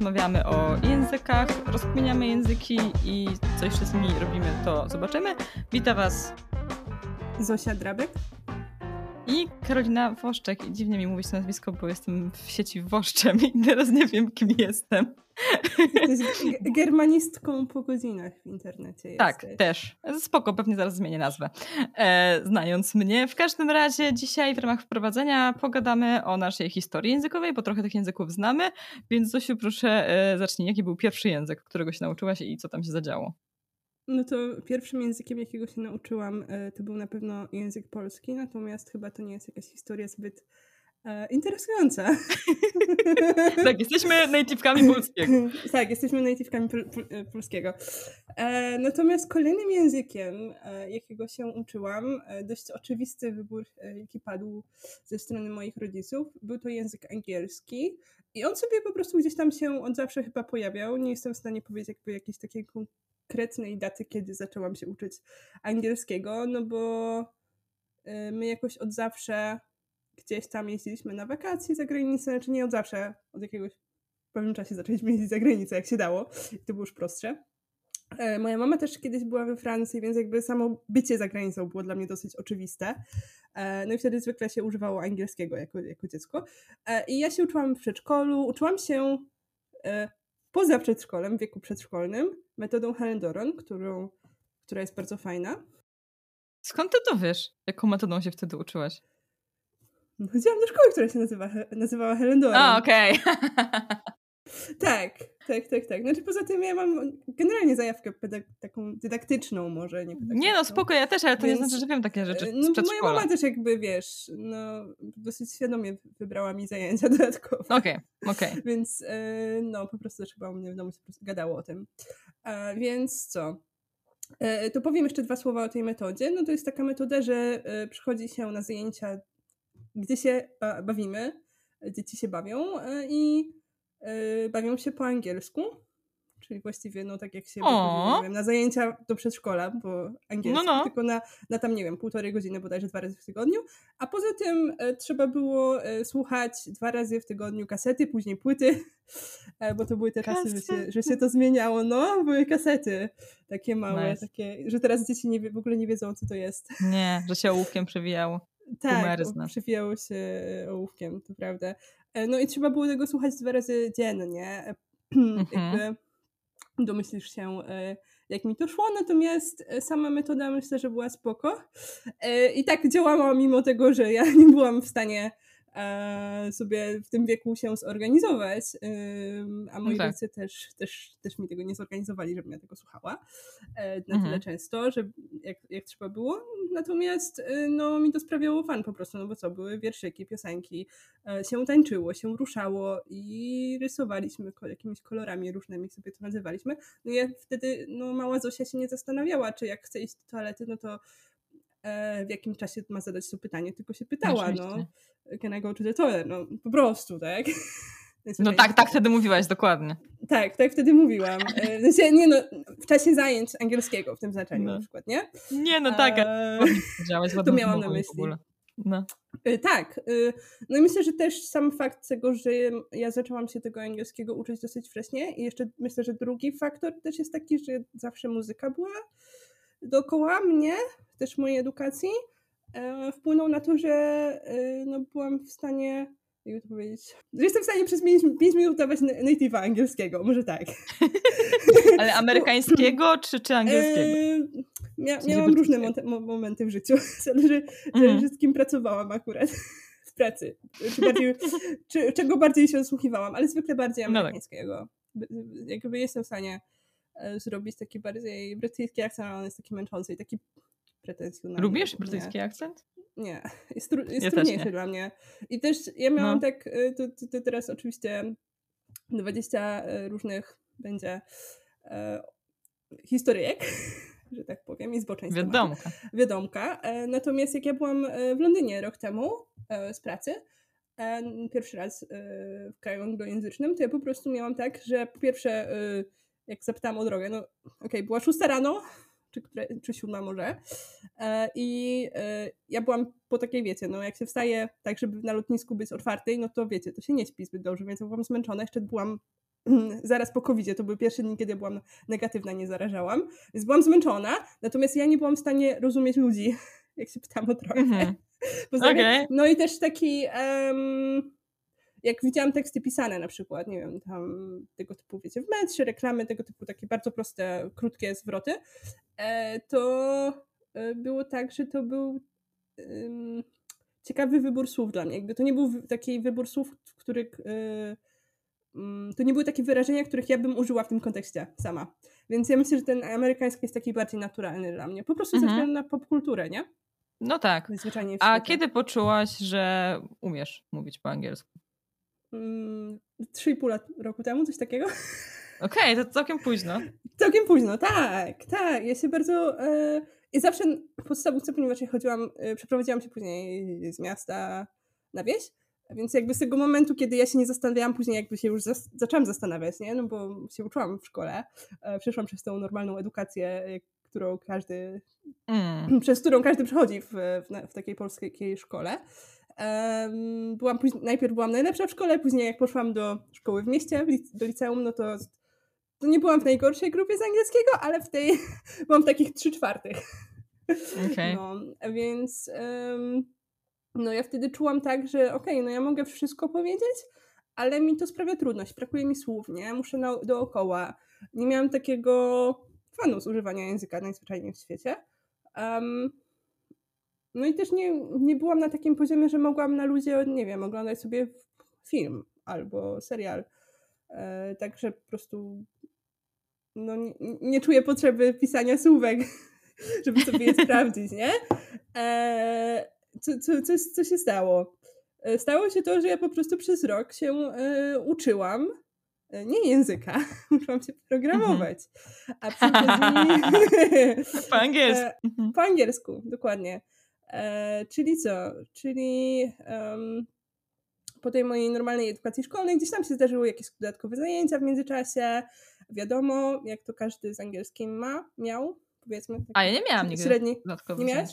pierwszym odcinku podcastu, w którym rozmawiamy o językach, rozkminiamy języki i co jeszcze z nimi robimy, to zobaczymy. Witam Was Zosia Drabek i Karolina Woszczek. I dziwnie mi mówić to nazwisko, bo jestem w sieci Woszczem i teraz nie wiem, kim jestem. Jesteś germanistką po godzinach w internecie. Tak, jesteś. też. Spoko, pewnie zaraz zmienię nazwę, e, znając mnie. W każdym razie dzisiaj w ramach wprowadzenia pogadamy o naszej historii językowej, bo trochę tych języków znamy, więc Zosiu, proszę e, zacznij. Jaki był pierwszy język, którego się nauczyłaś i co tam się zadziało? No to pierwszym językiem, jakiego się nauczyłam, e, to był na pewno język polski, natomiast chyba to nie jest jakaś historia zbyt e, interesująca. tak, jesteśmy native'kami polskiego. tak, jesteśmy native'kami pol, polskiego. E, natomiast kolejnym językiem, e, jakiego się uczyłam, e, dość oczywisty wybór, e, jaki padł ze strony moich rodziców, był to język angielski. I on sobie po prostu gdzieś tam się od zawsze chyba pojawiał. Nie jestem w stanie powiedzieć jakby jakiejś takiej konkretnej daty, kiedy zaczęłam się uczyć angielskiego, no bo e, my jakoś od zawsze gdzieś tam jeździliśmy na wakacje za granicę, znaczy nie od zawsze, od jakiegoś w pewnym czasie zaczęliśmy jeździć za granicę, jak się dało. I to było już prostsze. E, Moja mama też kiedyś była we Francji, więc jakby samo bycie za granicą było dla mnie dosyć oczywiste. E, No i wtedy zwykle się używało angielskiego jako, jako dziecko. E, I ja się uczyłam w przedszkolu, uczyłam się poza przedszkolem, w wieku przedszkolnym, metodą Helen Doron, którą, która jest bardzo fajna. Skąd ty to wiesz? Jaką metodą się wtedy uczyłaś? No, Chodziłam do szkoły, która się nazywa, nazywała Helen Doron. A, okej. Tak, tak, tak, tak. Znaczy poza tym ja mam generalnie zajawkę taką dydaktyczną może, nie. Nie no, spoko, ja też, ale to Więc, nie znaczy, że wiem takie rzeczy E, No, moja mama też jakby, wiesz, no, dosyć świadomie wybrała mi zajęcia dodatkowe. Okej, okej. Więc e, no, po prostu też chyba u mnie w domu się po prostu gadało o tym. E, więc co? To powiem jeszcze dwa słowa o tej metodzie. No to jest taka metoda, że przychodzi się na zajęcia, gdzie się bawimy, dzieci się bawią i bawią się po angielsku. Czyli właściwie, no tak jak się nie wiem, na zajęcia do przedszkola, bo angielski, No, no. tylko na, na tam, nie wiem, półtorej godziny bodajże dwa razy w tygodniu. A poza tym e, trzeba było e, słuchać dwa razy w tygodniu kasety, później płyty, e, bo to były te czasy, że się, że się to zmieniało. No, były kasety takie małe, Nice. takie, że teraz dzieci nie, w ogóle nie wiedzą, co to jest. Nie, że się ołówkiem przewijało. Tak, przewijało się ołówkiem, to prawda. E, No i trzeba było tego słuchać dwa razy dziennie. E, Jakby domyślisz się, e, jak mi to szło, natomiast sama metoda myślę, że była spoko. I tak działała mimo tego, że ja nie byłam w stanie sobie w tym wieku się zorganizować, a moi tak. rodzice też, też, też mi tego nie zorganizowali, żebym ja tego słuchała e, na Mhm. tyle często, że jak, jak trzeba było. Natomiast e, no, mi to sprawiało fan po prostu, no bo co, były wierszyki, piosenki, e, się tańczyło, się ruszało i rysowaliśmy jakimiś kolorami różnymi, sobie to nazywaliśmy. No ja wtedy, no mała Zosia się nie zastanawiała, czy jak chce iść do toalety, no to e, w jakim czasie ma zadać to pytanie, tylko się pytała, no, can I go to the toilet? No po prostu, tak? No tak, tak wtedy mówiłaś, dokładnie. Tak, tak wtedy mówiłam. E, sensie, nie no, w czasie zajęć angielskiego w tym znaczeniu No. na przykład, nie? Nie, no tak, E, powiedziałaś, ładną miałam na myśli. No. Y, Tak. No i myślę, że też sam fakt tego, że ja zaczęłam się tego angielskiego uczyć dosyć wcześnie i jeszcze myślę, że drugi faktor też jest taki, że zawsze muzyka była dookoła mnie, też mojej edukacji, e, wpłynął na to, że y, no, byłam w stanie jakby to powiedzieć, że jestem w stanie przez 5 minut dawać na- native'a angielskiego, może tak. Ale amerykańskiego czy, czy angielskiego? E, Mia, miałam różne momenty w życiu. Zależy, Mhm. zależy z kim pracowałam akurat w pracy. Czy bardziej, czy, czego bardziej się osłuchiwałam, ale zwykle bardziej No tak. amerykańskiego. Jakby jestem w stanie e, zrobić taki bardziej brytyjski akcent, ale on jest taki męczący i taki pretensjonalny. Lubisz Nie. brytyjski akcent? Nie, jest, tru- jest Ja trudniejszy nie. dla mnie. I też ja miałam No. tak, y, to teraz oczywiście 20 y, różnych będzie e, historyjek, że tak powiem, i zboczeń tematu. Wiadomka. Wiadomka. E, natomiast jak ja byłam e, w Londynie rok temu e, z pracy, e, pierwszy raz w kraju anglojęzycznym, to ja po prostu miałam tak, że po pierwsze, jak zapytałam o drogę, no okej, była szósta rano, czy, które, czy siódma może. E, I e, ja byłam po takiej, wiecie, no jak się wstaje tak, żeby na lotnisku być otwartej, no to wiecie, to się nie śpi zbyt dobrze, więc ja byłam zmęczona, jeszcze byłam zaraz po covid to były pierwsze dni, kiedy byłam negatywna, nie zarażałam, więc byłam zmęczona, natomiast ja nie byłam w stanie rozumieć ludzi, jak się pytam o trochę. Mm -hmm. okay. No i też taki... Um, jak widziałam teksty pisane na przykład, nie wiem, tam tego typu, wiecie, w metrze, reklamy, tego typu takie bardzo proste, krótkie zwroty, e, to e, było tak, że to był ciekawy wybór słów dla mnie. Jakby to nie był taki wybór słów, w których mm, to nie były takie wyrażenia, których ja bym użyła w tym kontekście sama. Więc ja myślę, że ten amerykański jest taki bardziej naturalny dla mnie. Po prostu mhm. ze względu na popkulturę, nie? No tak. A kiedy poczułaś, że umiesz mówić po angielsku? Mm, 3,5 roku temu, coś takiego. Okej, okay, to całkiem późno. Całkiem późno, tak, tak. Ja się bardzo... E, I zawsze w podstawówce, ponieważ ja chodziłam, e, przeprowadziłam się później z miasta na wieś, więc jakby z tego momentu, kiedy ja się nie zastanawiałam, później jakby się już zas zaczęłam zastanawiać, nie? No bo się uczyłam w szkole, e, przeszłam przez tą normalną edukację, którą każdy, mm. przez którą każdy przechodzi w, w, w takiej polskiej szkole. Um, byłam później, najpierw byłam najlepsza w szkole, później jak poszłam do szkoły w mieście, do liceum, no to, to nie byłam w najgorszej grupie z angielskiego, ale w tej byłam w takich trzy czwartych. Okay. No, więc um, no ja wtedy czułam tak, że okej, okay, no ja mogę wszystko powiedzieć, ale mi to sprawia trudność, brakuje mi słów, nie? Muszę na, dookoła. Nie miałam takiego fanu z używania języka najzwyczajniej w świecie. Um, no i też nie, nie byłam na takim poziomie, że mogłam na ludzie, nie wiem, oglądać sobie film albo serial. E, także po prostu no, nie, nie czuję potrzeby pisania słówek, żeby sobie je sprawdzić, nie? E, co, co, co, co się stało? E, stało się to, że ja po prostu przez rok się e, uczyłam e, nie języka, uczyłam się programować. A przy po angielsku. E, mhm. po angielsku, dokładnie. E, czyli co? Czyli um, po tej mojej normalnej edukacji szkolnej gdzieś tam się zdarzyły jakieś dodatkowe zajęcia w międzyczasie. Wiadomo, jak to każdy z angielskim ma, miał, powiedzmy. A ja nie miałam nigdy średni. Nie miałeś?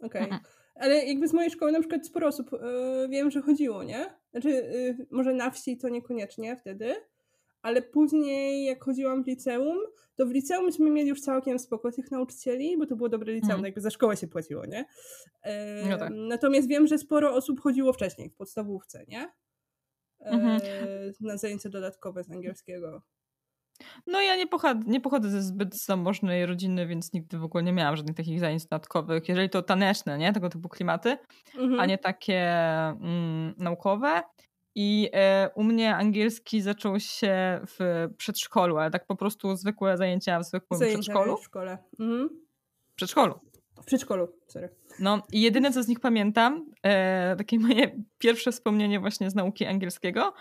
Okej. Okay. Ale jakby z mojej szkoły na przykład sporo osób y, wiem, że chodziło, nie? Znaczy, y, może na wsi to niekoniecznie wtedy, ale później jak chodziłam w liceum, to w liceum myśmy mieli już całkiem spoko tych nauczycieli, bo to było dobre liceum, mm. jakby za szkołę się płaciło, nie? E, no tak. Natomiast wiem, że sporo osób chodziło wcześniej, w podstawówce, nie? E, mm -hmm. Na zajęcia dodatkowe z angielskiego. No ja nie, pochodzę, nie pochodzę ze zbyt zamożnej rodziny, więc nigdy w ogóle nie miałam żadnych takich zajęć dodatkowych. Jeżeli to taneczne, nie? Tego typu klimaty, mm -hmm. a mhm. nie takie mm, naukowe. I e, u mnie angielski zaczął się w przedszkolu, ale tak po prostu zwykłe zajęcia w zwykłym zajęcia przedszkolu. w szkole. Mhm. W przedszkolu. W przedszkolu, sorry. No i jedyne, co z nich pamiętam, e, takie moje pierwsze wspomnienie właśnie z nauki angielskiego,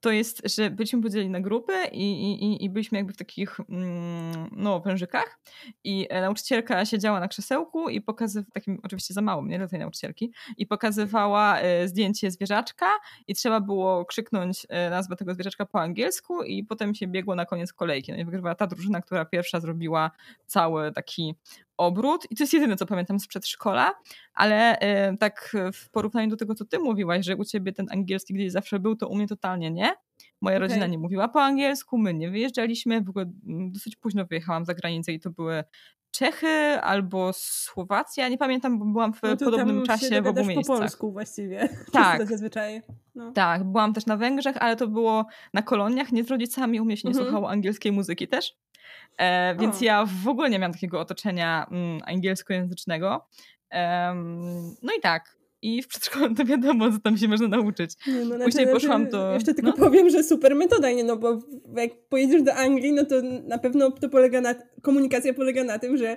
to jest, że byliśmy podzieleni na grupy i, i, i byliśmy jakby w takich mm, no, wężykach i e, nauczycielka siedziała na krzesełku i pokazywała, takim oczywiście za małym, nie dla tej nauczycielki, i pokazywała e, zdjęcie zwierzaczka i trzeba było krzyknąć e, nazwę tego zwierzaczka po angielsku i potem się biegło na koniec kolejki. No i wygrywała ta drużyna, która pierwsza zrobiła cały taki obrót i to jest jedyne, co pamiętam z przedszkola, ale y, tak w porównaniu do tego, co ty mówiłaś, że u ciebie ten angielski gdzieś zawsze był, to u mnie totalnie nie. Moja okay. rodzina nie mówiła po angielsku, my nie wyjeżdżaliśmy, w ogóle mm, dosyć późno wyjechałam za granicę i to były Czechy albo Słowacja, nie pamiętam, bo byłam w no podobnym czasie w obu miejscach. po polsku właściwie. Tak. Zazwyczaj. No. Tak, byłam też na Węgrzech, ale to było na koloniach, nie z rodzicami, u mnie się nie mhm. słuchało angielskiej muzyki też. E, więc ja w ogóle nie miałam takiego otoczenia mm, angielskojęzycznego. no i tak, i w przedszkolu to wiadomo, co tam się można nauczyć. Nie, no, Później znaczy, poszłam to... Jeszcze tylko no? powiem, że super metoda, nie? no bo jak pojedziesz do Anglii, no to na pewno to polega na... komunikacja polega na tym, że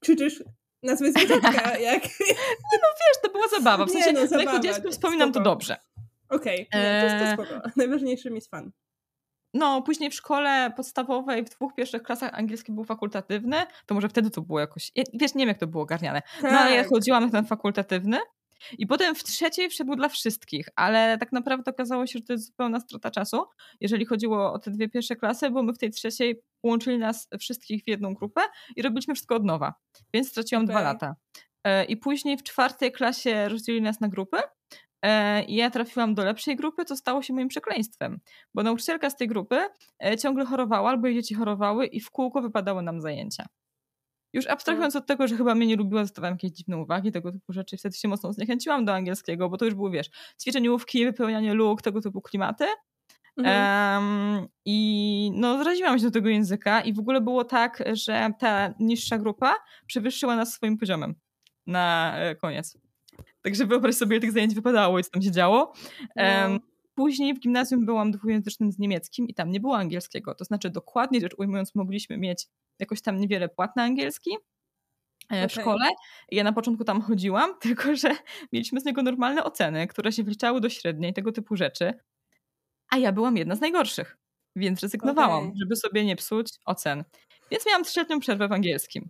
krzyczysz nazwę zwierzaczka, jak... Nie no wiesz, to była zabawa, w sensie nie, no, zabawa, jako dziecko wspominam spoko. to dobrze. Okej, okay. to jest to spoko. Najważniejszy mieć fan. No, później w szkole podstawowej, w dwóch pierwszych klasach angielski był fakultatywny, to może wtedy to było jakoś, wiesz, nie wiem jak to było ogarniane, tak. no ale ja tak. chodziłam na ten fakultatywny I potem w trzeciej wszedł dla wszystkich, ale tak naprawdę okazało się, że to jest zupełna strata czasu, jeżeli chodziło o te dwie pierwsze klasy, bo my w tej trzeciej łączyli nas wszystkich w jedną grupę i robiliśmy wszystko od nowa. Więc straciłam okay. dwa lata. E, I później w czwartej klasie rozdzielili nas na grupy i ja trafiłam do lepszej grupy, co stało się moim przekleństwem, bo nauczycielka z tej grupy e, ciągle chorowała, albo jej dzieci chorowały i w kółko wypadały nam zajęcia. Już abstrahując od tego, że chyba mnie nie lubiła, dostawałam jakieś dziwne uwagi, tego typu rzeczy. Wtedy się mocno zniechęciłam do angielskiego, bo to już było, wiesz, ćwiczeniówki, wypełnianie luk, tego typu klimaty. Mhm. Um, I no, zraziłam się do tego języka i w ogóle było tak, że ta niższa grupa przewyższyła nas swoim poziomem na e, koniec. Także wyobraź sobie, ile tych zajęć wypadało i co tam się działo. No. Później w gimnazjum byłam dwujęzycznym z niemieckim i tam nie było angielskiego. To znaczy, dokładnie rzecz ujmując, mogliśmy mieć jakoś tam niewiele płat na angielski okay. E, w szkole. Ja na początku tam chodziłam, tylko że mieliśmy z niego normalne oceny, które się wliczały do średniej, tego typu rzeczy. A ja byłam jedna z najgorszych, więc rezygnowałam, okay. żeby sobie nie psuć ocen. Więc miałam trzyletnią przerwę w angielskim.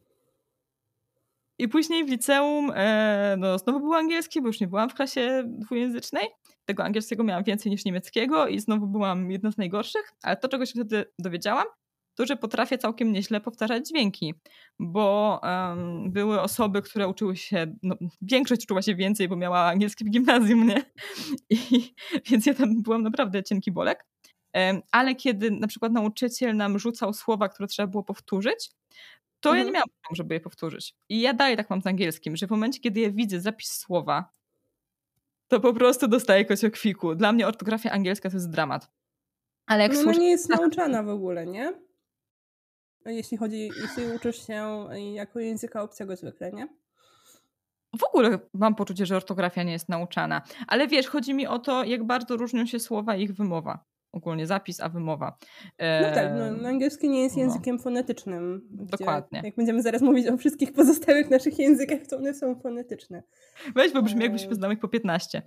I później w liceum e, no, znowu był angielski, bo już nie byłam w klasie dwujęzycznej. Tego angielskiego miałam więcej niż niemieckiego i znowu byłam jedną z najgorszych, ale to, czego się wtedy dowiedziałam, to, że potrafię całkiem nieźle powtarzać dźwięki, bo um, były osoby, które uczyły się, no, większość uczyła się więcej, bo miała angielski w gimnazjum, nie? I, więc ja tam byłam naprawdę cienki bolek. Ale kiedy na przykład nauczyciel nam rzucał słowa, które trzeba było powtórzyć, to mhm. ja nie mhm. miałam problemu, żeby je powtórzyć. I ja dalej tak mam z angielskim, że w momencie, kiedy ja widzę zapis słowa, to po prostu dostaję kociokwiku. Dla mnie ortografia angielska to jest dramat. Ale jak no, ona nie jest nauczana w ogóle, nie? Jeśli chodzi, jeśli uczysz się jako języka obcego zwykle, nie? W ogóle mam poczucie, że ortografia nie jest nauczana. Ale wiesz, chodzi mi o to, jak bardzo różnią się słowa i ich wymowa ogólnie zapis, a wymowa. No tak, no, no angielski nie jest no. językiem no. fonetycznym. Dokładnie. Jak będziemy zaraz mówić o wszystkich pozostałych naszych językach, to one są fonetyczne. Weź, bo brzmi jakbyśmy znali ich po 15.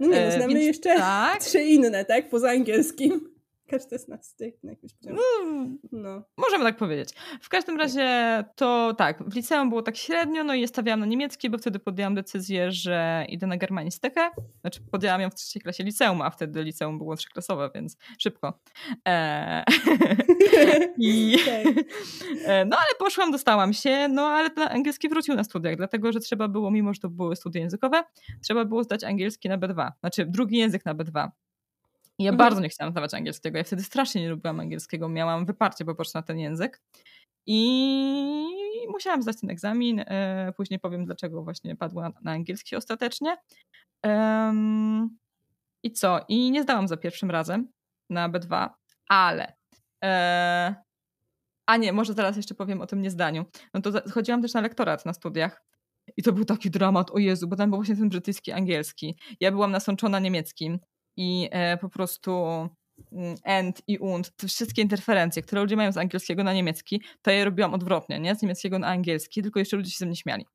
No nie, no znamy e, Więc, jeszcze tak? trzy inne, tak? Poza angielskim. Każdy z nas na jakimś poziomie. No, no. Możemy tak powiedzieć. W każdym razie to tak, w liceum było tak średnio, no i stawiałam na niemiecki, bo wtedy podjęłam decyzję, że idę na germanistykę. Znaczy podjęłam ją w trzeciej klasie liceum, a wtedy liceum było trzyklasowe, więc szybko. Eee. I... E, no ale poszłam, dostałam się, no ale ten angielski wrócił na studiach, dlatego, że trzeba było, mimo że to były studia językowe, trzeba było zdać angielski na B2, znaczy drugi język na B2. I ja mhm. bardzo nie chciałam zdawać angielskiego. Ja wtedy strasznie nie lubiłam angielskiego. Miałam wyparcie po prostu na ten język. I musiałam zdać ten egzamin. E, później powiem, dlaczego właśnie padła na, angielski ostatecznie. I co? I nie zdałam za pierwszym razem na B2, ale. E, a nie, może teraz jeszcze powiem o tym niezdaniu. No to chodziłam też na lektorat na studiach. I to był taki dramat, o Jezu, bo tam był właśnie ten brytyjski, angielski. Ja byłam nasączona niemieckim i e, po prostu mm, end i und, te wszystkie interferencje, które ludzie mają z angielskiego na niemiecki, to ja je robiłam odwrotnie, nie? Z niemieckiego na angielski, tylko jeszcze ludzie się ze mnie śmiali.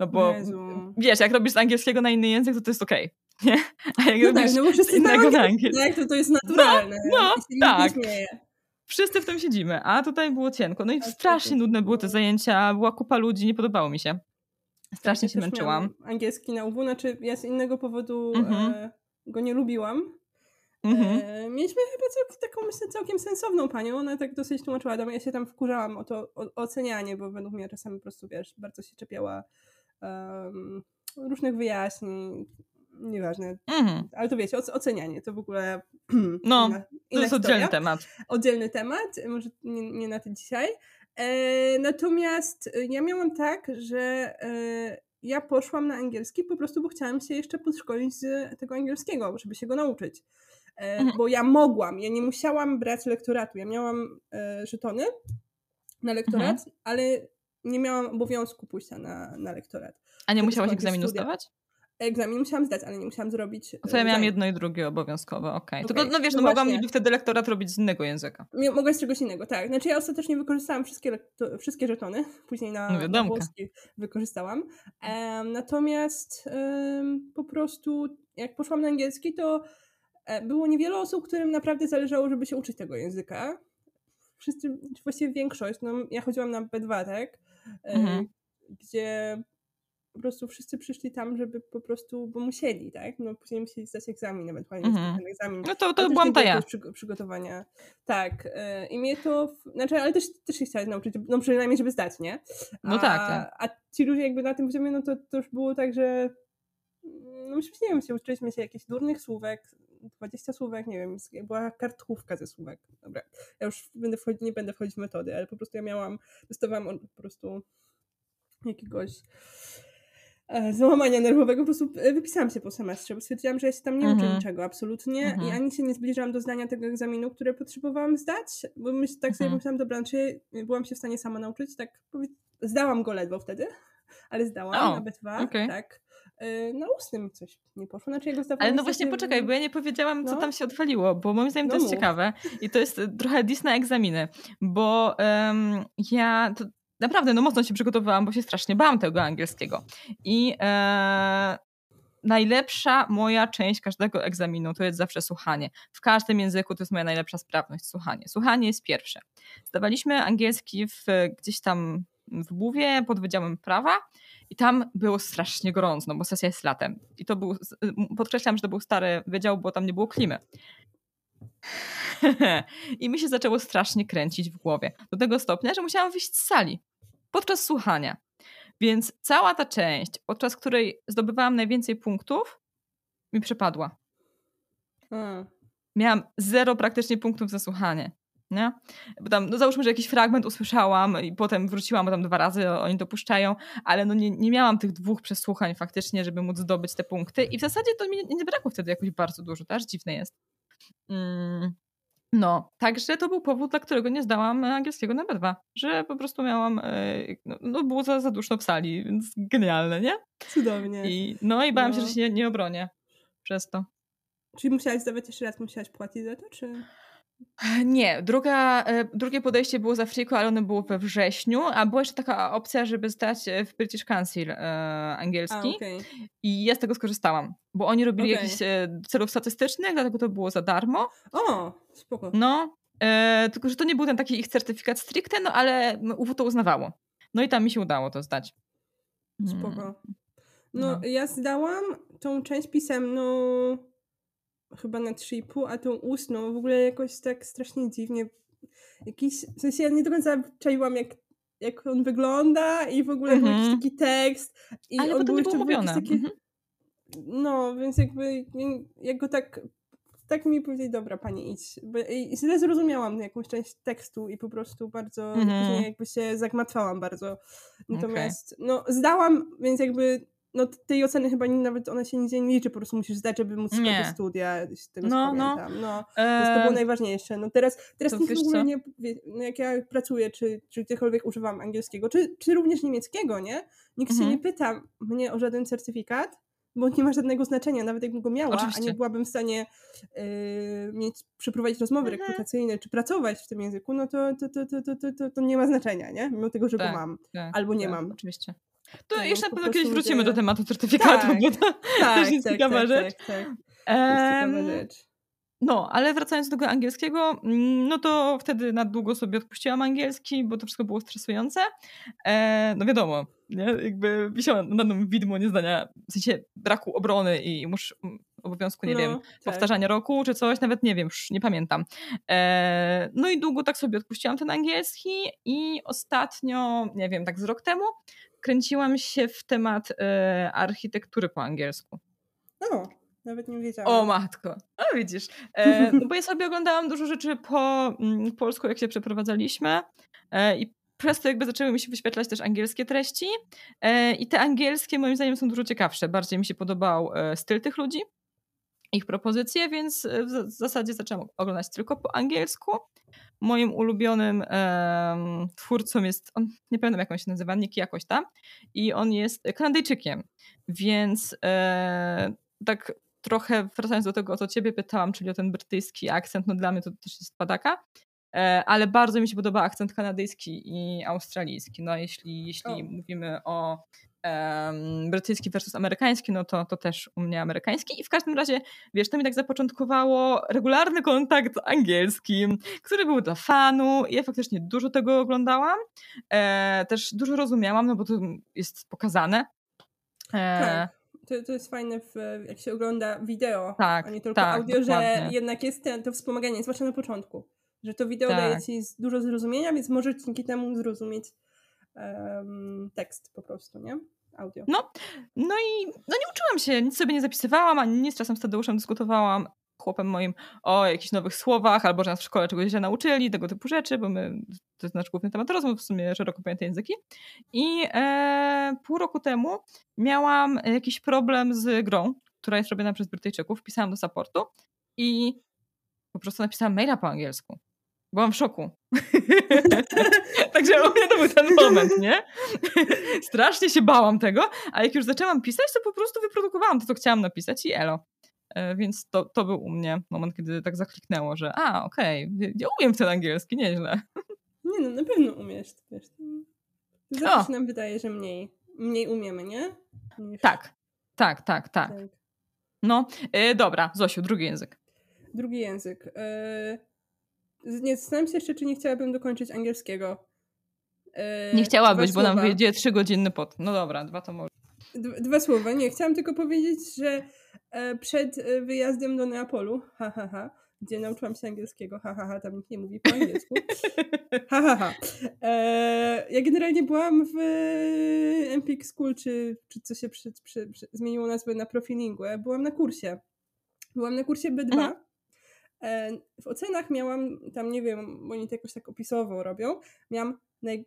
No bo Jezu. wiesz, jak robisz z angielskiego na inny język, to to jest okej. Okay, nie? A jak no robisz tak, no bo innego na angielski, tak, to, to jest naturalne. No, no tak. Wszyscy w tym siedzimy, a tutaj było cienko. No i strasznie nudne były te zajęcia, była kupa ludzi, nie podobało mi się. Strasznie tak, się męczyłam. Angielski na UW, znaczy ja z innego powodu mhm. e, go nie lubiłam. Mhm. E, mieliśmy chyba taką, myślę, całkiem sensowną panią. Ona tak dosyć tłumaczyła do mnie. Ja się tam wkurzałam o to o, ocenianie, bo według mnie czasami po prostu, wiesz, bardzo się czepiała um, różnych wyjaśnień. Nieważne. Mhm. Ale to wiecie, ocenianie to w ogóle. No, inna, inna to jest oddzielny temat. Oddzielny temat, może nie, nie na to dzisiaj. E, natomiast ja miałam tak, że e, ja poszłam na angielski po prostu, bo chciałam się jeszcze podszkolić z tego angielskiego, żeby się go nauczyć. E, mhm. Bo ja mogłam, ja nie musiałam brać lektoratu. Ja miałam e, żetony na lektorat, mhm. ale nie miałam obowiązku pójścia na, na lektorat. A nie musiałaś egzaminu studia. zdawać? Egzamin musiałam zdać, ale nie musiałam zrobić. To ja miałam jedno i drugie obowiązkowe, okej. Okay. okay. Tylko, no wiesz, no, no mogłam niby wtedy lektorat robić z innego języka. Mogę z czegoś innego, tak. Znaczy ja ostatecznie wykorzystałam wszystkie, wszystkie żetony, później na, no na włoski wykorzystałam. Um, natomiast um, po prostu jak poszłam na angielski, to e, było niewiele osób, którym naprawdę zależało, żeby się uczyć tego języka. Wszyscy, właściwie większość, no ja chodziłam na B2, tak? E, mhm. Gdzie po prostu wszyscy przyszli tam, żeby po prostu, bo musieli, tak? No później musieli zdać egzamin, ewentualnie mm ten egzamin. No to, to byłam to ja. Przy, przygotowania. Tak. Yy, I mnie to, znaczy, ale też, też się chciałam nauczyć, no przynajmniej, żeby zdać, nie? No a, no tak, tak. A ci ludzie jakby na tym poziomie, no to, to już było tak, że no myśmy, nie wiem, się uczyliśmy się jakichś durnych słówek, 20 słówek, nie wiem, była kartkówka ze słówek. Dobra, ja już będę wchodzić, nie będę wchodzić w metody, ale po prostu ja miałam, dostawałam po prostu jakiegoś załamania nerwowego, po prostu e, wypisałam się po semestrze, bo stwierdziłam, że ja się tam nie uczę mm -hmm. niczego, absolutnie -hmm. i ani się nie zbliżałam do zdania tego egzaminu, które potrzebowałam zdać, bo myśl, tak sobie mm -hmm. myślałam, dobra, czy byłam się w stanie sama nauczyć, tak zdałam go ledwo wtedy, ale zdałam oh, na B2, okay. tak. E, na ustnym coś nie poszło. Znaczy jego Ale no właśnie poczekaj, bo ja nie powiedziałam, no. co tam się odwaliło, bo moim zdaniem no to jest mów. ciekawe i to jest trochę dis na egzaminy, bo um, ja to naprawdę no mocno się przygotowałam, bo się strasznie bałam tego angielskiego i e, najlepsza moja część każdego egzaminu to jest zawsze słuchanie. W każdym języku to jest moja najlepsza sprawność, słuchanie. Słuchanie jest pierwsze. Zdawaliśmy angielski w, gdzieś tam w Buwie pod Wydziałem Prawa i tam było strasznie gorąco, bo sesja jest latem. I to był, podkreślam, że to był stary wydział, bo tam nie było klimy. I mi się zaczęło strasznie kręcić w głowie. Do tego stopnia, że musiałam wyjść z sali podczas słuchania. Więc cała ta część, podczas której zdobywałam najwięcej punktów, mi przepadła. Hmm. Miałam zero praktycznie punktów za słuchanie nie? Bo tam, no załóżmy, że jakiś fragment usłyszałam i potem wróciłam, bo tam dwa razy oni to puszczają, ale no nie, nie miałam tych dwóch przesłuchań faktycznie, żeby móc zdobyć te punkty i w zasadzie to mi nie, nie brakło wtedy jakoś bardzo dużo, też dziwne jest. Mm. No, także to był powód, dla którego nie zdałam angielskiego na B2, że po prostu miałam, e, no, no było za, za duszno w sali, więc genialne, nie? Cudownie. I, no i bałam no. się, że się nie, nie obronię przez to. Czyli musiałaś zdawać jeszcze raz, musiałaś płacić za to, czy... Nie, druga, e, drugie podejście było za Afriką, ale ono było we wrześniu, a była jeszcze taka opcja, żeby zdać e, w British Council e, angielski a, okay. i ja z tego skorzystałam, bo oni robili okay. jakiś e, celów statystycznych, dlatego to było za darmo. O, spoko. No, e, tylko że to nie był ten taki ich certyfikat stricte, no ale UW to uznawało. No i tam mi się udało to zdać. Spoko. Mm. No, no. ja zdałam tą część pisemną chyba na 3,5, a tą ustną w ogóle jakoś tak strasznie dziwnie. Jakiś, w sensie ja nie do końca czaiłam, jak, jak on wygląda i w ogóle był jakiś mhm. taki tekst. I Ale on był jeszcze mówione. Taki, mhm. No, więc jakby jak go tak tak mi powiedzieli, dobra, pani idź. Bo, I źle zrozumiałam jakąś część tekstu i po prostu bardzo, później jakby się zagmatwałam bardzo. Natomiast, okay. no, zdałam, więc jakby no tej oceny chyba nawet ona się nigdzie nie liczy, po prostu musisz zdać, żeby móc nie. te studia, z tego no, no. no. Więc to było najważniejsze. No teraz, teraz nikt w ogóle nie, no jak ja pracuję, czy, czy gdziekolwiek używam angielskiego, czy, czy również niemieckiego, nie? Nikt mhm. się nie pyta mnie o żaden certyfikat, bo nie ma żadnego znaczenia, nawet jakbym go miała, Oczywiście. a nie byłabym w stanie yy, mieć, przeprowadzić rozmowy mhm. rekrutacyjne, czy pracować w tym języku, no to, to, to, to, to, to, to nie ma znaczenia, nie? Mimo tego, że tak, go mam, tak, albo nie tak, mam. Oczywiście. To no, jeszcze na pewno kiedyś wrócimy do tematu certyfikatu, tak, bo to tak, też jest tak, ciekawa tak, rzecz. Tak, tak. Um, rzecz. No, ale wracając do tego angielskiego, mm, no to wtedy na długo sobie odpuściłam angielski, bo to wszystko było stresujące. E, no wiadomo, nie? jakby wisiałam na mną widmo niezdania, w sensie braku obrony i musz, obowiązku, nie no, wiem, tak. powtarzania roku czy coś, nawet nie wiem, już nie pamiętam. E, no i długo tak sobie odpuściłam ten angielski i ostatnio, nie wiem, tak z rok temu kręciłam się w temat e, architektury po angielsku. O, nawet nie wiedziałam. O matko, a widzisz. E, no bo ja sobie oglądałam dużo rzeczy po mm, polsku, jak się przeprowadzaliśmy e, i przez to jakby zaczęły mi się wyświetlać też angielskie treści e, i te angielskie moim zdaniem są dużo ciekawsze. Bardziej mi się podobał e, styl tych ludzi, ich propozycje, więc w zasadzie zaczęłam oglądać tylko po angielsku. Moim ulubionym e, twórcą jest, on, nie pamiętam jak on się nazywa, Nick jakoś tam i on jest Kanadyjczykiem, więc e, tak trochę wracając do tego, o co ciebie pytałam, czyli o ten brytyjski akcent, no dla mnie to też jest padaka, e, ale bardzo mi się podoba akcent kanadyjski i australijski. No jeśli, jeśli mówimy o um, brytyjski versus amerykański, no to, to też u mnie amerykański. I w każdym razie, wiesz, to mi tak zapoczątkowało regularny kontakt z angielskim, który był dla fanu. Ja faktycznie dużo tego oglądałam. E, też dużo rozumiałam, no bo to jest pokazane. E... Tak. To, to jest fajne, w, jak się ogląda wideo, tak, a nie tylko tak, audio, dokładnie. że jednak jest to wspomaganie, zwłaszcza na początku. Że to wideo tak. daje ci dużo zrozumienia, więc możesz dzięki temu zrozumieć um, tekst po prostu, nie? Audio. No, no i no nie uczyłam się, nic sobie nie zapisywałam, ani nie z czasem z Tadeuszem dyskutowałam chłopem moim o jakichś nowych słowach, albo że nas w szkole czegoś się nauczyli, tego typu rzeczy, bo my, to jest nasz główny temat rozmów, w sumie szeroko pojęte języki. I e, pół roku temu miałam jakiś problem z grą, która jest robiona przez Brytyjczyków, pisałam do supportu i po prostu napisałam maila po angielsku. Byłam w szoku. Także u mnie to był ten moment, nie? Strasznie się bałam tego, a jak już zaczęłam pisać, to po prostu wyprodukowałam to, co chciałam napisać i elo. E, więc to, to był u mnie moment, kiedy tak zakliknęło, że a, okej, okay, ja umiem ten angielski, nieźle. Nie no, na pewno umiesz. Wiesz. Zawsze nam wydaje, że mniej, mniej umiemy, nie? Niż... Tak, tak, tak, tak. tak. No, yy, dobra, Zosiu, drugi język. Drugi język. Yy, nie zastanawiam się jeszcze, czy nie chciałabym dokończyć angielskiego. Yy, nie chciałabyś, bo nam wyjdzie trzygodzinny pot. No dobra, dwa to może. Dwa słowa, nie. Chciałam tylko powiedzieć, że E, przed e, wyjazdem do Neapolu, ha, ha, ha, gdzie nauczyłam się angielskiego, ha, ha, ha, tam nikt nie mówi po angielsku. Ha, ha, ha. E, ja generalnie byłam w Empik School, czy, czy co się przy, przy, przy, zmieniło nazwę na Profilingue. Byłam na kursie. Byłam na kursie B2. Mhm. W ocenach miałam, tam nie wiem, oni to jakoś tak opisowo robią, miałam, naj,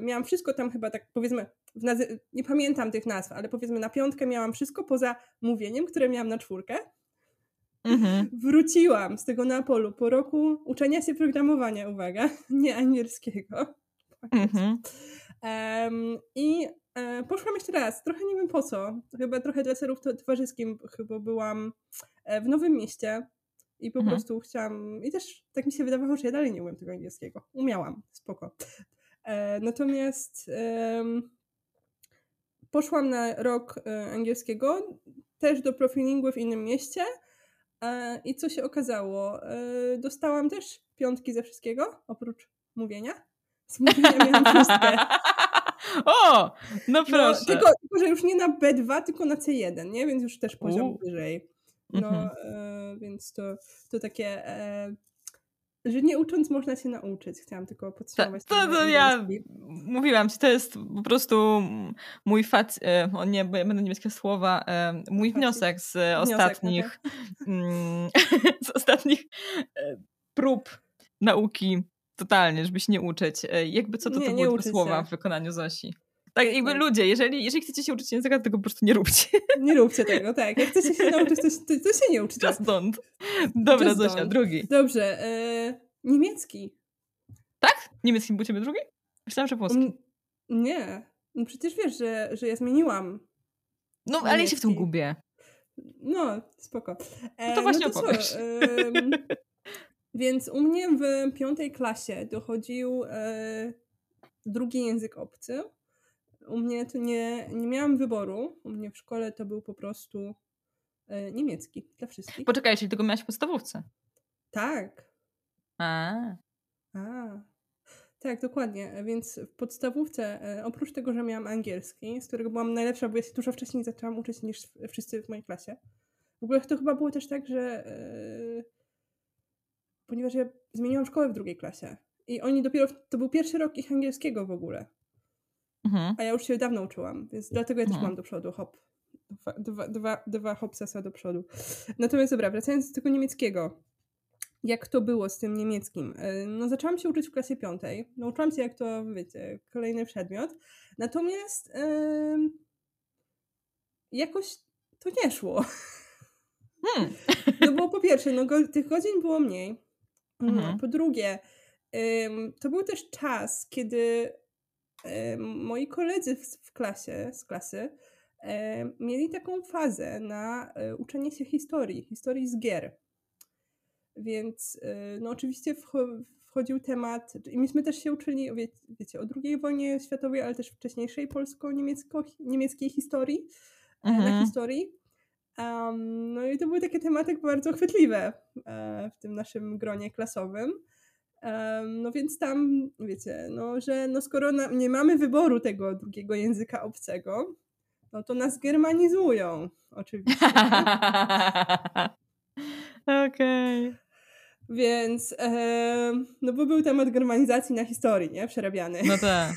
miałam wszystko tam chyba tak powiedzmy nie pamiętam tych nazw, ale powiedzmy na piątkę miałam wszystko poza mówieniem, które miałam na czwórkę. Mhm. Wróciłam z tego Neapolu po roku uczenia się programowania, uwaga, nie angielskiego. Mhm. Um, I e, poszłam jeszcze raz, trochę nie wiem po co, chyba trochę dla celów towarzyskim, chyba byłam e, w Nowym Mieście i po mhm. prostu chciałam, i też tak mi się wydawało, że ja dalej nie umiem tego angielskiego. Umiałam, spoko. E, natomiast poszłam na rok e, angielskiego, też do profilingu w innym mieście. E, I co się okazało? E, dostałam też piątki ze wszystkiego, oprócz mówienia. Z mówienia miałam szóstkę. O, no proszę. No, tylko, tylko, że już nie na B2, tylko na C1, nie? Więc już też poziom U. wyżej. No, mhm. e, więc to, to takie e, że nie ucząc można się nauczyć. Chciałam tylko podsumować. To, to, to ja mówiłam ci, to jest po prostu mój fac... E, o nie, bo ja będę niemieckie słowa. E, mój wniosek z ostatnich okay. z ostatnich e, prób nauki totalnie, żeby się nie uczyć. Jakby co to, nie, to były te słowa w wykonaniu Zosi. Tak, jakby ludzie, jeżeli, jeżeli chcecie się uczyć języka, to tego po prostu nie róbcie. Nie róbcie tego, tak. Jak chcecie się nauczyć, to, to, to się nie uczcie. Just don't. Dobra, Just Zosia, don't. drugi. Dobrze. E, niemiecki. Tak? Niemiecki był ciebie drugi? Myślałam, że włoski. M nie. No przecież wiesz, że, że ja zmieniłam. No, ale ja się w tym gubię. No, spoko. E, no to właśnie no to opowiesz. więc u mnie w piątej klasie dochodził e, drugi język obcy u mnie to nie, nie miałam wyboru. U mnie w szkole to był po prostu e, niemiecki dla wszystkich. Poczekaj, czyli tego miałaś w podstawówce? Tak. A. A. Tak, dokładnie. Więc w podstawówce, e, oprócz tego, że miałam angielski, z którego byłam najlepsza, bo ja się dużo wcześniej zaczęłam uczyć niż wszyscy w mojej klasie. W ogóle to chyba było też tak, że yy, ponieważ ja zmieniłam szkołę w drugiej klasie i oni dopiero, to był pierwszy rok ich angielskiego w ogóle. Mhm. A ja już się dawno uczyłam, więc dlatego ja też mhm. mam do przodu, hop. Dwa, dwa, dwa, dwa hopsasa do przodu. Natomiast dobra, wracając do tego niemieckiego. Jak to było z tym niemieckim? E, no zaczęłam się uczyć w klasie piątej. Nauczyłam się jak to, wiecie, kolejny przedmiot. Natomiast yy, jakoś to nie szło. Hmm. No bo po pierwsze, no go, tych godzin było mniej. Mhm. Po drugie, to był też czas, kiedy moi koledzy w klasie, z klasy mieli taką fazę na e, uczenie się historii, historii z gier. Więc e, no oczywiście wchodził temat, i myśmy też się uczyli, wie, wiecie, o II wojnie światowej, ale też wcześniejszej polsko-niemieckiej historii, e, mhm. na historii. Um, no i to były takie tematy bardzo chwytliwe w tym naszym gronie klasowym. No więc tam, wiecie, no, że no skoro na, nie mamy wyboru tego drugiego języka obcego, no to nas germanizują, oczywiście. Okej. Okay. Więc, e, no bo był temat germanizacji na historii, nie? Przerabiany. No tak.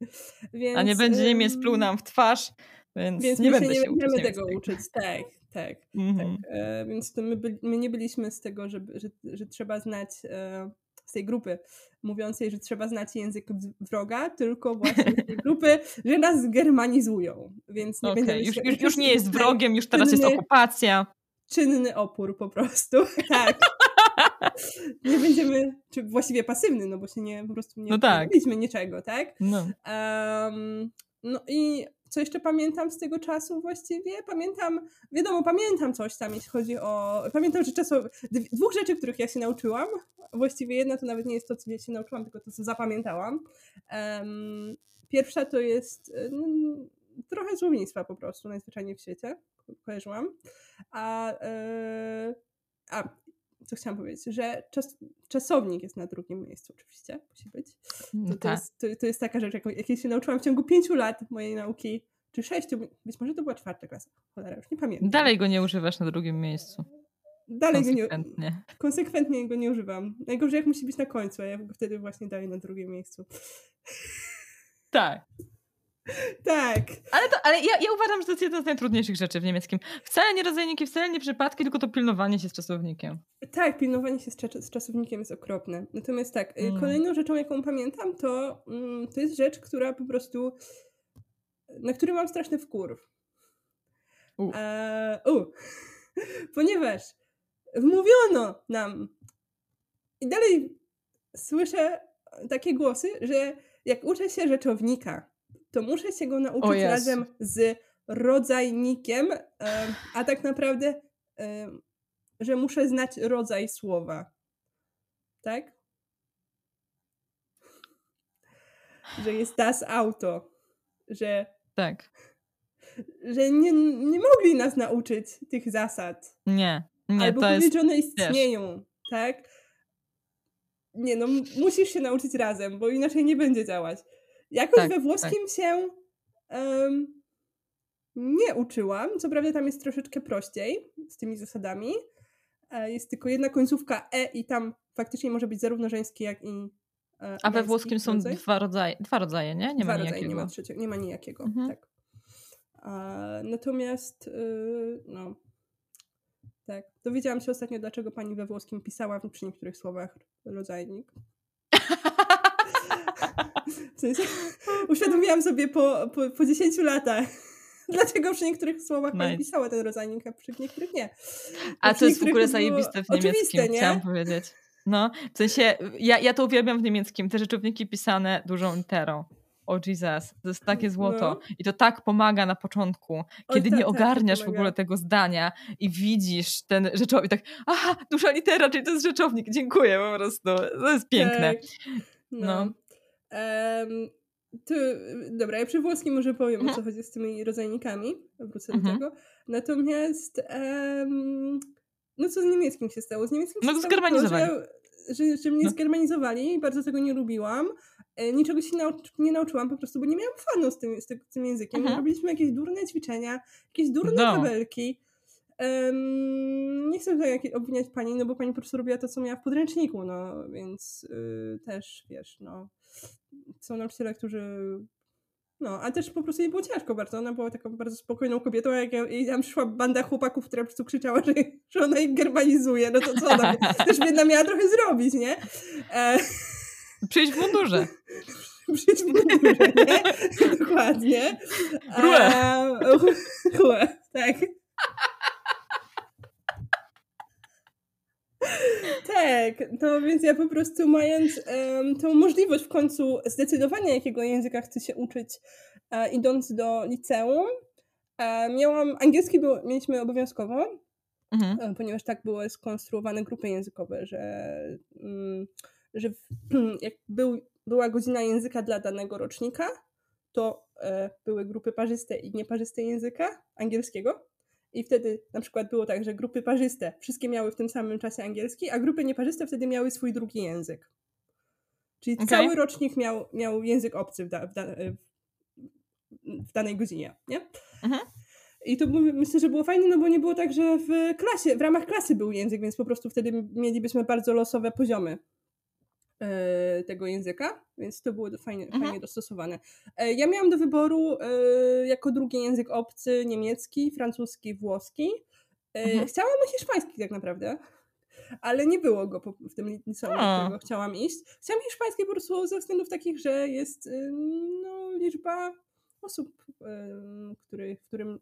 Więc, A nie będzie Niemiec pluł nam w twarz, więc, więc nie będę się, nie będziemy tego uczyć. Tak, tak. Mm-hmm. tak. E, więc to my, by, my, nie byliśmy z tego, żeby, że, że trzeba znać e, tej grupy mówiącej, że trzeba znać język wroga, tylko właśnie z tej grupy, że nas germanizują. Więc nie okay. już, już, już nie jest wrogiem, już teraz jest okupacja. Czynny opór po prostu. tak. nie będziemy, czy właściwie pasywny, no bo się nie, po prostu nie no tak. niczego, tak? No. Um, no i co jeszcze pamiętam z tego czasu właściwie? Pamiętam, wiadomo, pamiętam coś tam, jeśli chodzi o... Pamiętam, że czasowo... Dwóch rzeczy, których ja się nauczyłam. Właściwie jedna to nawet nie jest to, co ja się nauczyłam, tylko to, co zapamiętałam. Um, pierwsza to jest no, trochę słownictwa po prostu, najzwyczajniej w świecie. Kojarzyłam. A, yy, a co chciałam powiedzieć, że czas, czasownik jest na drugim miejscu oczywiście, musi być. No to, to, tak. jest, to, to, jest taka rzecz, jaką, jakiej się nauczyłam w ciągu pięciu lat mojej nauki, czy sześciu, być może to była czwarta klasa, cholera, już nie pamiętam. Dalej go nie używasz na drugim miejscu. Dalej konsekwentnie. go nie, konsekwentnie go nie używam. Najgorzej jak musi być na końcu, a ja go wtedy właśnie daję na drugim miejscu. Tak. Tak. Ale, to, ale ja, ja uważam, że to jest jedna z najtrudniejszych rzeczy w niemieckim. Wcale nie rodzajniki, wcale nie przypadki, tylko to pilnowanie się z czasownikiem. Tak, pilnowanie się z, z czasownikiem jest okropne. Natomiast tak, y, mm. kolejną rzeczą, jaką pamiętam, to, mm, to jest rzecz, która po prostu, na który mam straszny wkurw. U. E, u. Ponieważ wmówiono nam i dalej słyszę takie głosy, że jak uczę się rzeczownika, to muszę się go nauczyć razem z rodzajnikiem, a tak naprawdę, że muszę znać rodzaj słowa. Tak? Że jest das auto, że. Tak. Że nie, nie mogli nas nauczyć tych zasad. Nie, nie, Albo to powiedzieć, jest, że one istnieją, wiesz. tak? Nie, no musisz się nauczyć razem, bo inaczej nie będzie działać. Jakoś tak, we włoskim tak. się um, nie uczyłam. Co prawda tam jest troszeczkę prościej z tymi zasadami. E, jest tylko jedna końcówka E i tam faktycznie może być zarówno żeński, jak i e, A we włoskim są rodzaj. dwa rodzaje, dwa rodzaje, nie? Nie dwa ma rodzaje, nijakiego. nie ma trzeciego, nie ma nijakiego, mhm. tak. natomiast y, no tak. Dowiedziałam się ostatnio, dlaczego pani we włoskim pisała przy niektórych słowach rodzajnik. W sensie, uświadomiłam sobie po, po, po 10 latach, dlaczego przy niektórych słowach nice. pisała ten rodzajnik, a przy niektórych nie. A to jest w ogóle zajebiste w niemieckim, nie? chciałam powiedzieć. No, w sensie, ja, ja to uwielbiam w niemieckim, te rzeczowniki pisane dużą literą. O Jesus, to jest takie złoto. No. I to tak pomaga na początku, kiedy tak, nie tak, ogarniasz w ogóle tego zdania i widzisz ten rzeczownik, tak, aha, duża litera, czyli to jest rzeczownik, dziękuję po prostu. To jest piękne. Tak. No. no. Um, to, dobra, ja przy włoskim może powiem, mhm. o co chodzi z tymi rodzajnikami. Wrócę mhm. do tego. Natomiast um, no co z niemieckim się stało? Z niemieckim no, się stało to, że, że, że mnie no. zgermanizowali i bardzo tego nie lubiłam. E, niczego się nau- nie nauczyłam po prostu, bo nie miałam fanu z tym, z, tym, z tym językiem. Mhm. Robiliśmy jakieś durne ćwiczenia, jakieś durne no. tabelki. Um, nie chcę tutaj obwiniać pani, no bo pani po prostu robiła to, co miała w podręczniku, no więc yy, też, wiesz, no są nauczyciele, którzy no, a też po prostu jej było ciężko bardzo. Ona była taką bardzo spokojną kobietą, a jak ja, i tam przyszła banda chłopaków, która po prostu krzyczała, że, że ona ich germanizuje, no to co ona też biedna miała trochę zrobić, nie? E... Przyjść w mundurze. Przyjść w mundurze, nie? Dokładnie. Chłe. Chłe, tak. Tak, no więc ja po prostu mając um, tą możliwość w końcu zdecydowania, jakiego języka chcę się uczyć, e, idąc do liceum, e, miałam, angielski był, mieliśmy obowiązkowo, mhm. e, ponieważ tak były skonstruowane grupy językowe, że, mm, że w, jak był, była godzina języka dla danego rocznika, to e, były grupy parzyste i nieparzyste języka angielskiego. I wtedy na przykład było tak, że grupy parzyste wszystkie miały w tym samym czasie angielski, a grupy nieparzyste wtedy miały swój drugi język. Czyli okay. cały rocznik miał, miał język obcy w, da, w, da, w danej godzinie, nie? Mhm. I to myślę, że było fajne, no bo nie było tak, że w klasie, w ramach klasy był język, więc po prostu wtedy mielibyśmy bardzo losowe poziomy tego języka, więc to było fajnie, mhm. fajnie dostosowane. E, ja miałam do wyboru e, jako drugi język obcy niemiecki, francuski, włoski. Mhm. Chciałam hiszpański tak naprawdę, ale nie było go w tym liceum, do którego chciałam iść. Chciałam hiszpański po prostu ze względów takich, że jest no, liczba osób, który, w którym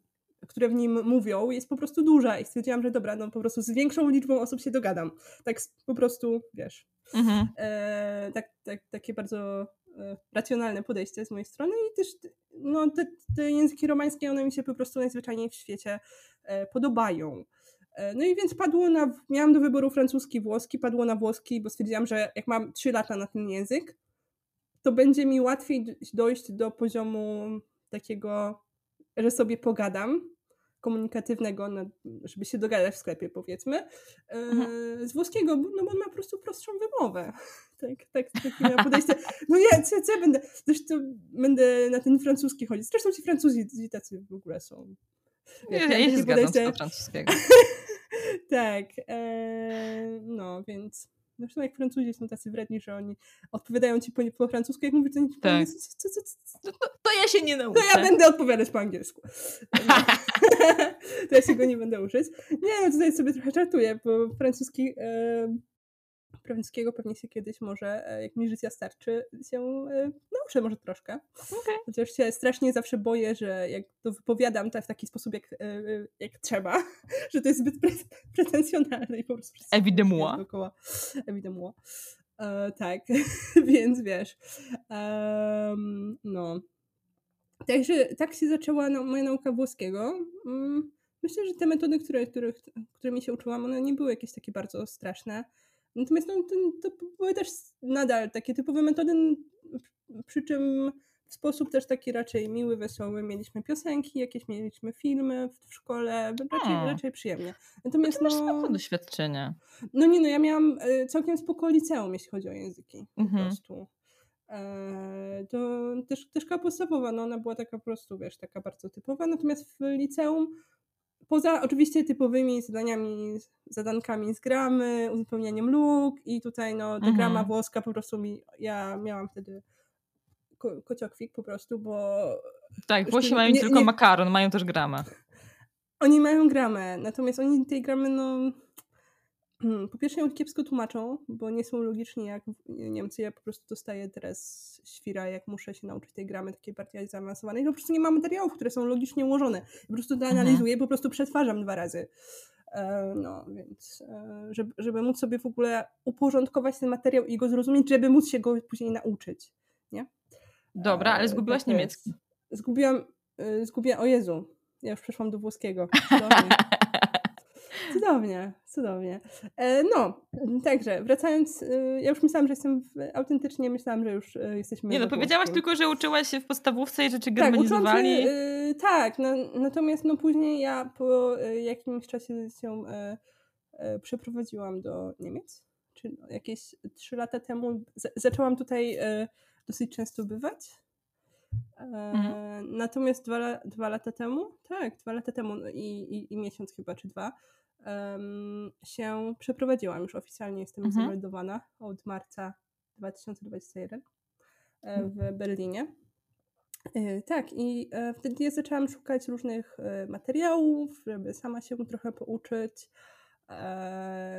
które w nim mówią, jest po prostu duża i stwierdziłam, że dobra, no po prostu z większą liczbą osób się dogadam. Tak po prostu, wiesz, mhm. e, tak, tak, takie bardzo e, racjonalne podejście z mojej strony i też no, te, te języki romańskie, one mi się po prostu najzwyczajniej w świecie e, podobają. E, no i więc padło na, miałam do wyboru francuski, włoski, padło na włoski, bo stwierdziłam, że jak mam 3 lata na ten język, to będzie mi łatwiej dojść do poziomu takiego, że sobie pogadam, komunikatywnego, żeby się dogadać w sklepie, powiedzmy, e, mhm. z włoskiego, no bo on ma po prostu prostszą wymowę. Tak, tak, takie podejście. No ja, co, co ja będę, zresztą będę na ten francuski chodzić. Zresztą ci Francuzi tacy w ogóle są. Ja, ja, ja się zgadzam podejście... francuskiego. tak, e, no więc Zresztą jak Francuzi są tacy wredni, że oni odpowiadają ci po, po francusku, jak mówisz, to, tak. co, co, co, to, ja się nie nauczę. To ja będę odpowiadać po angielsku. to ja się go nie będę uczyć. Nie, no tutaj sobie trochę żartuję, bo francuski... E, francuskiego pewnie się kiedyś może, e, jak mi życia starczy, się e, nauczę może troszkę. Okay. Chociaż się strasznie zawsze boję, że jak to wypowiadam to w taki sposób, jak, e, jak trzeba, że to jest zbyt pre pretensjonalne i po prostu... Evidemment. Evidemment. Uh, tak, więc wiesz. Um, no. Także tak się zaczęła no, moja nauka włoskiego. Um, myślę, że te metody, które, których, którymi się uczyłam, one nie były jakieś takie bardzo straszne. Natomiast no, to, to były też nadal takie typowe metody, przy czym w sposób też taki raczej miły, wesoły. Mieliśmy piosenki, jakieś mieliśmy filmy w szkole, raczej, raczej przyjemnie. Natomiast no, no doświadczenie. No nie, no ja miałam e, całkiem spoko liceum, jeśli chodzi o języki mhm. po prostu. E, to też, też szkoła podstawowa, no ona była taka po prostu, wiesz, taka bardzo typowa, natomiast w liceum Poza oczywiście typowymi zadaniami, zadankami z gramy, uzupełnianiem luk i tutaj no ta mhm. grama włoska po prostu mi, ja miałam wtedy ko kociokwik po prostu, bo... Tak, Włosi mają nie, tylko nie... makaron, mają też gramę. Oni mają gramę, natomiast oni tej gramy no po pierwsze ją kiepsko tłumaczą, bo nie są logiczni jak Niemcy. Ja po prostu dostaję teraz świra, jak muszę się nauczyć tej gramy takiej bardziej zaawansowanej. No po prostu nie ma materiałów, które są logicznie ułożone. Po prostu to mhm. analizuję, po prostu przetwarzam dwa razy. E, no, więc e, żeby, żeby móc sobie w ogóle uporządkować ten materiał i go zrozumieć, żeby móc się go później nauczyć, nie? Dobra, ale e, zgubiłaś tak niemiecki. Zgubiłam, zgubiłam, o Jezu, ja już przeszłam do włoskiego. Cudownie, cudownie. E, no, także wracając, e, ja już myślałam, że jestem w, autentycznie, myślałam, że już e, jesteśmy. Nie, no powiedziałaś tylko, że uczyłaś się w podstawówce i rzeczy germanizowali. Tak, się, tak no, natomiast no później ja po jakimś czasie się przeprowadziłam do Niemiec, czy no, jakieś trzy lata temu. zaczęłam tutaj dosyć często bywać. Mhm. Natomiast dwa, dwa lata temu, tak, dwa lata temu i, i, i miesiąc chyba, czy dwa, um, się przeprowadziłam. Już oficjalnie jestem mhm. zameldowana od marca 2021 e, w mhm. Berlinie. E, tak, i e, wtedy ja zaczęłam szukać różnych materiałów, żeby sama się trochę pouczyć,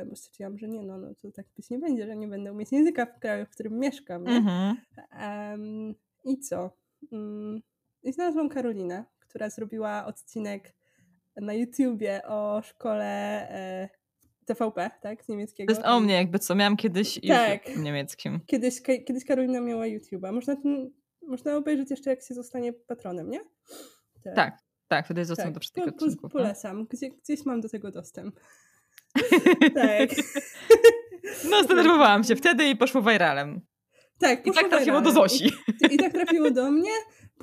bo stwierdziłam, że nie, no, no to tak być nie będzie, że nie będę umieć języka w kraju, w którym mieszkam. Mhm. Um, I co? Um, I znalazłam Karolinę, która zrobiła odcinek na YouTubie o szkole e, TVP, tak, z niemieckiego. To jest o mnie jakby co, miałam kiedyś tak. w niemieckim. Kiedyś, kiedyś Karolina miała YouTube'a. Można, ten, można obejrzeć jeszcze jak się zostanie patronem, nie? Tak, tak, tak wtedy jest dostęp tak. do wszystkich po, odcinków. Po, no. polecam, Gdzie, gdzieś mam do tego dostęp. tak. No zdenerwowałam się wtedy i poszło viralem. Tak, I tak trafiło do Zosi. I, I, tak trafiło do mnie.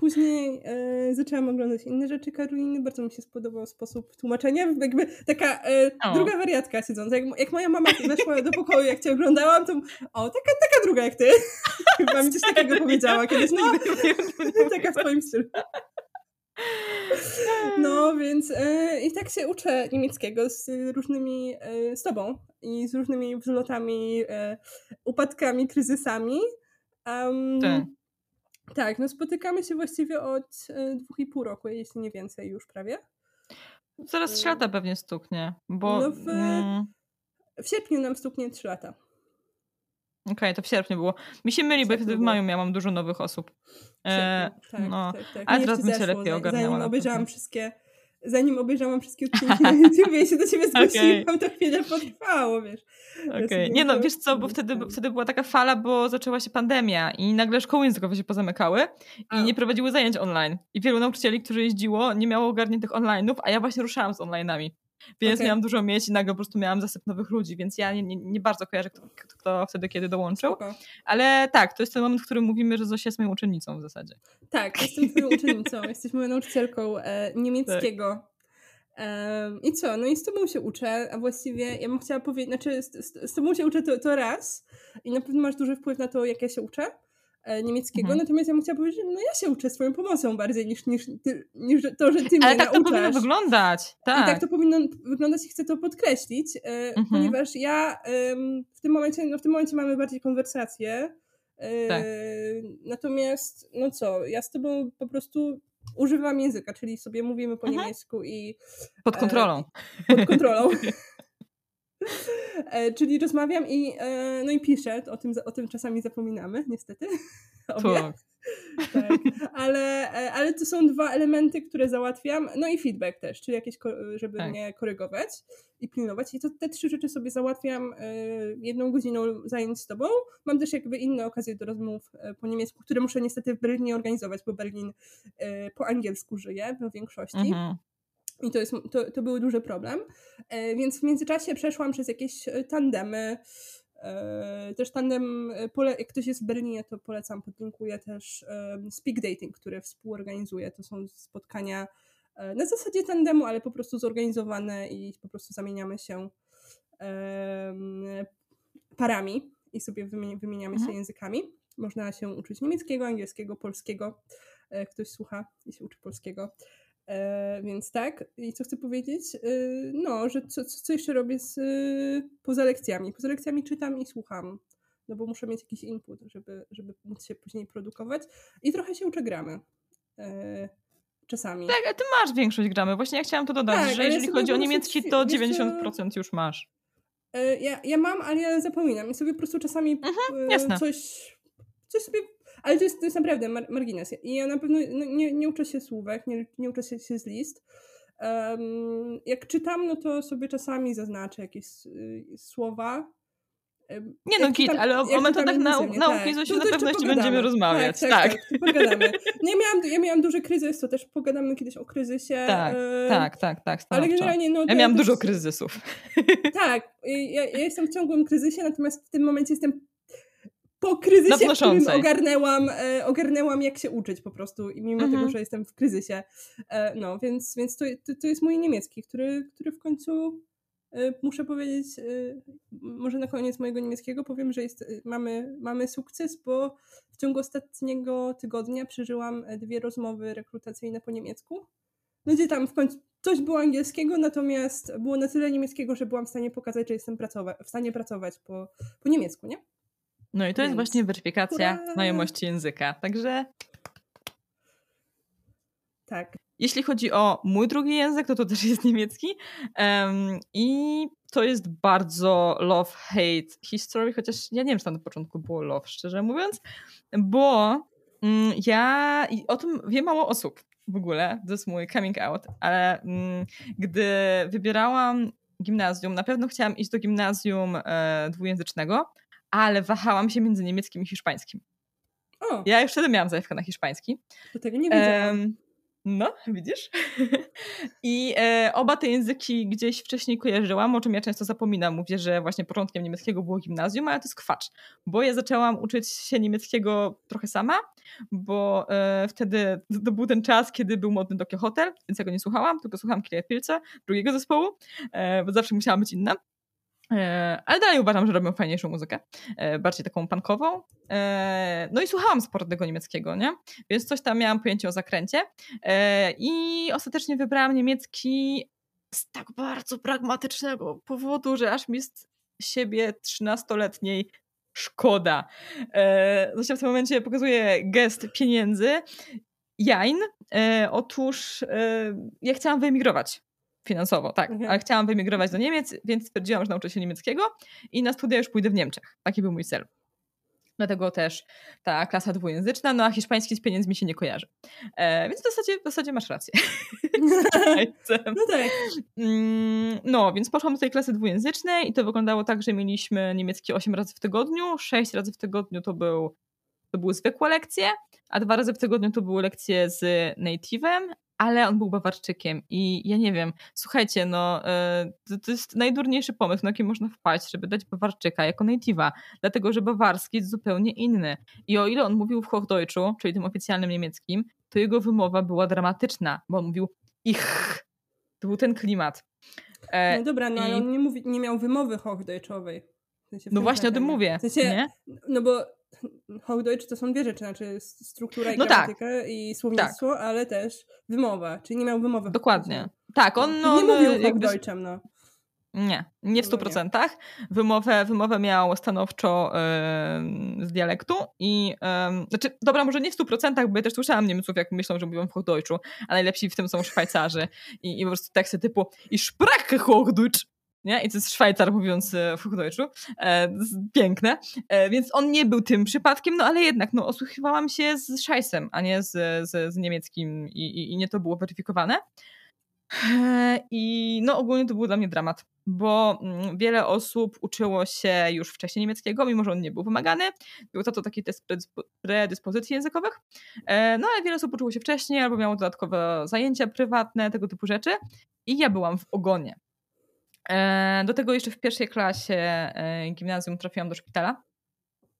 Później e, zaczęłam oglądać inne rzeczy Karoliny. Bardzo mi się spodobał sposób tłumaczenia. Jakby taka e, druga wariatka siedząca. Jak, jak, moja mama weszła do pokoju, jak cię oglądałam, to o, taka, taka druga jak ty. Chyba mi coś takiego powiedziała kiedyś. No, taka w twoim stylu. No, więc e, i tak się uczę niemieckiego z różnymi, e, z tobą i z różnymi wzlotami, e, upadkami, kryzysami. Um, Tak. Tak, no spotykamy się właściwie od e, dwóch i pół roku, jeśli nie więcej już prawie. Zaraz trzy lata pewnie stuknie, bo... No w- mm, W sierpniu nam stuknie trzy lata. Okej, to w sierpniu było. Mi się myli, bo wtedy w maju miałam dużo nowych osób. E, tak, no. tak, tak. Ale Mnie teraz bym się lepiej ogarniała Zanim obejrzałam wszystkie, zanim obejrzałam wszystkie odcinki na YouTubie i się do ciebie zgłosiłam, to chwilę potrwało, wiesz. Okej. sobie Nie no, wiesz co, bo wtedy, wtedy była taka fala, bo zaczęła się pandemia i nagle szkoły językowe się pozamykały i A. nie prowadziły zajęć online. I wielu nauczycieli, którzy jeździło, nie miało ogarniętych online'ów, a ja właśnie ruszałam z online'ami. Więc Okej. miałam dużo mieć i nagle po prostu miałam zasyp nowych ludzi, więc ja nie, nie, nie bardzo kojarzę, kto, kto, wtedy kiedy dołączył. Spoko. Ale tak, to jest ten moment, w którym mówimy, że Zosia jest moją uczennicą w zasadzie. Tak, jestem twoją uczennicą, jesteś moją nauczycielką e, niemieckiego. Em, I co? No i z tobą się uczę, a właściwie ja bym chciała powiedzieć, znaczy z, z, z tobą się uczę to, to raz i na pewno masz duży wpływ na to, jak ja się uczę niemieckiego, Mhm. natomiast ja bym chciała powiedzieć, że no ja się uczę z twoją pomocą bardziej niż, niż, niż to, że ty mnie Ale tak to nauczasz. powinno wyglądać. I Tak. tak to powinno wyglądać i chcę to podkreślić, e, Mhm. ponieważ ja w tym momencie, no w tym momencie mamy bardziej konwersację. e, Tak. Natomiast, no co, ja z tobą po prostu używam języka, czyli sobie mówimy po Mhm. niemiecku i Pod kontrolą. pod kontrolą. E, czyli rozmawiam i, e, no i piszę, o tym, o tym czasami zapominamy, niestety. Tak. Tak, ale, e, ale to są dwa elementy, które załatwiam. No i feedback też, czyli jakieś, żeby Tak. mnie korygować i pilnować. I to te trzy rzeczy sobie załatwiam jedną godziną zajęć z tobą. Mam też jakby inne okazje do rozmów po niemiecku, które muszę niestety w Berlinie organizować, bo Berlin po angielsku żyje w większości. Mhm. I to, jest, to, to był duży problem. E, Więc w międzyczasie przeszłam przez jakieś e, tandemy. e, Też tandem, pole, jak ktoś jest w Berlinie, to polecam, podlinkuję też Speak Dating, który współorganizuje. To są spotkania na zasadzie tandemu, ale po prostu zorganizowane i po prostu zamieniamy się parami i sobie wymi- wymieniamy się Mhm. językami. Można się uczyć niemieckiego, angielskiego, polskiego. Ktoś słucha i się uczy polskiego. E, więc tak. I co chcę powiedzieć? E, no, że co, co jeszcze robię z, e, poza lekcjami? Poza lekcjami czytam i słucham. No bo muszę mieć jakiś input, żeby, żeby móc się później produkować. I trochę się uczę gramy. E, czasami. Tak, a ty masz większość gramy. Właśnie ja chciałam to dodać, Tak, że ja jeżeli sobie chodzi o niemiecki, to wiesz co- 90% już masz. E, Ja, ja mam, ale ja zapominam i sobie po prostu czasami e, Mhm, jasne. coś, coś sobie. Ale to jest, to jest naprawdę mar- margines. I ja na pewno no, nie, nie uczę się słówek, nie, nie uczę się, się z list. Em, jak czytam, no to sobie czasami zaznaczę jakieś y, słowa. Nie no, git, czytam- ale o, o metodach nau- nauki tak. Zosiu na pewno jeszcze jeszcze będziemy pogadamy. rozmawiać. Tak, Tak, tak, tak, pogadamy. Nie miałam, ja miałam duży kryzys, to też pogadamy kiedyś o kryzysie. Tak, tak, tak, tak. Ale generalnie, no. Ja miałam też- dużo kryzysów. tak, ja, ja jestem w ciągłym kryzysie, natomiast w tym momencie jestem po kryzysie, w którym ogarnęłam, e, ogarnęłam jak się uczyć po prostu i mimo Mhm. tego, że jestem w kryzysie. E, no, więc, więc to, to, to jest mój niemiecki, który, który w końcu e, muszę powiedzieć, e, może na koniec mojego niemieckiego powiem, że jest, e, mamy, mamy sukces, bo w ciągu ostatniego tygodnia przeżyłam e, dwie rozmowy rekrutacyjne po niemiecku. No gdzie tam w końcu coś było angielskiego, natomiast było na tyle niemieckiego, że byłam w stanie pokazać, że jestem pracowa- w stanie pracować po, po niemiecku, nie? No i to jest Więc właśnie weryfikacja hurra! znajomości języka. Także Tak. jeśli chodzi o mój drugi język, to to też jest niemiecki. Em, I to jest bardzo love-hate history, chociaż ja nie wiem, czy tam na początku było love, szczerze mówiąc, bo mm, ja i o tym wie mało osób w ogóle, to jest mój coming out, ale mm, gdy wybierałam gimnazjum, na pewno chciałam iść do gimnazjum e, dwujęzycznego, ale wahałam się między niemieckim i hiszpańskim. O, Ja już wtedy miałam zajawkę na hiszpański. do tego nie wiedziałam. No, widzisz? I e, oba te języki gdzieś wcześniej kojarzyłam, o czym ja często zapominam. Mówię, że właśnie początkiem niemieckiego było gimnazjum, ale to jest kwacz, bo ja zaczęłam uczyć się niemieckiego trochę sama, bo e, wtedy to był ten czas, kiedy był modny Tokyo Hotel, więc ja go nie słuchałam, tylko słuchałam Kilia Pilce, drugiego zespołu, e, bo zawsze musiała być inna. E, ale dalej uważam, że robią fajniejszą muzykę, e, bardziej taką punkową. E, no i słuchałam sportnego niemieckiego, nie? Więc coś tam miałam pojęcie o zakręcie. I ostatecznie wybrałam niemiecki z tak bardzo pragmatycznego powodu, że aż mi z siebie 13-letniej szkoda. Zresztą w tym momencie pokazuję gest pieniędzy. Jain. Otóż ja chciałam wyemigrować finansowo, tak, mhm. ale chciałam wyemigrować do Niemiec, więc stwierdziłam, że nauczę się niemieckiego i na studia już pójdę w Niemczech. Taki był mój cel. Dlatego też ta klasa dwujęzyczna, no a hiszpański z pieniędzmi się nie kojarzy. E, więc w zasadzie, w zasadzie masz rację. no tak. Mm, no, więc poszłam do tej klasy dwujęzycznej i to wyglądało tak, że mieliśmy niemiecki 8 razy w tygodniu, 6 razy w tygodniu to, był, to były zwykłe lekcje, a dwa razy w tygodniu to były lekcje z native'em, ale on był Bawarczykiem i ja nie wiem, słuchajcie, no e, to, to jest najdurniejszy pomysł, na jaki można wpaść, żeby dać Bawarczyka jako native'a, dlatego, że bawarski jest zupełnie inny. I o ile on mówił w Hochdeutschu, czyli tym oficjalnym niemieckim, to jego wymowa była dramatyczna, bo on mówił ich. To był ten klimat. E, no dobra, no I... ale on nie, mówi, nie miał wymowy Hochdeutschowej. W sensie no właśnie o tym mówię. W sensie, nie? No bo Hochdeutsch to są dwie rzeczy, znaczy struktura i no gramatyka tak. i słownictwo, tak. ale też wymowa, czyli nie miał wymowy. Dokładnie. Tak, on no, nie mówił jakby... Hochdeutschem, no. Nie, nie w stu procentach. Wymowę, wymowę miał stanowczo yy, z dialektu i yy, znaczy, dobra, może nie w stu procentach, bo ja też słyszałam Niemców, jak myślą, że mówią w Hochdeutschu, a najlepsi w tym są Szwajcarzy i, i po prostu teksty typu i sprache Hochdeutsch nie? I to jest Szwajcar mówiąc e, w Hochdeutschu. E, piękne. E, więc on nie był tym przypadkiem, no ale jednak, no osłuchiwałam się z Szajsem, a nie z, z, z niemieckim i, i, i, nie to było weryfikowane. E, I no ogólnie to był dla mnie dramat, bo mm, wiele osób uczyło się już wcześniej niemieckiego, mimo że on nie był wymagany. Był to, to taki test predyspozycji językowych. E, no ale wiele osób uczyło się wcześniej albo miało dodatkowe zajęcia prywatne, tego typu rzeczy. I ja byłam w ogonie. E, do tego jeszcze w pierwszej klasie e, gimnazjum trafiłam do szpitala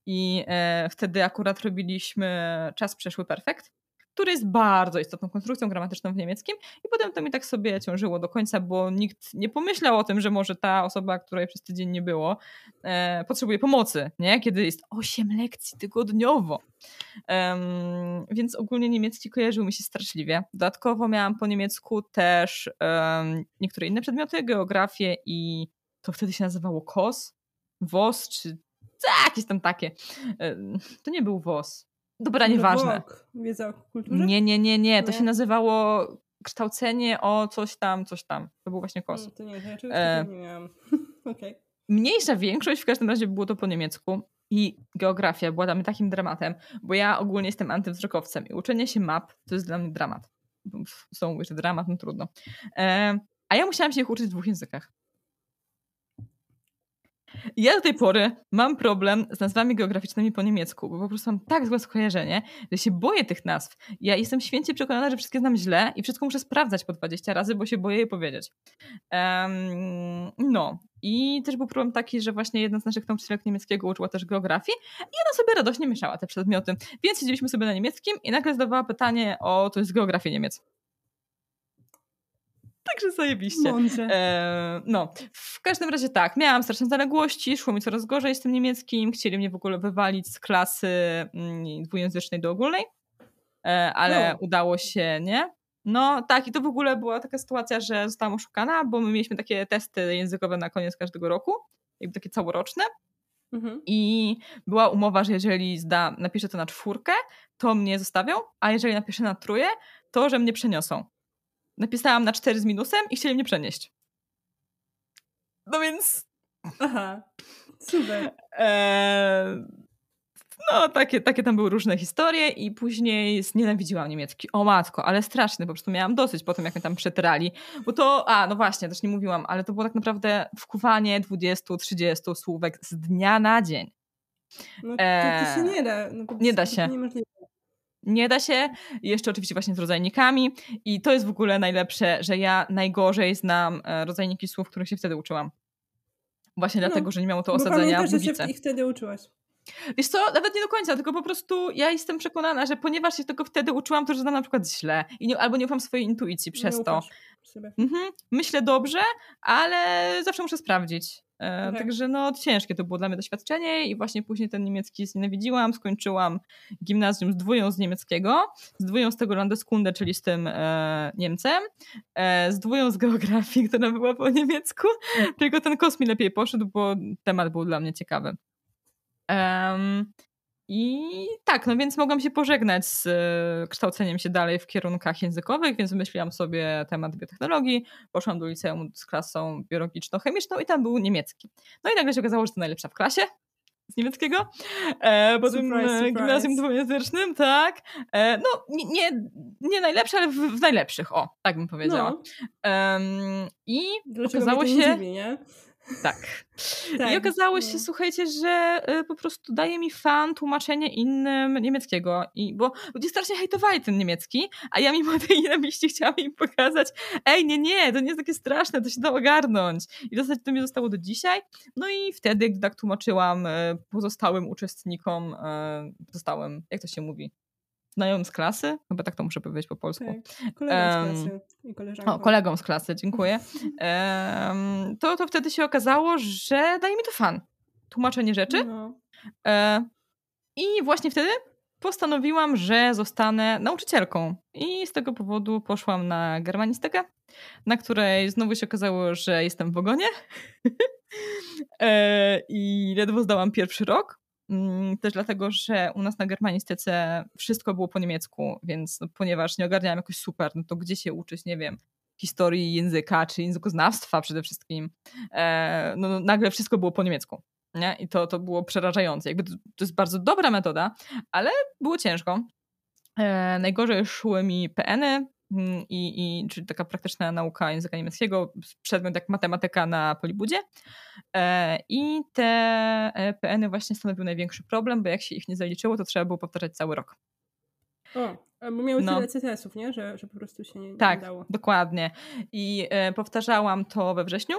i e, wtedy akurat robiliśmy czas przeszły perfekt który jest bardzo istotną konstrukcją gramatyczną w niemieckim i potem to mi tak sobie ciążyło do końca, bo nikt nie pomyślał o tym, że może ta osoba, której przez tydzień nie było, e, potrzebuje pomocy, nie? kiedy jest 8 lekcji tygodniowo. Um, więc ogólnie niemiecki kojarzył mi się straszliwie. Dodatkowo miałam po niemiecku też um, niektóre inne przedmioty, geografię i to wtedy się nazywało KOS, WOS czy jakieś tam takie. To nie był WOS. Dobra, nieważne. Wiedza o kulturze? Nie, nie, nie, nie. To nie. się nazywało kształcenie o coś tam, coś tam. To był właśnie kos. No, to nie, ja czegoś e... nie miałam. okay. Mniejsza większość w każdym razie było to po niemiecku i geografia była dla mnie takim dramatem, bo ja ogólnie jestem antywzrokowcem i uczenie się map to jest dla mnie dramat. Są jeszcze dramat, no trudno. E... A ja musiałam się ich uczyć w dwóch językach. Ja do tej pory mam problem z nazwami geograficznymi po niemiecku, bo po prostu mam tak złe skojarzenie, że się boję tych nazw. Ja jestem święcie przekonana, że wszystkie znam źle i wszystko muszę sprawdzać po 20 razy, bo się boję je powiedzieć. Um, no. I też był problem taki, że właśnie jedna z naszych nauczycielek niemieckiego uczyła też geografii i ona sobie radośnie mieszała te przedmioty. Więc siedzieliśmy sobie na niemieckim i nagle zadawała pytanie o to jest geografia Niemiec. Także zajebiście. E, no, w każdym razie tak, miałam straszne zaległości, szło mi coraz gorzej z tym niemieckim, chcieli mnie w ogóle wywalić z klasy mm, dwujęzycznej do ogólnej, e, ale no. udało się, nie? No tak, i to w ogóle była taka sytuacja, że zostałam oszukana, bo my mieliśmy takie testy językowe na koniec każdego roku, jakby takie całoroczne. Mhm. I była umowa, że jeżeli zda, napiszę to na czwórkę, to mnie zostawią, a jeżeli napiszę na trójkę, to że mnie przeniosą napisałam na 4 z minusem i chcieli mnie przenieść. No więc. Aha, super. Eee, no, takie, takie tam były różne historie i później znienawidziłam niemiecki. O matko, ale straszny, po prostu miałam dosyć po tym, jak mnie tam przetrali. Bo to, a no właśnie, też nie mówiłam, ale to było tak naprawdę wkuwanie 20-30 słówek z dnia na dzień. No to, to się nie da. No, nie da się. Niemożliwe. Nie da się. Jeszcze oczywiście właśnie z rodzajnikami. I to jest w ogóle najlepsze, że ja najgorzej znam e, rodzajniki słów, których się wtedy uczyłam. Właśnie no, dlatego, że nie miało to osadzenia w że się ich wtedy uczyłaś. Wiesz co, nawet nie do końca, tylko po prostu ja jestem przekonana, że ponieważ się tego wtedy uczyłam, to że znam na przykład źle i nie, albo nie ufam swojej intuicji przez to. Mhm. Myślę dobrze, ale zawsze muszę sprawdzić. E, okay. Także no ciężkie to było dla mnie doświadczenie i właśnie później ten niemiecki znienawidziłam, skończyłam gimnazjum z dwóją z niemieckiego, z dwóją z tego Landeskunde, czyli z tym e, Niemcem, e, z dwóją z geografii, która była po niemiecku, tylko ten kos mi lepiej poszedł, bo temat był dla mnie ciekawy. Um, i tak, no więc mogłam się pożegnać z e, kształceniem się dalej w kierunkach językowych, więc wymyśliłam sobie temat biotechnologii, poszłam do liceum z klasą biologiczno-chemiczną i tam był niemiecki. No i nagle się okazało, że to najlepsza w klasie z niemieckiego. E, po tym e, gimnazjum dwujęzycznym, tak. E, no, nie, nie, najlepsze, ale w, w, najlepszych, o, tak bym powiedziała. No. I Dlaczego okazało się... Dziwi, nie? Tak. tak. I okazało się, no. słuchajcie, że y, po prostu daje mi fan tłumaczenie innym niemieckiego. I, bo ludzie strasznie hejtowali ten niemiecki, a ja mimo tej nienawiści chciałam im pokazać, ej, nie, nie, to nie jest takie straszne, to się da ogarnąć. I w zasadzie to mi zostało do dzisiaj. No i wtedy, gdy tak tłumaczyłam y, pozostałym uczestnikom, y, pozostałym, jak to się mówi? Znajomym z klasy, chyba tak to muszę powiedzieć po polsku. Tak, um, z klasy i. O, kolegom z klasy, dziękuję. Um, to, to wtedy się okazało, że daje mi to fan. Tłumaczenie rzeczy. No. E, I właśnie wtedy postanowiłam, że zostanę nauczycielką. I z tego powodu poszłam na germanistykę, na której znowu się okazało, że jestem w ogonie. e, I ledwo zdałam pierwszy rok. Mm, też dlatego, że u nas na germanistyce wszystko było po niemiecku, więc no, ponieważ nie ogarniałam jakoś super, no to gdzie się uczyć, nie wiem, historii języka czy językoznawstwa przede wszystkim, e, no, no nagle wszystko było po niemiecku. Nie? I to, to było przerażające. Jakby to, to jest bardzo dobra metoda, ale było ciężko. E, najgorzej szły mi PN-y, i, i, czyli taka praktyczna nauka języka niemieckiego, przedmiot jak matematyka na Polibudzie. E, I te e, PN-y właśnie stanowiły największy problem, bo jak się ich nie zaliczyło, to trzeba było powtarzać cały rok. O, bo miały no. tyle CTS-ów, nie? Że, że po prostu się nie, tak, nie dało. Tak, dokładnie. I e, powtarzałam to we wrześniu.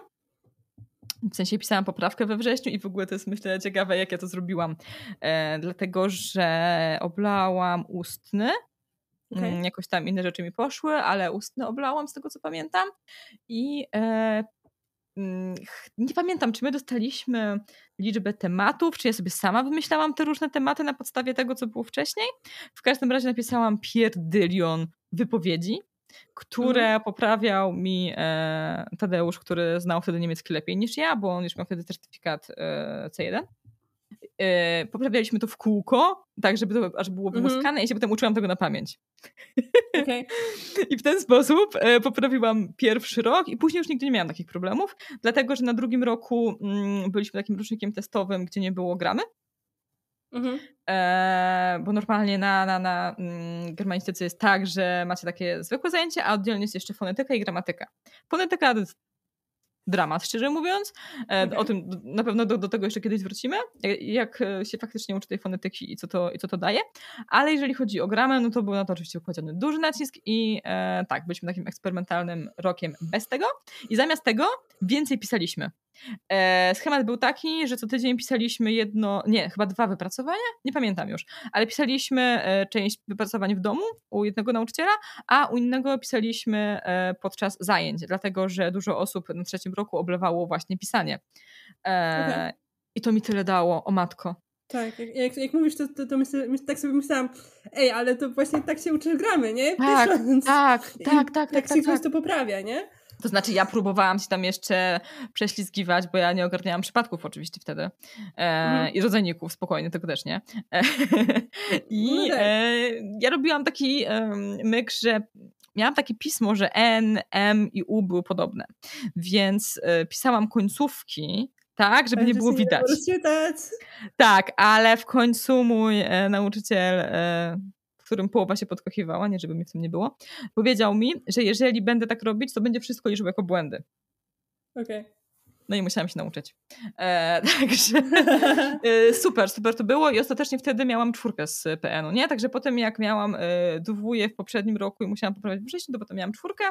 W sensie pisałam poprawkę we wrześniu i w ogóle to jest myślę ciekawe, jak ja to zrobiłam. E, dlatego, że oblałam ustny. Okay. Mm, jakoś tam inne rzeczy mi poszły, ale ustny oblałam z tego, co pamiętam. I e, Mm, nie pamiętam, czy my dostaliśmy liczbę tematów, czy ja sobie sama wymyślałam te różne tematy na podstawie tego, co było wcześniej. W każdym razie napisałam pierdylion wypowiedzi, które mm. poprawiał mi e, Tadeusz, który znał wtedy niemiecki lepiej niż ja, bo on już miał wtedy certyfikat e, C1. E, poprawialiśmy to w kółko, tak żeby to aż było mhm. wymuskane mm -hmm. i się potem uczyłam tego na pamięć. Okay. I w ten sposób e, poprawiłam pierwszy rok i później już nigdy nie miałam takich problemów, dlatego że na drugim roku mm, byliśmy takim rocznikiem testowym, gdzie nie było gramy. Mhm. E, bo normalnie na, na, na mm, germanistyce jest tak, że macie takie zwykłe zajęcie, a oddzielnie jest jeszcze fonetyka i gramatyka. Fonetyka to jest dramat, szczerze mówiąc. Okay. E, o tym na pewno do, do, tego jeszcze kiedyś wrócimy, jak się faktycznie uczy tej fonetyki i co, to, i co to daje. Ale jeżeli chodzi o gramę, no to był na to oczywiście układziony duży nacisk i e, tak, byliśmy takim eksperymentalnym rokiem bez tego. I zamiast tego więcej pisaliśmy. E, schemat był taki, że co tydzień pisaliśmy jedno, nie, chyba dwa wypracowania, nie pamiętam już, ale pisaliśmy e, część wypracowań w domu u jednego nauczyciela, a u innego pisaliśmy e, podczas zajęć, dlatego że dużo osób na trzecim roku oblewało właśnie pisanie. Okay. I to mi tyle dało, o matko. Tak, jak, jak, jak mówisz, to, to, to myślę, tak sobie myślałam, ej, ale to właśnie tak się uczysz gramy, nie? Tak, Pisząc. tak, tak, tak, tak, tak. Tak się tak. to poprawia, nie? To znaczy, ja próbowałam się tam jeszcze prześlizgiwać, bo ja nie ogarniałam przypadków oczywiście wtedy. E, mhm. I rodzajników, spokojnie, tego też nie. E, I no tak. e, ja robiłam taki myk, że miałam takie pismo, że N, M i U były podobne. Więc e, pisałam końcówki tak, żeby nie było widać. Tak, ale w końcu mój e, nauczyciel e, którym połowa się podkochiwała, nie żeby mi w tym nie było, powiedział mi, że jeżeli będę tak robić, to będzie wszystko liczył jako błędy. Okej. Okay. No i musiałam się nauczyć. E, także e, super, super to było i ostatecznie wtedy miałam czwórkę z PN-u, nie? Także potem jak miałam e, dwóje w poprzednim roku i musiałam poprawić wcześniej, to potem miałam czwórkę.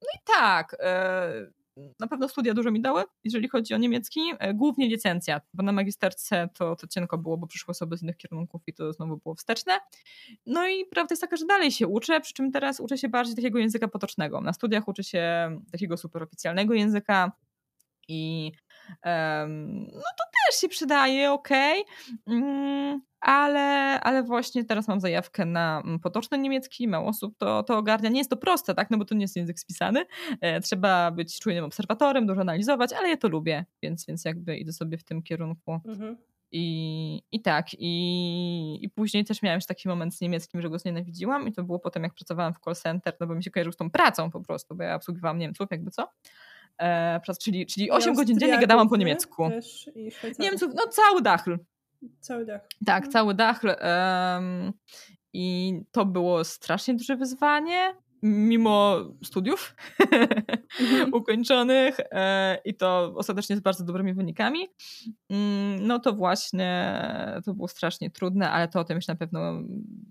no i tak, e, na pewno studia dużo mi dały, jeżeli chodzi o niemiecki, e, głównie licencja, bo na magisterce to, to cienko było, bo przyszły osoby z innych kierunków i to znowu było wsteczne. No i prawda jest taka, że dalej się uczę, przy czym teraz uczę się bardziej takiego języka potocznego. Na studiach uczę się takiego superoficjalnego języka, I um, no to też się przydaje, okej. Okay. Mm, ale, ale właśnie teraz mam zajawkę na mm, potoczny niemiecki, mało osób to, to ogarnia. Nie jest to proste, tak, no bo to nie jest język spisany. E, trzeba być czujnym obserwatorem, dużo analizować, ale ja to lubię, więc, więc jakby idę sobie w tym kierunku. Mhm. I, I tak, i, i później też miałem już taki moment z niemieckim, że go znienawidziłam i to było potem jak pracowałam w call center, no bo mi się kojarzył z tą pracą po prostu, bo ja obsługiwałam Niemców, jakby co. E, czyli, czyli 8 godzin dziennie gadałam po niemiecku. Niemców, no cały dachl. Cały dach. Tak, mhm. cały dachl. Um, I to było strasznie duże wyzwanie, mimo studiów mhm. ukończonych e, i to ostatecznie z bardzo dobrymi wynikami, mm, no to właśnie to było strasznie trudne, ale to o tym już na pewno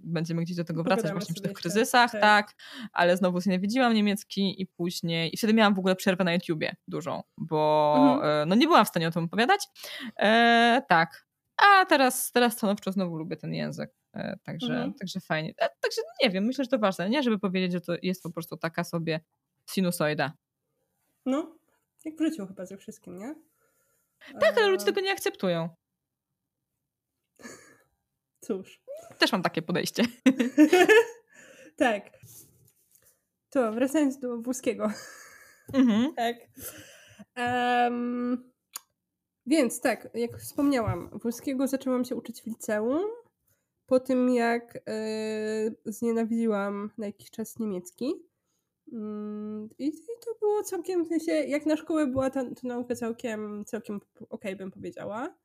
będziemy gdzieś do tego wracać Pogadamy właśnie przy tych kryzysach, tak. tak, ale znowu znienawidziłam niemiecki i później, i wtedy miałam w ogóle przerwę na YouTubie dużą, bo mhm. E, no nie byłam w stanie o tym opowiadać. E, tak, a teraz, teraz stanowczo znowu lubię ten język. E, także, mhm. także fajnie. E, także nie wiem, myślę, że to ważne, nie? Żeby powiedzieć, że to jest po prostu taka sobie sinusoida. No, jak w życiu chyba ze wszystkim, nie? Tak, ale ludzie e, tego nie akceptują. Cóż. Też mam takie podejście. tak. To wracając do włoskiego. Mhm. tak. Um, więc tak, jak wspomniałam, włoskiego zaczęłam się uczyć w liceum. Po tym, jak yy, znienawidziłam na jakiś czas niemiecki. Yy, I, to było całkiem, w sensie, jak na szkołę była ta, ta nauka całkiem, całkiem okej, okay, bym powiedziała.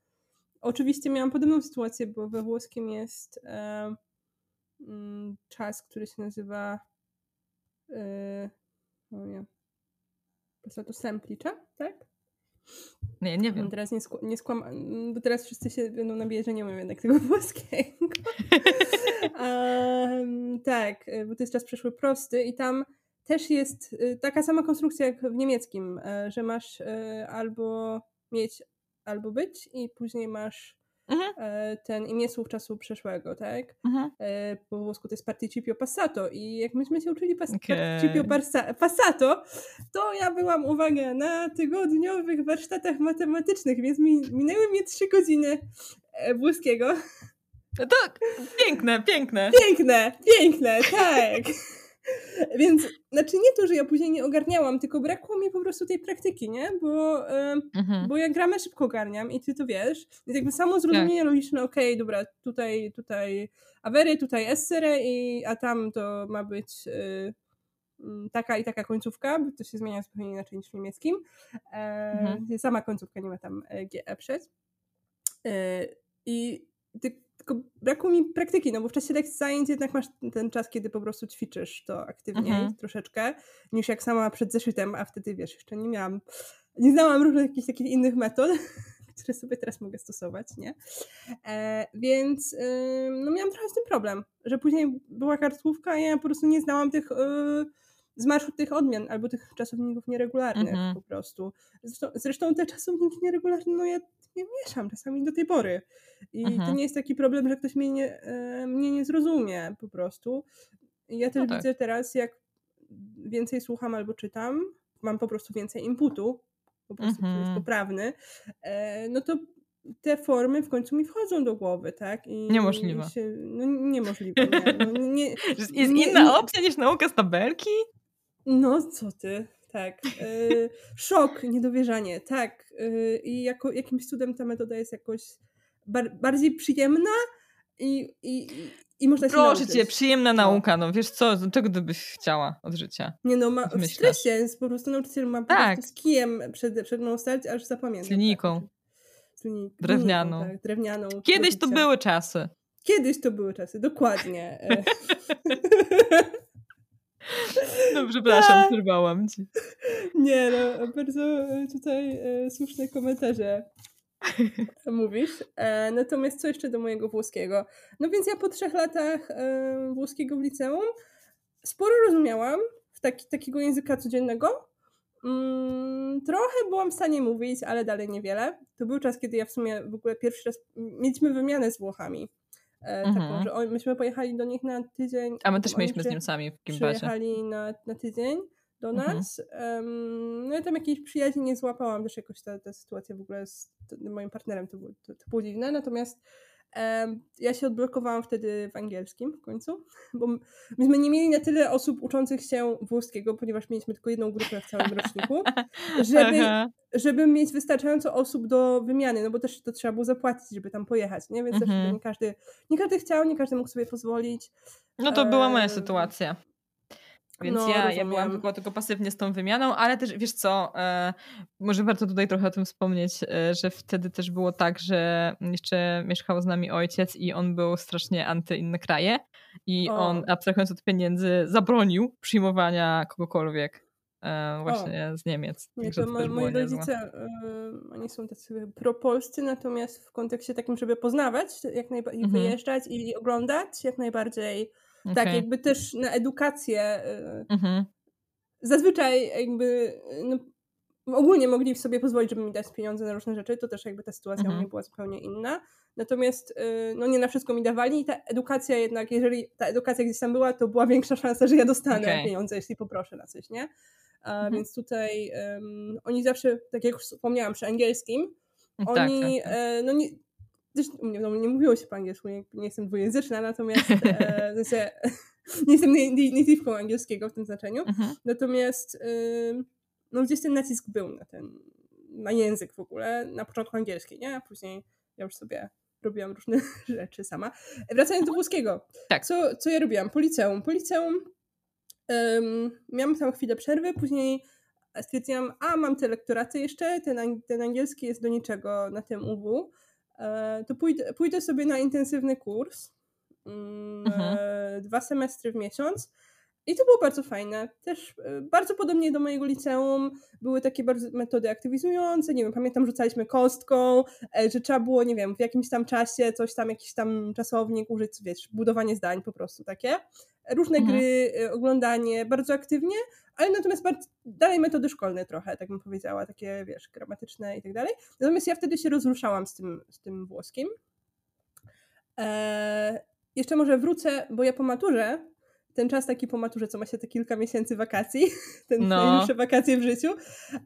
Oczywiście miałam podobną sytuację, bo we włoskim jest yy, czas, który się nazywa. Yy, o nie. To semplicze, tak? Nie, nie wiem. Teraz nie, skł- nie skłam... Bo teraz wszyscy się będą nabijać, że nie umiem jednak tego włoskiego. um, tak, bo to jest czas przeszły prosty i tam też jest y, taka sama konstrukcja jak w niemieckim, e, że masz e, albo mieć, albo być i później masz mhm. E, ten imię słów czasu przeszłego, tak? Mhm. E, po włosku to jest participio passato i jak myśmy się uczyli pas okay. participio passato, to ja byłam, uwaga, na tygodniowych warsztatach matematycznych, więc mi, minęły mnie trzy godziny e, włoskiego. To piękne, piękne. Piękne, piękne, tak. Więc, znaczy nie to, że ja później nie ogarniałam, tylko brakło mi po prostu tej praktyki, nie? Bo, mhm. bo ja gramę szybko ogarniam i ty to wiesz. Więc jakby samo zrozumienie tak. logiczne, okej, okay, dobra, tutaj, tutaj awery, tutaj essere, i, a tam to ma być y, mm, taka i taka końcówka, bo to się zmienia zupełnie inaczej niż w niemieckim. E, mhm. Sama końcówka nie ma tam e, GE przed. E, I ty tylko brakło mi praktyki, no bo w czasie lekcji zajęć jednak masz ten czas, kiedy po prostu ćwiczysz to aktywniej mhm. troszeczkę, niż jak sama przed zeszytem, a wtedy wiesz, jeszcze nie miałam, nie znałam różnych jakichś takich innych metod, które sobie teraz mogę stosować, nie? E, więc y, no miałam trochę z tym problem, że później była kartkówka a ja po prostu nie znałam tych y, zmarszu tych odmian albo tych czasowników nieregularnych mhm. po prostu. Zresztą, zresztą te czasowniki nieregularne, no ja nie mieszam czasami do tej pory. I mhm. to nie jest taki problem, że ktoś mnie nie, e, mnie nie zrozumie po prostu. I ja też no tak. widzę teraz, jak więcej słucham albo czytam, mam po prostu więcej inputu, po prostu, który jest mhm. poprawny, e, no to te formy w końcu mi wchodzą do głowy, tak? I niemożliwe. Się, no niemożliwe, nie. No, nie jest nie, inna opcja niż nauka z tabelki? No, co ty? Tak. Yy, szok, niedowierzanie, tak. Yy, I jako, jakimś cudem ta metoda jest jakoś bar bardziej przyjemna i, i, i można się Proszę cię, przyjemna no. nauka, no wiesz co, czego ty byś chciała od życia? Nie no, ma, w stresie, po prostu nauczyciel ma tak. po prostu z kijem przed, przed mną stać, aż zapamiętam. Z. Tak. Z linijką. Drewnianą. Tak, drewnianą. Kiedyś to były czasy. Kiedyś to były czasy, dokładnie. No przepraszam, tak. przerwałam ci. Nie no, bardzo e, tutaj e, słuszne komentarze mówisz. E, natomiast co jeszcze do mojego włoskiego? No więc ja po trzech latach e, włoskiego w liceum sporo rozumiałam w taki, takiego języka codziennego. Mm, trochę byłam w stanie mówić, ale dalej niewiele. To był czas, kiedy ja w sumie w ogóle pierwszy raz mieliśmy wymianę z Włochami. E, taką, mhm. że on, myśmy pojechali do nich na tydzień. A my też mieliśmy z Niemcami w Gimbasie. Przyjechali na, na tydzień do mhm. nas. Mhm. Um, no i tam jakiejś przyjaźni nie złapałam, też jakoś ta, ta sytuacja w ogóle z moim partnerem to było, to, to było dziwne, natomiast ja się odblokowałam wtedy w angielskim w końcu, bo myśmy nie mieli na tyle osób uczących się włoskiego, ponieważ mieliśmy tylko jedną grupę w całym roczniku, żeby, żeby mieć wystarczająco osób do wymiany, no bo też to trzeba było zapłacić, żeby tam pojechać, nie? Więc mhm. nie każdy, nie każdy chciał, nie każdy mógł sobie pozwolić. No to była moja sytuacja. Więc no, ja, ja byłam tylko, tylko pasywnie z tą wymianą, ale też wiesz co, e, może warto tutaj trochę o tym wspomnieć, e, że wtedy też było tak, że jeszcze mieszkał z nami ojciec i on był strasznie anty inne kraje i o. on abstrahując od pieniędzy zabronił przyjmowania kogokolwiek e, właśnie o. z Niemiec. Nie, to, to moi rodzice, y, oni są tacy propolscy, natomiast w kontekście takim, żeby poznawać, jak najbardziej mhm. wyjeżdżać i oglądać, jak najbardziej Okay. Tak, jakby też na edukację. Y, mhm. Zazwyczaj jakby no, ogólnie mogli sobie pozwolić, żeby mi dać pieniądze na różne rzeczy, to też jakby ta sytuacja mhm. u mnie była zupełnie inna. Natomiast y, no nie na wszystko mi dawali i ta edukacja jednak, jeżeli ta edukacja gdzieś tam była, to była większa szansa, że ja dostanę okay. pieniądze, jeśli poproszę na coś, nie? A mhm. Więc tutaj um, oni zawsze, tak jak już wspomniałam przy angielskim, tak, oni tak, tak. E, no nie, w domu nie mówiło się po angielsku, nie, nie jestem dwujęzyczna, natomiast e, znaczy, nie jestem native'ką angielskiego w tym znaczeniu, mhm. natomiast y, no gdzieś ten nacisk był na ten, na język w ogóle, na początku angielski, nie? A później ja już sobie robiłam różne rzeczy sama. Wracając do włoskiego. Tak. Co, co ja robiłam? Po liceum. Po liceum um, miałam tam chwilę przerwy, później stwierdziłam, a mam te lektoraty jeszcze, ten, ten angielski jest do niczego na tym UW. E, to pójdę, pójdę sobie na intensywny kurs, mm, mhm. Dwa semestry w miesiąc. I to było bardzo fajne. Też e, bardzo podobnie do mojego liceum były takie bardzo metody aktywizujące. Nie wiem, pamiętam, rzucaliśmy kostką, że trzeba było, nie wiem, w jakimś tam czasie coś tam, jakiś tam czasownik użyć, wiesz, budowanie zdań po prostu takie. Różne mhm. gry, oglądanie, bardzo aktywnie, ale natomiast bardzo, dalej metody szkolne trochę, tak bym powiedziała, takie wiesz, gramatyczne i tak dalej. Natomiast ja wtedy się rozruszałam z tym, z tym włoskim. Eee, jeszcze może wrócę, bo ja po maturze, ten czas taki po maturze, co ma się te kilka miesięcy wakacji, ten no. najbliższe wakacje w życiu,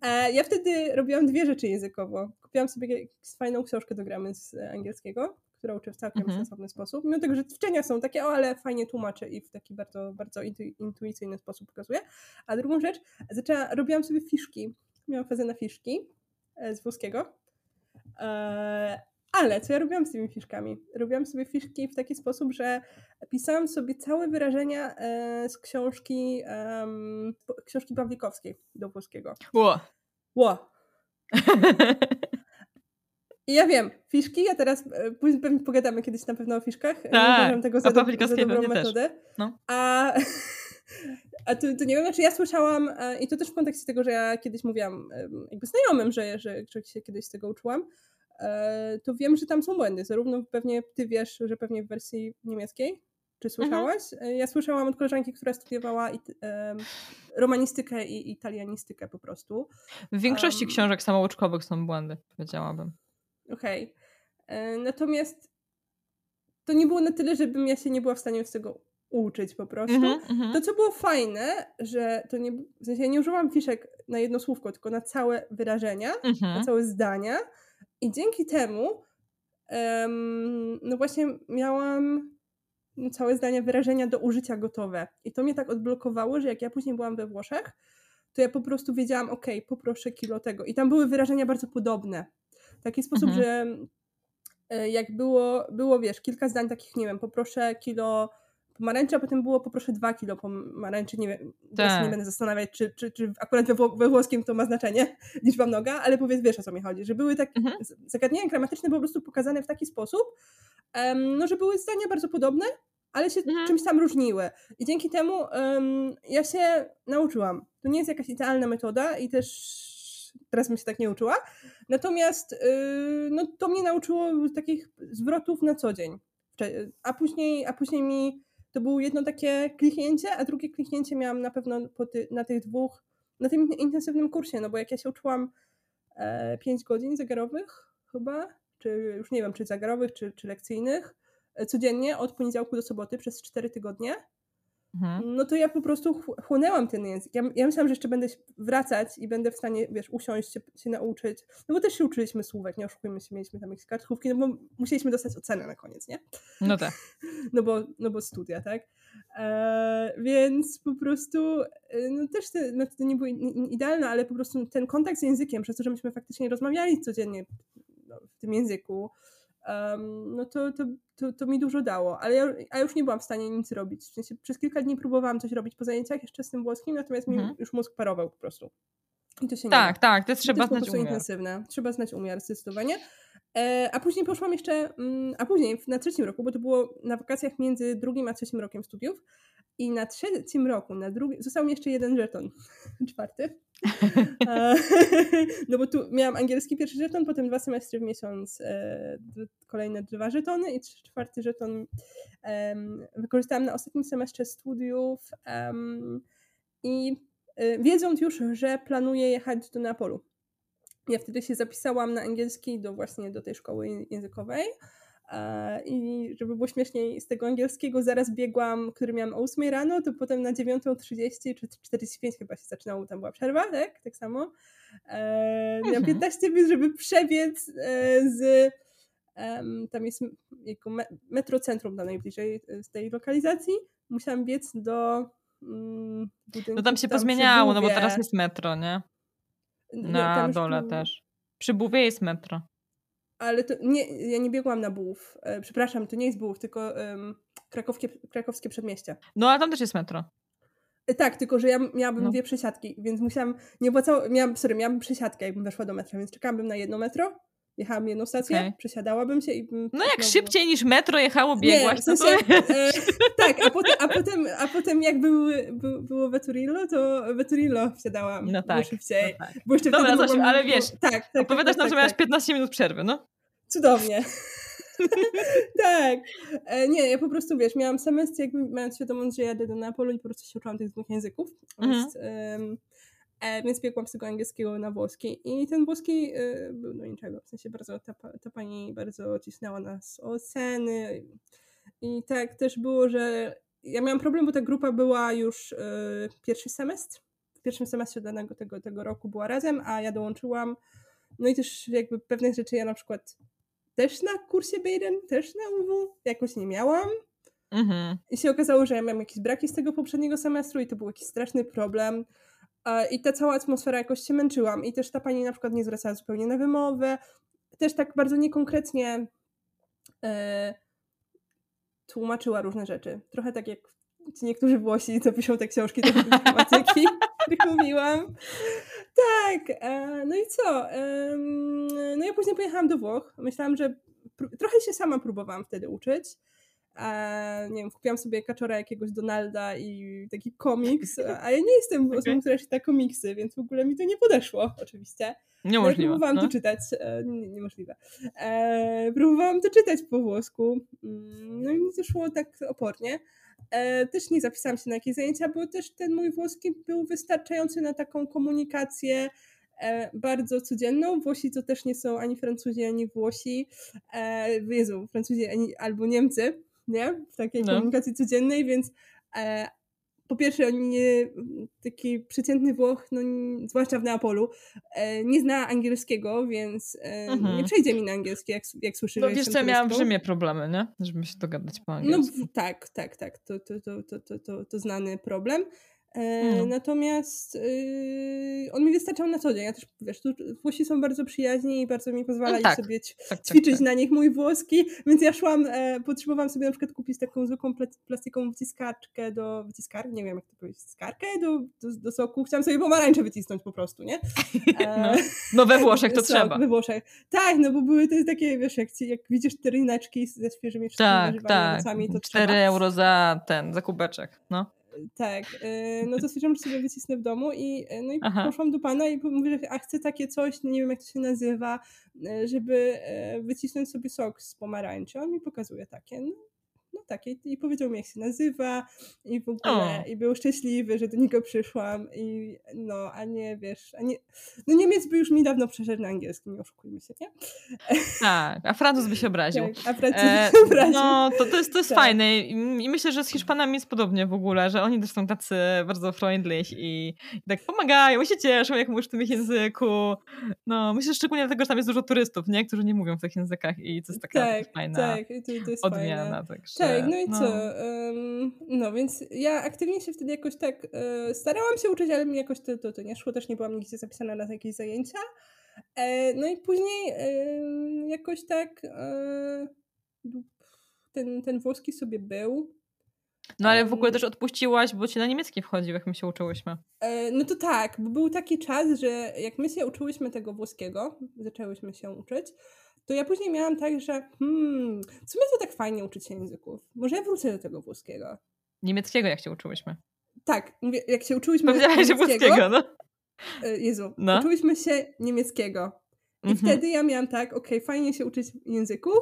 eee, ja wtedy robiłam dwie rzeczy językowo. Kupiłam sobie fajną książkę do gramy z angielskiego, która uczy w całkiem mhm. sensowny sposób. Mimo tego, że ćwiczenia są takie, o, ale fajnie tłumaczy i w taki bardzo, bardzo intuicyjny sposób pokazuje. A drugą rzecz, zaczęła, robiłam sobie fiszki. Miałam fazę na fiszki e, z włoskiego. Ale co ja robiłam z tymi fiszkami? Robiłam sobie fiszki w taki sposób, że pisałam sobie całe wyrażenia e, z książki, książki Pawlikowskiej do włoskiego. Ło. Ło. I ja wiem, fiszki, ja teraz e, później pewnie pogadamy kiedyś na pewno o fiszkach. Tak, Uważam tego za, do, za dobrą metodę. No. A, a to, to nie wiem, znaczy ja słyszałam, e, i to też w kontekście tego, że ja kiedyś mówiłam jakby znajomym, że, że, że się kiedyś z tego uczyłam, to wiem, że tam są błędy. Zarówno pewnie ty wiesz, że pewnie w wersji niemieckiej, czy słyszałaś? Mhm. Ja słyszałam od koleżanki, która studiowała i, um, romanistykę i italianistykę po prostu. W większości um, książek samouczkowych są błędy, powiedziałabym. Okej. Okay. E, natomiast to nie było na tyle, żebym ja się nie była w stanie z tego uczyć po prostu. Mm -hmm, to, co było fajne, że to nie, w sensie ja nie używam fiszek na jedno słówko, tylko na całe wyrażenia, mm -hmm. na mhm. całe zdania i dzięki temu um, no właśnie miałam całe zdania, wyrażenia do użycia gotowe. I to mnie tak odblokowało, że jak ja później byłam we Włoszech, to ja po prostu wiedziałam, ok, poproszę kilo tego. I tam były wyrażenia bardzo podobne w taki sposób, mhm. że e, jak było, było, wiesz, kilka zdań takich, nie wiem, poproszę kilo pomarańczy, a potem było poproszę dwa kilo pomarańczy, nie wiem, tak. nie będę zastanawiać, czy, czy, czy akurat we, we, włoskim to ma znaczenie, liczba mnoga, ale powiedz, wiesz o co mi chodzi, że były tak mhm. zagadnienia gramatyczne po prostu pokazane w taki sposób, um, no, że były zdania bardzo podobne, ale się mhm. czymś tam różniły. I dzięki temu um, ja się nauczyłam. To nie jest jakaś idealna metoda i też teraz bym się tak nie uczyła. Natomiast yy, no, to mnie nauczyło takich zwrotów na co dzień. A później, a później mi to było jedno takie kliknięcie, a drugie kliknięcie miałam na pewno ty, na tych dwóch, na tym intensywnym kursie, no bo jak ja się uczyłam e, 5 godzin zegarowych chyba, czy już nie wiem, czy zegarowych, czy, czy lekcyjnych, e, codziennie od poniedziałku do soboty przez 4 tygodnie, mhm. no to ja po prostu chłonęłam ten język. Ja, ja myślałam, że jeszcze będę wracać i będę w stanie, wiesz, usiąść, się, się nauczyć. No bo też się uczyliśmy słówek, nie oszukujmy się, mieliśmy tam jakieś kartkówki, no bo musieliśmy dostać ocenę na koniec, nie? No tak. No bo, no bo studia, tak? E, więc po prostu, e, no też te no nie były idealne, ale po prostu ten kontakt z językiem, przez to, że myśmy faktycznie rozmawiali codziennie no, w tym języku, um, no to, to, to, to, mi dużo dało, ale ja, ja, już nie byłam w stanie nic robić. W sensie przez kilka dni próbowałam coś robić po zajęciach jeszcze z tym włoskim, natomiast mhm. mi już mózg parował po prostu. I to się tak, nie tak, to trzeba to jest znać umiar. intensywne. Trzeba znać umiar zdecydowanie. E, a później poszłam jeszcze, mm, a później na trzecim roku, bo to było na wakacjach między drugim a trzecim rokiem studiów. I na trzecim roku, na drugim, został mi jeszcze jeden żeton, czwarty. E, no bo tu miałam angielski pierwszy żeton, potem dwa semestry w miesiąc, e, kolejne dwa żetony i czwarty żeton wykorzystałam na ostatnim semestrze studiów i wiedząc już, że planuję jechać do Neapolu. Ja wtedy się zapisałam na angielski do właśnie do tej szkoły językowej. I żeby było śmieszniej, z tego angielskiego zaraz biegłam, który miałam o 8 rano, to potem na 9.30 czy 45 chyba się zaczynało, tam była przerwa, tak? Tak samo. E, miałam 15 mhm. minut, żeby przebiec e, z tam jest jako metrocentrum na najbliżej e, z tej lokalizacji. Musiałam biec do mm, budynku. No tam się tam pozmieniało, no bo teraz jest metro, nie? Na nie, dole już... też. Przy Buwie jest metro. Ale to nie, ja nie biegłam na Bułów. E, przepraszam, to nie jest Bułów, tylko um, krakowskie, krakowskie przedmieście. No, a tam też jest metro. E, tak, tylko że ja miałabym no. dwie przesiadki, więc musiałam, nie opłacało, miałam, sorry, miałabym przesiadkę, jakbym weszła do metra, więc czekałabym na jedno metro, jechałam jedną stację, okay. przesiadałabym się i... No jak znowu... szybciej niż metro jechało, biegłaś, nie, w sensie, to... e, Tak, a potem, a potem, a potem jak były, by, było Veturillo, to Veturillo wsiadałam no tak, szybciej. No tak. Bo jeszcze Dobra, Zosiu, ale wiesz, tak, tak, tak opowiadasz tak, nam, tak, że miałaś 15 minut przerwy, no? Cudownie. tak. E, nie, ja po prostu, wiesz, miałam semestr, jakby mając świadomość, że jadę do Neapolu i po prostu się uczyłam tych dwóch języków. Mhm. Więc, um, e, więc biegłam z tego angielskiego na włoski. I ten włoski e, był no niczego. W sensie bardzo, ta, ta pani bardzo cisnęła nas o oceny. I tak też było, że ja miałam problem, bo ta grupa była już e, pierwszy semestr. W pierwszym semestrze danego tego, tego roku była razem, a ja dołączyłam. No i też jakby pewnych rzeczy ja na przykład też na kursie B1, też na UW, jakoś nie miałam. Mhm. I się okazało, że ja miałam jakieś braki z tego poprzedniego semestru i to był jakiś straszny problem. I ta cała atmosfera jakoś się męczyłam. I też ta pani na przykład nie zwracała zupełnie na wymowę. Też tak bardzo niekonkretnie e, tłumaczyła różne rzeczy. Trochę tak jak ci niektórzy Włosi, co piszą te książki do informatyki, których mówiłam. Tak, e, no i co? No ja później pojechałam do Włoch. Myślałam, że trochę się sama próbowałam wtedy uczyć. E, nie wiem, kupiłam sobie kaczora jakiegoś Donalda i taki komiks, a ja nie jestem okay. osobą, która czyta komiksy, więc w ogóle mi to nie podeszło, oczywiście. Niemożliwe. Ja próbowałam no. to czytać. E, nie, niemożliwe. E, próbowałam to czytać po włosku. Mm, no i mi to szło tak opornie. E, też nie zapisałam się na jakieś zajęcia, bo też ten mój włoski był wystarczający na taką komunikację e, bardzo codzienną. Włosi to też nie są ani Francuzi, ani Włosi. E, Jezu, Francuzi ani, albo Niemcy, nie? W takiej no. komunikacji codziennej, więc po pierwsze, oni nie, taki przeciętny Włoch, no, zwłaszcza w Neapolu, e, nie zna angielskiego, więc e, mhm. nie przejdzie mi na angielski, jak, jak słyszy, no, że wiesz co, miałam w Rzymie problemy, nie? Żeby się dogadać po no, angielsku. No tak, tak, tak. To, to, to, to, to, to, to znany problem. Mhm. Natomiast yy, on mi wystarczał na co dzień. Ja też, wiesz, tu Włosi są bardzo przyjaźni i bardzo mi pozwalali no tak, sobie tak, tak, ćwiczyć tak, na nich mój włoski, więc ja szłam, e, potrzebowałam sobie na przykład kupić taką zwykłą plastikową wyciskarkę do wyciskarki, nie wiem jak to powiedzieć, wyciskarkę do, do, do soku. Chciałam sobie pomarańcze wycisnąć po prostu, nie? E, no, no we Włoszech to trzeba. We Włoszech. Tak, no bo były to takie, wiesz, jak, jak widzisz te ryneczki ze świeżymi tak, tak. owocami, to 4 trzeba. euro za ten, za kubeczek, no tak, y, no to stwierdziłam, że sobie wycisnę w domu i, y, no i poszłam do pana i mówię, że a chcę takie coś, nie wiem jak to się nazywa, y, żeby wycisnąć sobie sok z pomarańczy. On mi pokazuje takie. No, no tak, i, i powiedział mi, jak się nazywa i w ogóle, o. i był szczęśliwy, że do niego przyszłam i no, a nie, wiesz, a nie, no Niemiec by już mi dawno przeszedł na angielski, nie oszukujmy się, nie? Tak, a Francuz by się obraził. Tak, a Francuz e, by się obraził. No, to, to jest, to jest tak. fajne i myślę, że z Hiszpanami jest podobnie w ogóle, że oni też są tacy bardzo freundlich i, i tak pomagają, się cieszą, jak mówisz w tym języku. No, myślę szczególnie dlatego, że tam jest dużo turystów, nie? Którzy nie mówią w tych językach i to jest taka tak, fajna tak, to, to jest odmiana. Fajne. Także, tak, no i no. co? Um, no, więc ja aktywnie się wtedy jakoś tak e, starałam się uczyć, ale mi jakoś to, to, to nie szło, też nie byłam nigdzie zapisana na jakieś zajęcia. E, no i później e, jakoś tak e, ten, ten włoski sobie był. No ale w ogóle też odpuściłaś, bo ci na niemiecki wchodził, jak my się uczyłyśmy. E, no to tak, bo był taki czas, że jak my się uczyłyśmy tego włoskiego, zaczęłyśmy się uczyć, to ja później miałam tak, że hmm, w sumie to tak fajnie uczyć się języków. Może ja wrócę do tego włoskiego. Niemieckiego jak się uczyłyśmy. Tak, jak się uczyłyśmy niemieckiego. włoskiego, no. E, Jezu, no. uczyłyśmy się niemieckiego. I mhm. wtedy ja miałam tak, ok, fajnie się uczyć języków,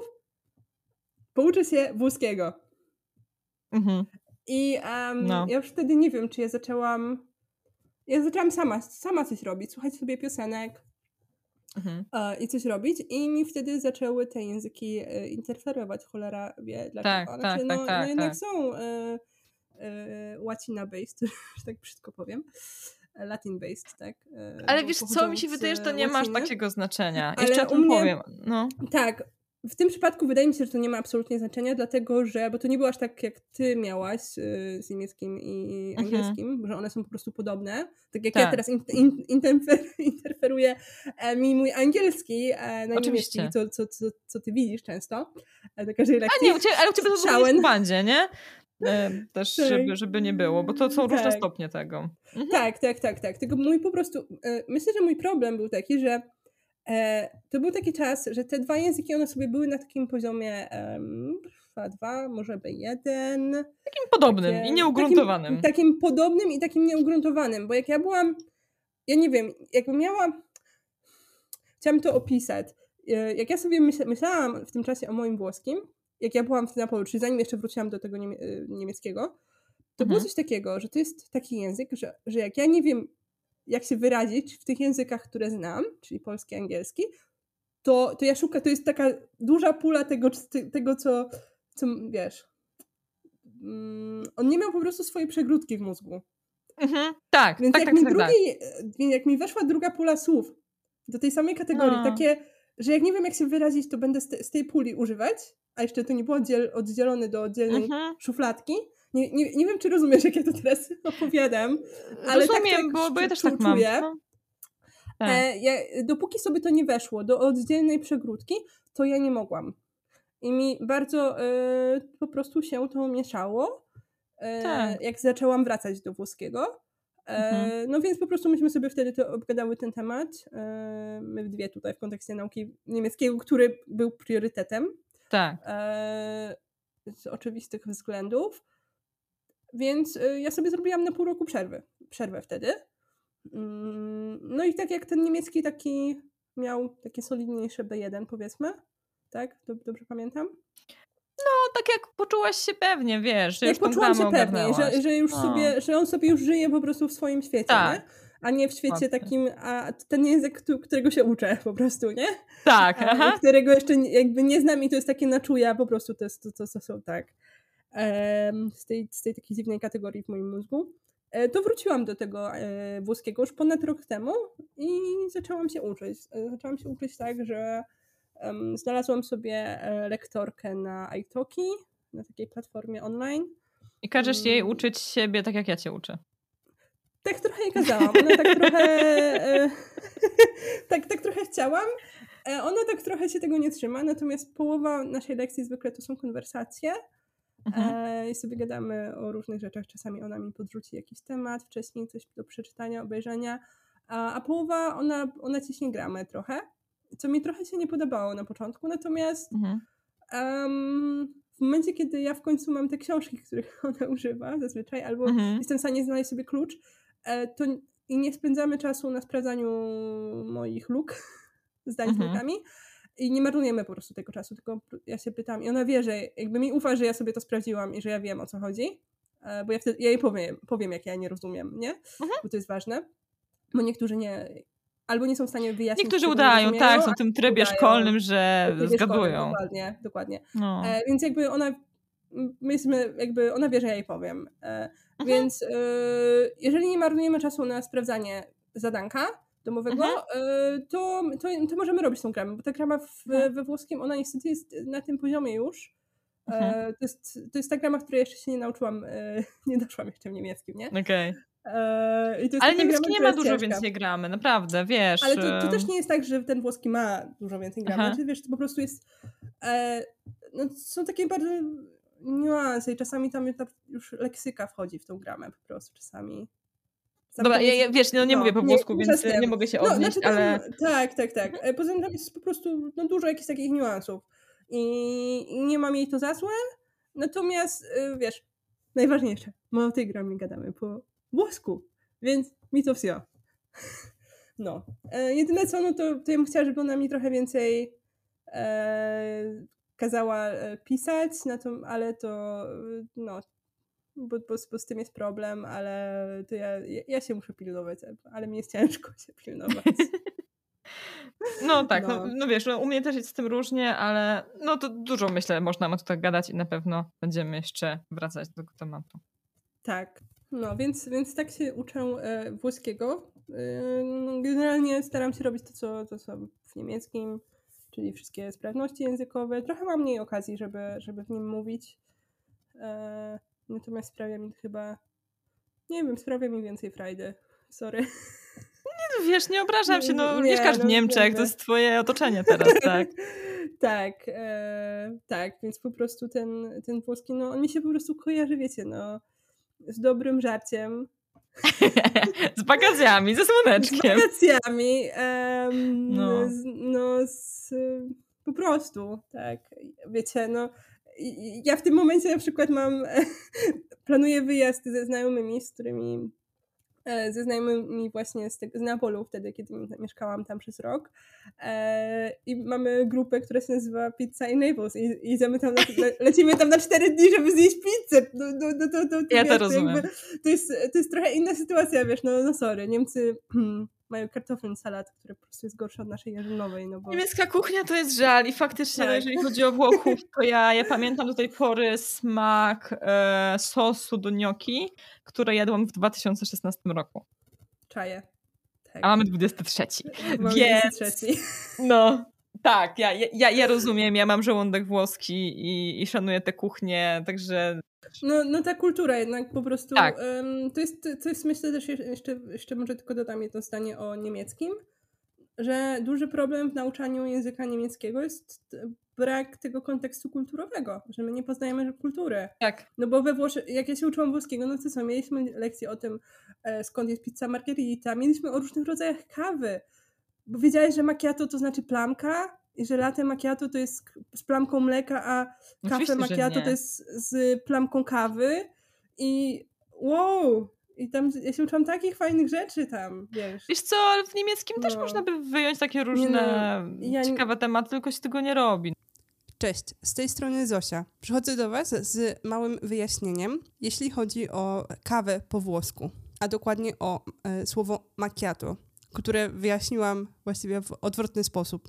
pouczę się włoskiego. Mhm. I um, no. ja już wtedy nie wiem, czy ja zaczęłam. Ja zaczęłam sama, sama coś robić, słuchać sobie piosenek mhm. uh, i coś robić. I mi wtedy zaczęły te języki uh, interferować, cholera wie dlaczego. Tak, znaczy, tak, no, tak, tak, no jednak tak. są uh, łacina-based, że tak brzydko powiem. Latin-based, tak? Ale wiesz co, mi się wydaje, że to nie ma takiego znaczenia. Ale Jeszcze o tym mnie, powiem. No. Tak, w tym przypadku wydaje mi się, że to nie ma absolutnie znaczenia, dlatego że, bo to nie było aż tak jak ty miałaś y, z niemieckim i mhm. angielskim, mhm. że one są po prostu podobne. Tak jak tak. ja teraz in, in, interfer, interferuję e, mi mój angielski e, na Oczywiście. niemiecki, co, co, co, co ty widzisz często e, na każdej lekcji. A nie, u ciebie, ale u ciebie to w bandzie, nie? też, tak. żeby, żeby nie było, bo to są różne tak. stopnie tego. Mhm. Tak, tak, tak, tak. Tylko mój po prostu, myślę, że mój problem był taki, że E, to był taki czas, że te dwa języki, one sobie były na takim poziomie um, A2, może B1. Takim podobnym takie, i nieugruntowanym. Takim, takim, podobnym i takim nieugruntowanym, bo jak ja byłam, ja nie wiem, jakbym miała, chciałam to opisać, e, jak ja sobie myśl, myślałam w tym czasie o moim włoskim, jak ja byłam wtedy na polu, czyli zanim jeszcze wróciłam do tego e, niemieckiego, to mhm. było coś takiego, że to jest taki język, że, że jak ja nie wiem, jak się wyrazić w tych językach, które znam, czyli polski, angielski, to, to ja szukam, to jest taka duża pula tego, tego co, co wiesz. Mm, on nie miał po prostu swojej przegródki w mózgu. Mhm, tak, Więc tak, jak, tak, mi tak, drugi, tak. jak mi weszła druga pula słów do tej samej kategorii, no. takie, że jak nie wiem jak się wyrazić, to będę z, te, z tej puli używać, a jeszcze to nie było oddziel, oddzielone do oddzielnej mhm. szufladki, nie, nie, nie wiem, czy rozumiesz, jak ja to teraz opowiadam, ale Rozumiem, tak, tak bo, bo ja też tak mam. No. Tak. E, ja, dopóki sobie to nie weszło do oddzielnej przegródki, to ja nie mogłam. I mi bardzo e, po prostu się to mieszało, e, tak. jak zaczęłam wracać do włoskiego. E, mhm. No więc po prostu myśmy sobie wtedy to obgadały ten temat, my w dwie tutaj w kontekście nauki niemieckiego, który był priorytetem. Tak. Z oczywistych względów. Więc y, ja sobie zrobiłam na pół roku przerwy. Przerwę wtedy. Mm, no i tak jak ten niemiecki taki miał takie solidniejsze B1 powiedzmy, tak? Dobrze pamiętam? No, tak jak poczułaś się pewnie, wiesz, że jak już poczułam się pewnie, że, że już no. sobie, że on sobie już żyje po prostu w swoim świecie, tak. nie? a nie w świecie takim, a ten język, którego się uczę po prostu, nie? Tak, aha. Którego jeszcze jakby nie znam i to jest takie na czuja, po prostu to, jest, to, to, to są tak z tej, z tej takiej dziwnej kategorii w moim mózgu, e, to wróciłam do tego e, włoskiego już ponad rok temu i zaczęłam się uczyć. E, zaczęłam się uczyć tak, że znalazłam sobie lektorkę na iTalki, na takiej platformie online. I każesz jej mm. uczyć siebie tak, jak ja cię uczę. Tak trochę jej kazałam. Ona tak trochę... tak, tak trochę chciałam. Ona tak trochę się tego nie trzyma, natomiast połowa naszej lekcji zwykle to są konwersacje. Mhm. E, I sobie gadamy o różnych rzeczach. Czasami ona mi podrzuci jakiś temat, wcześniej coś do przeczytania, obejrzenia, a, a połowa ona, ona ciśnie gramę trochę, co mi trochę się nie podobało na początku, natomiast mhm. um, w momencie, kiedy ja w końcu mam te książki, których ona używa zazwyczaj, albo mhm. jestem w stanie znaleźć sobie klucz, e, to i nie spędzamy czasu na sprawdzaniu moich luk zdań mhm. I nie marnujemy po prostu tego czasu, tylko ja się pytam i ona wie, że jakby mi ufa, że ja sobie to sprawdziłam i że ja wiem o co chodzi, e, bo ja, wtedy, ja jej powiem, powiem, jak ja nie rozumiem, nie? Mhm. Bo to jest ważne. Bo niektórzy nie, albo nie są w stanie wyjaśnić. Niektórzy udają, tak, są w tym trybie udają, szkolnym, że zgadują. dokładnie, dokładnie. No. E, więc jakby ona, my jesteśmy, jakby ona wie, że ja jej powiem. E, mhm. Więc e, jeżeli nie marnujemy czasu na sprawdzanie zadanka domowego, mhm. e, to, to, to, możemy robić tą gramę, bo ta grama w, mhm. we włoskim, ona niestety jest na tym poziomie już. E, mhm. To, jest, to jest ta grama, której jeszcze się nie nauczyłam, e, nie doszłam jeszcze w niemieckim, nie? Okej. Okay. Eee, Ale niemiecki nie ma dużo ciężka. więcej gramy, naprawdę, wiesz. Ale to, to, też nie jest tak, że ten włoski ma dużo więcej gramy. Znaczy, wiesz, to po prostu jest. E, no, są takie bardzo niuanse i czasami tam już leksyka wchodzi w tą gramę po prostu czasami. Dobra, ja, ja, wiesz, no nie no, mówię po włosku, nie, więc nie mogę się odnieść, no, znaczy ale... tak, tak, tak. E, poza tym tam jest po prostu no, dużo jakichś takich niuansów i nie mam jej to za złe, natomiast e, wiesz, najważniejsze, my o tej gramie gadamy po włosku, więc mi to wsio. No. E, jedyne co, no to, to ja bym chciała, żeby ona mi trochę więcej e, kazała e, pisać, na to, ale to no, bo, bo, bo, z tym jest problem, ale to ja, ja się muszę pilnować, ale mi jest ciężko się pilnować. No tak, no. No, no wiesz, no, u mnie też jest z tym różnie, ale no to dużo myślę, można o tak gadać i na pewno będziemy jeszcze wracać do tego tematu. Tak. No, więc, więc tak się uczę e, włoskiego. E, generalnie staram się robić to co, to, co w niemieckim, czyli wszystkie sprawności językowe. Trochę mam mniej okazji, żeby, żeby w nim mówić. E, natomiast sprawia mi chyba, nie wiem, sprawia mi więcej frajdy. Sorry. Nie, no wiesz, nie obrażam się, no nie, mieszkasz w no, Niemczech, to jest twoje otoczenie teraz, tak? tak, e, tak, więc po prostu ten, ten włoski, no on mi się po prostu kojarzy, wiecie, no z dobrym żarciem. z wakacjami, ze słoneczkiem. Z wakacjami. Um, no. Z, no z, po prostu, tak. Wiecie, no ja w tym momencie na przykład mam, planuję wyjazd ze znajomymi, z którymi E, ze znajomymi właśnie z, tego, z Neapolu wtedy, kiedy mieszkałam tam przez rok. E, I mamy grupę, która się nazywa Pizza in Naples i, i tam na, le, lecimy tam na cztery dni, żeby zjeść pizzę. No, no, no, to, to, to, ja wiesz, to rozumiem. Jakby, to, jest, to jest trochę inna sytuacja, wiesz, no, no sorry, Niemcy mają kartoflin salat, który po prostu jest gorszy od naszej jarzynowej. No bo... Niemiecka kuchnia to jest żal i faktycznie tak. jeżeli chodzi o Włochów, to ja, ja pamiętam do tej pory smak e, sosu do gnocchi, które jadłam w 2016 roku. Czaję. Tak. A mamy 23. Mamy Więc, 23. No, tak, ja, ja, ja rozumiem, ja mam żołądek włoski i, i szanuję tę kuchnię, także no, no ta kultura jednak po prostu. Tak. Um, to, jest, to jest myślę też jeszcze, jeszcze może tylko dodam jedno zdanie o niemieckim, że duży problem w nauczaniu języka niemieckiego jest brak tego kontekstu kulturowego, że my nie poznajemy kultury. Tak. No bo we Włoszech, jak ja się uczyłam włoskiego, no to co, mieliśmy lekcję o tym, e, skąd jest pizza margherita, mieliśmy o różnych rodzajach kawy, bo wiedziałeś, że macchiato to znaczy plamka, że latte macchiato to jest z plamką mleka, a kafe macchiato to jest z plamką kawy i wow, i tam ja się uczyłam takich fajnych rzeczy tam, wiesz. Wiesz co, w niemieckim no. też można by wyjąć takie różne no, ja ciekawe tematy, tylko się tego nie robi. Cześć, z tej strony Zosia. Przychodzę do Was z małym wyjaśnieniem, jeśli chodzi o kawę po włosku, a dokładnie o e, słowo macchiato, które wyjaśniłam właściwie w odwrotny sposób.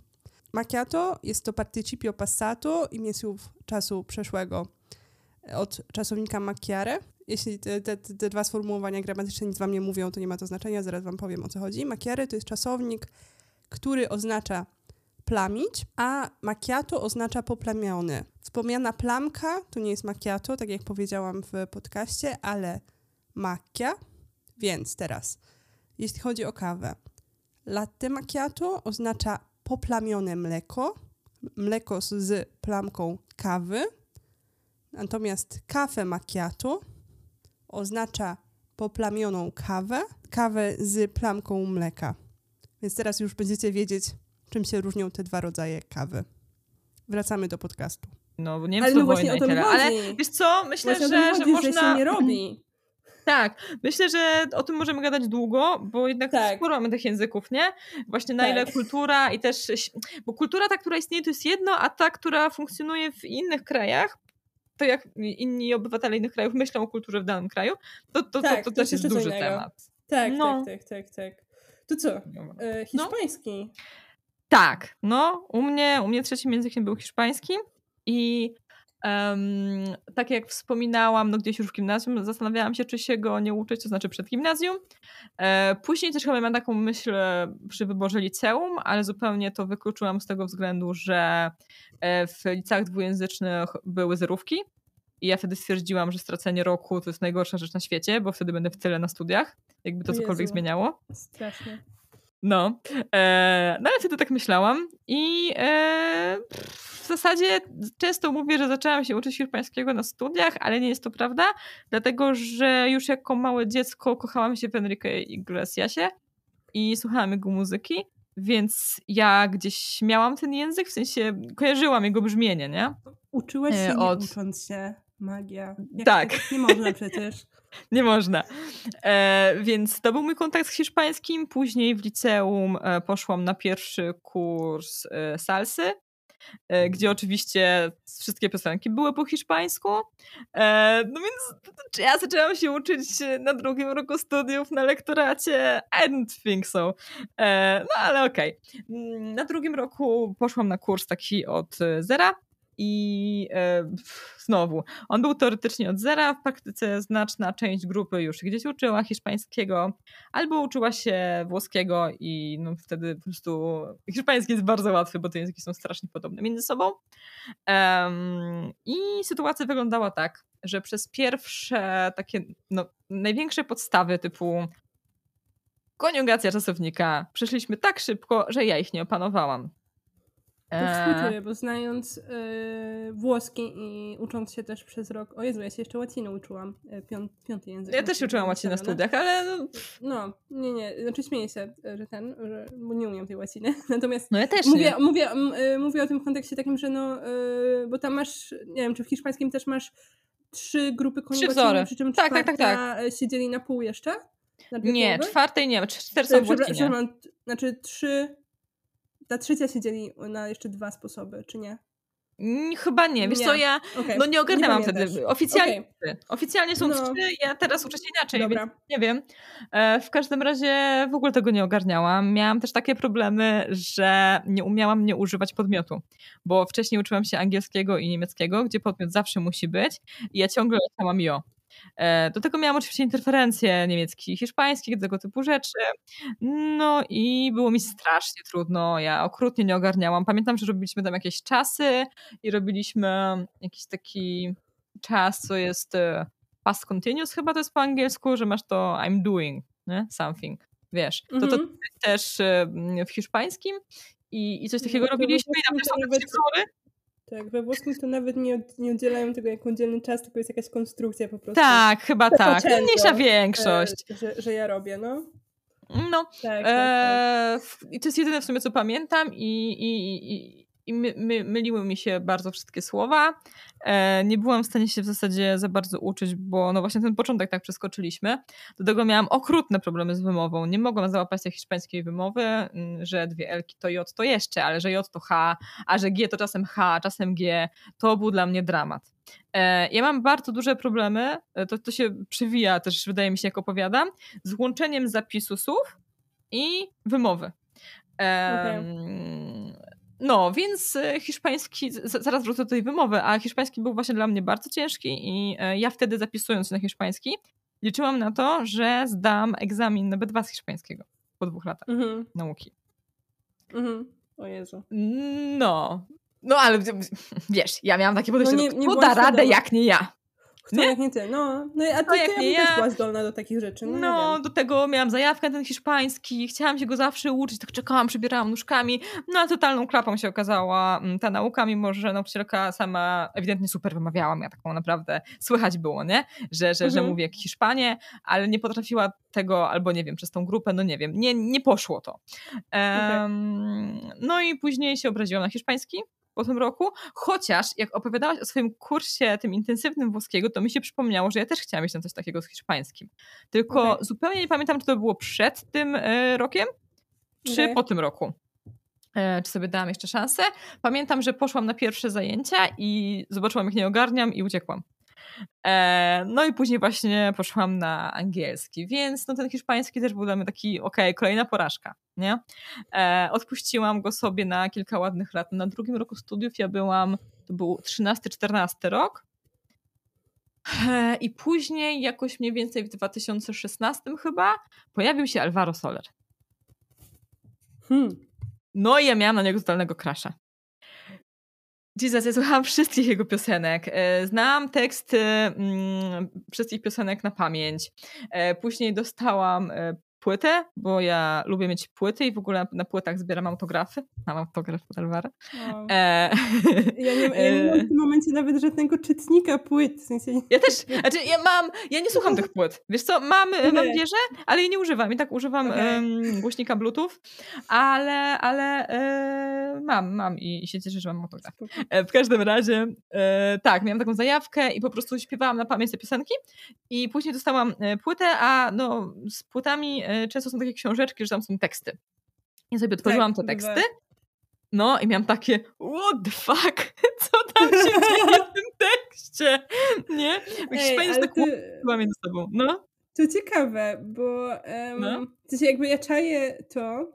Macchiato jest to participio passato imię słów czasu przeszłego od czasownika macchiare. Jeśli te, te, te, dwa sformułowania gramatyczne nic wam nie mówią, to nie ma to znaczenia, zaraz wam powiem o co chodzi. Macchiare to jest czasownik, który oznacza plamić, a macchiato oznacza poplamiony. Wspomniana plamka to nie jest macchiato, tak jak powiedziałam w podcaście, ale macchia. Więc teraz, jeśli chodzi o kawę, latte macchiato oznacza poplamione mleko, mleko z plamką kawy. Natomiast kafe macchiato oznacza poplamioną kawę, kawę z plamką mleka. Więc teraz już będziecie wiedzieć, czym się różnią te dwa rodzaje kawy. Wracamy do podcastu. No, bo nie wiem, ale no właśnie o to mi Ale wiesz co, myślę, właśnie że, że, chodzi, można... Że się nie robi. Tak, myślę, że o tym możemy gadać długo, bo jednak tak. sporo mamy tych języków, nie? Właśnie na tak. ile kultura i też, bo kultura ta, która istnieje to jest jedno, a ta, która funkcjonuje w innych krajach, to jak inni obywatele innych krajów myślą o kulturze w danym kraju, to, to, tak, to, to, to też jest duży temat. Tak, no. tak, tak, tak, tak. To co? E, hiszpański? No. Tak, no u mnie, u mnie trzecim językiem był hiszpański i um, tak jak wspominałam, no gdzieś już w gimnazjum zastanawiałam się, czy się go nie uczyć, to znaczy przed gimnazjum. E, później też chyba miałam taką myśl przy wyborze liceum, ale zupełnie to wykluczyłam z tego względu, że e, w liceach dwujęzycznych były zerówki i ja wtedy stwierdziłam, że stracenie roku to jest najgorsza rzecz na świecie, bo wtedy będę w tyle na studiach, jakby to cokolwiek zmieniało. Strasznie. No, e, no ale wtedy tak myślałam i e, w zasadzie często mówię, że zaczęłam się uczyć hiszpańskiego na studiach, ale nie jest to prawda, dlatego że już jako małe dziecko kochałam się w Enrique Iglesiasie i słuchałam jego muzyki, więc ja gdzieś miałam ten język, w sensie kojarzyłam jego brzmienie, nie? Uczyłaś e, się e, od... nie ucząc się. Magia. Jak tak. Nie można przecież. Nie można. E, więc to był mój kontakt z hiszpańskim. Później w liceum e, poszłam na pierwszy kurs e, salsy, gdzie oczywiście wszystkie piosenki były po hiszpańsku. E, no więc ja zaczęłam się uczyć na drugim roku studiów na lektoracie. I don't think so. E, no ale okej. Okay. Mm, na drugim roku poszłam na kurs taki od zera i e, znowu, on był teoretycznie od zera, w praktyce znaczna część grupy już gdzieś uczyła hiszpańskiego, albo uczyła się włoskiego i no, wtedy po prostu hiszpański jest bardzo łatwy, bo te języki są strasznie podobne między sobą. Um, I sytuacja wyglądała tak, że przez pierwsze takie no, największe podstawy typu koniugacja czasownika przeszliśmy tak szybko, że ja ich nie opanowałam. To współczuję, bo znając yy, włoski i ucząc się też przez rok. O Jezu, ja się jeszcze łaciny uczyłam. E, Piąt, piąty język. Ja też uczyłam łacinę na studiach, ale. No, no, nie, nie. Znaczy śmieję się, że ten, że, bo nie umiem tej łaciny. Natomiast. No ja też. Mówię, nie. mówię, yy, mówię o tym w kontekście takim, że no, yy, bo tam masz, nie wiem, czy w hiszpańskim też masz trzy grupy koniugacyjne, przy czym tak, tak, tak, tak. siedzieli na pół jeszcze? Na nie, czwartej nie, cztery są łacinie. Znaczy trzy ta trzecia się dzieli na jeszcze dwa sposoby, czy nie? Chyba nie. Wiesz nie. co, ja okay. no nie ogarnęłam wtedy. Oficjalnie, okay. oficjalnie są no. trzy, ja teraz uczę się inaczej, Dobra. więc nie wiem. E, w każdym razie w ogóle tego nie ogarniałam. Miałam też takie problemy, że nie umiałam nie używać podmiotu, bo wcześniej uczyłam się angielskiego i niemieckiego, gdzie podmiot zawsze musi być i ja ciągle leciałam jo. E, do tego miałam oczywiście interferencje niemieckie i hiszpańskie, tego typu rzeczy. No i było mi strasznie trudno. Ja okrutnie nie ogarniałam. Pamiętam, że robiliśmy tam jakieś czasy i robiliśmy jakiś taki czas, co jest e, past continuous chyba to jest po angielsku, że masz to I'm doing, nie? something. Wiesz, to, to mhm. też e, w hiszpańskim i, i coś takiego no, robiliśmy i tam też są. Tak, we włoskim to nawet nie, nie oddzielają tego jako oddzielny czas, tylko jest jakaś konstrukcja po prostu. Tak, chyba tak. Mniejsza większość. E, że, że ja robię, no. No. Tak, tak, e, tak. I to jest jedyne w sumie, co pamiętam i, i, i, i my, my, myliły mi się bardzo wszystkie słowa. E, nie byłam w stanie się w zasadzie za bardzo uczyć, bo no właśnie ten początek tak przeskoczyliśmy. Do tego miałam okrutne problemy z wymową. Nie mogłam załapać tej hiszpańskiej wymowy, mm, że dwie Elki to J to jeszcze, ale że J to H, a że G to czasem H, czasem G. To był dla mnie dramat. E, ja mam bardzo duże problemy, e, to, to się przywija też, wydaje mi się, jak opowiadam, z łączeniem zapisu słów i wymowy. Okay. No, więc e, hiszpański, zaraz wrócę do tej wymowy, a hiszpański był właśnie dla mnie bardzo ciężki i e, ja wtedy zapisując się na hiszpański liczyłam na to, że zdam egzamin na B2 z hiszpańskiego po dwóch latach mhm. nauki. Mhm. O Jezu. No. No, ale wiesz, ja miałam takie podejście, no nie, nie kto da radę jak nie ja. Kto nie? jak nie ty, no. No a ty, jak nie ja, ja. była zdolna do takich rzeczy. No, no do tego miałam zajawkę ten hiszpański, chciałam się go zawsze uczyć, tak czekałam, przebierałam nóżkami, no a totalną klapą się okazała mm, ta nauka, mimo że nauczycielka sama ewidentnie super wymawiała, ja taką naprawdę słychać było, nie? Że, że, mhm. że mówię jak Hiszpanie, ale nie potrafiła tego, albo nie wiem, przez tą grupę, no nie wiem, nie, nie poszło to. Um, okay. No i później się obraziłam na hiszpański, po tym roku, chociaż jak opowiadałaś o swoim kursie tym intensywnym włoskiego, to mi się przypomniało, że ja też chciałam mieć tam coś takiego z hiszpańskim. Tylko okay. zupełnie nie pamiętam, czy to było przed tym y, rokiem, czy okay. po tym roku. E, czy sobie dałam jeszcze szansę. Pamiętam, że poszłam na pierwsze zajęcia i zobaczyłam, jak nie ogarniam i uciekłam. E, no i później właśnie poszłam na angielski, więc no ten hiszpański też był dla mnie taki, okej, okay, kolejna porażka, nie? E, odpuściłam go sobie na kilka ładnych lat. Na drugim roku studiów ja byłam, to był 13-14 rok, i później jakoś mniej więcej w 2016 chyba pojawił się Alvaro Soler. Hmm. No i ja miałam na niego totalnego crasha. Jesus, ja słuchałam wszystkich jego piosenek. E, znałam teksty mm, wszystkich piosenek na pamięć. E, później dostałam e, płytę, bo ja lubię mieć płyty i w ogóle na płytach zbieram autografy. Mam autograf od Alvara. Wow. E... Ja, nie, ja nie mam w tym momencie nawet żadnego czytnika płyt. W sensie nie... Ja też, znaczy ja mam, ja nie słucham tych płyt. Wiesz co, mam, nie. mam wieżę, ale jej nie używam. I tak używam okay. um, głośnika bluetooth, ale, ale e, mam, mam i, i się cieszę, że mam autograf. E, w każdym razie, e, tak, miałam taką zajawkę i po prostu śpiewałam na pamięć te piosenki i później dostałam e, płytę, a no z płytami e, często są takie książeczki, że tam są teksty. Ja sobie otworzyłam tak, te teksty. No i miałam takie, what the fuck, co tam się dzieje w tym tekście, nie? Jest tak ty... między sobą, no. To ciekawe, bo um, no. to się jakby ja czaję to,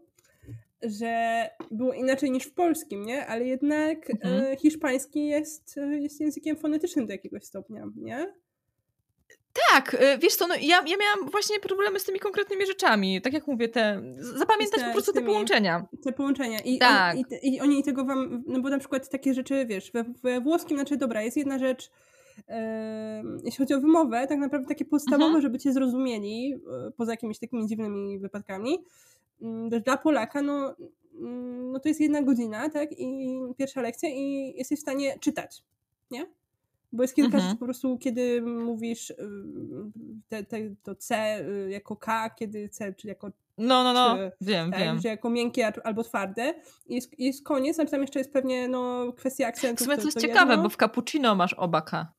że było inaczej niż w polskim, nie? Ale jednak mhm. e, hiszpański jest, jest językiem fonetycznym do jakiegoś stopnia, nie? Tak, y, wiesz co, no ja, ja miałam właśnie problemy z tymi konkretnymi rzeczami. Tak jak mówię, te zapamiętać te, po prostu te połączenia. Te połączenia. I, tak. on, i, I oni tego wam, no bo na przykład takie rzeczy, wiesz, we, we włoskim, znaczy dobra, jest jedna rzecz, jeśli chodzi o wymowę, tak naprawdę takie podstawowe, mhm. żeby cię zrozumieli, yy, poza jakimiś takimi dziwnymi wypadkami. Yy, dla Polaka, no, mm, no to jest jedna godzina, tak, i pierwsza lekcja i jesteś w stanie czytać, nie? Bo jest kilka mhm. rzeczy po prostu, kiedy mówisz y, te, te, to C y, jako K, kiedy C, czy jako no, no, no, czy, wiem, tak, wiem. Że jako miękkie albo twarde. I jest, jest koniec, a tam jeszcze jest pewnie no, kwestia akcentu. W sumie to jest to ciekawe, jedno. bo w cappuccino masz oba K.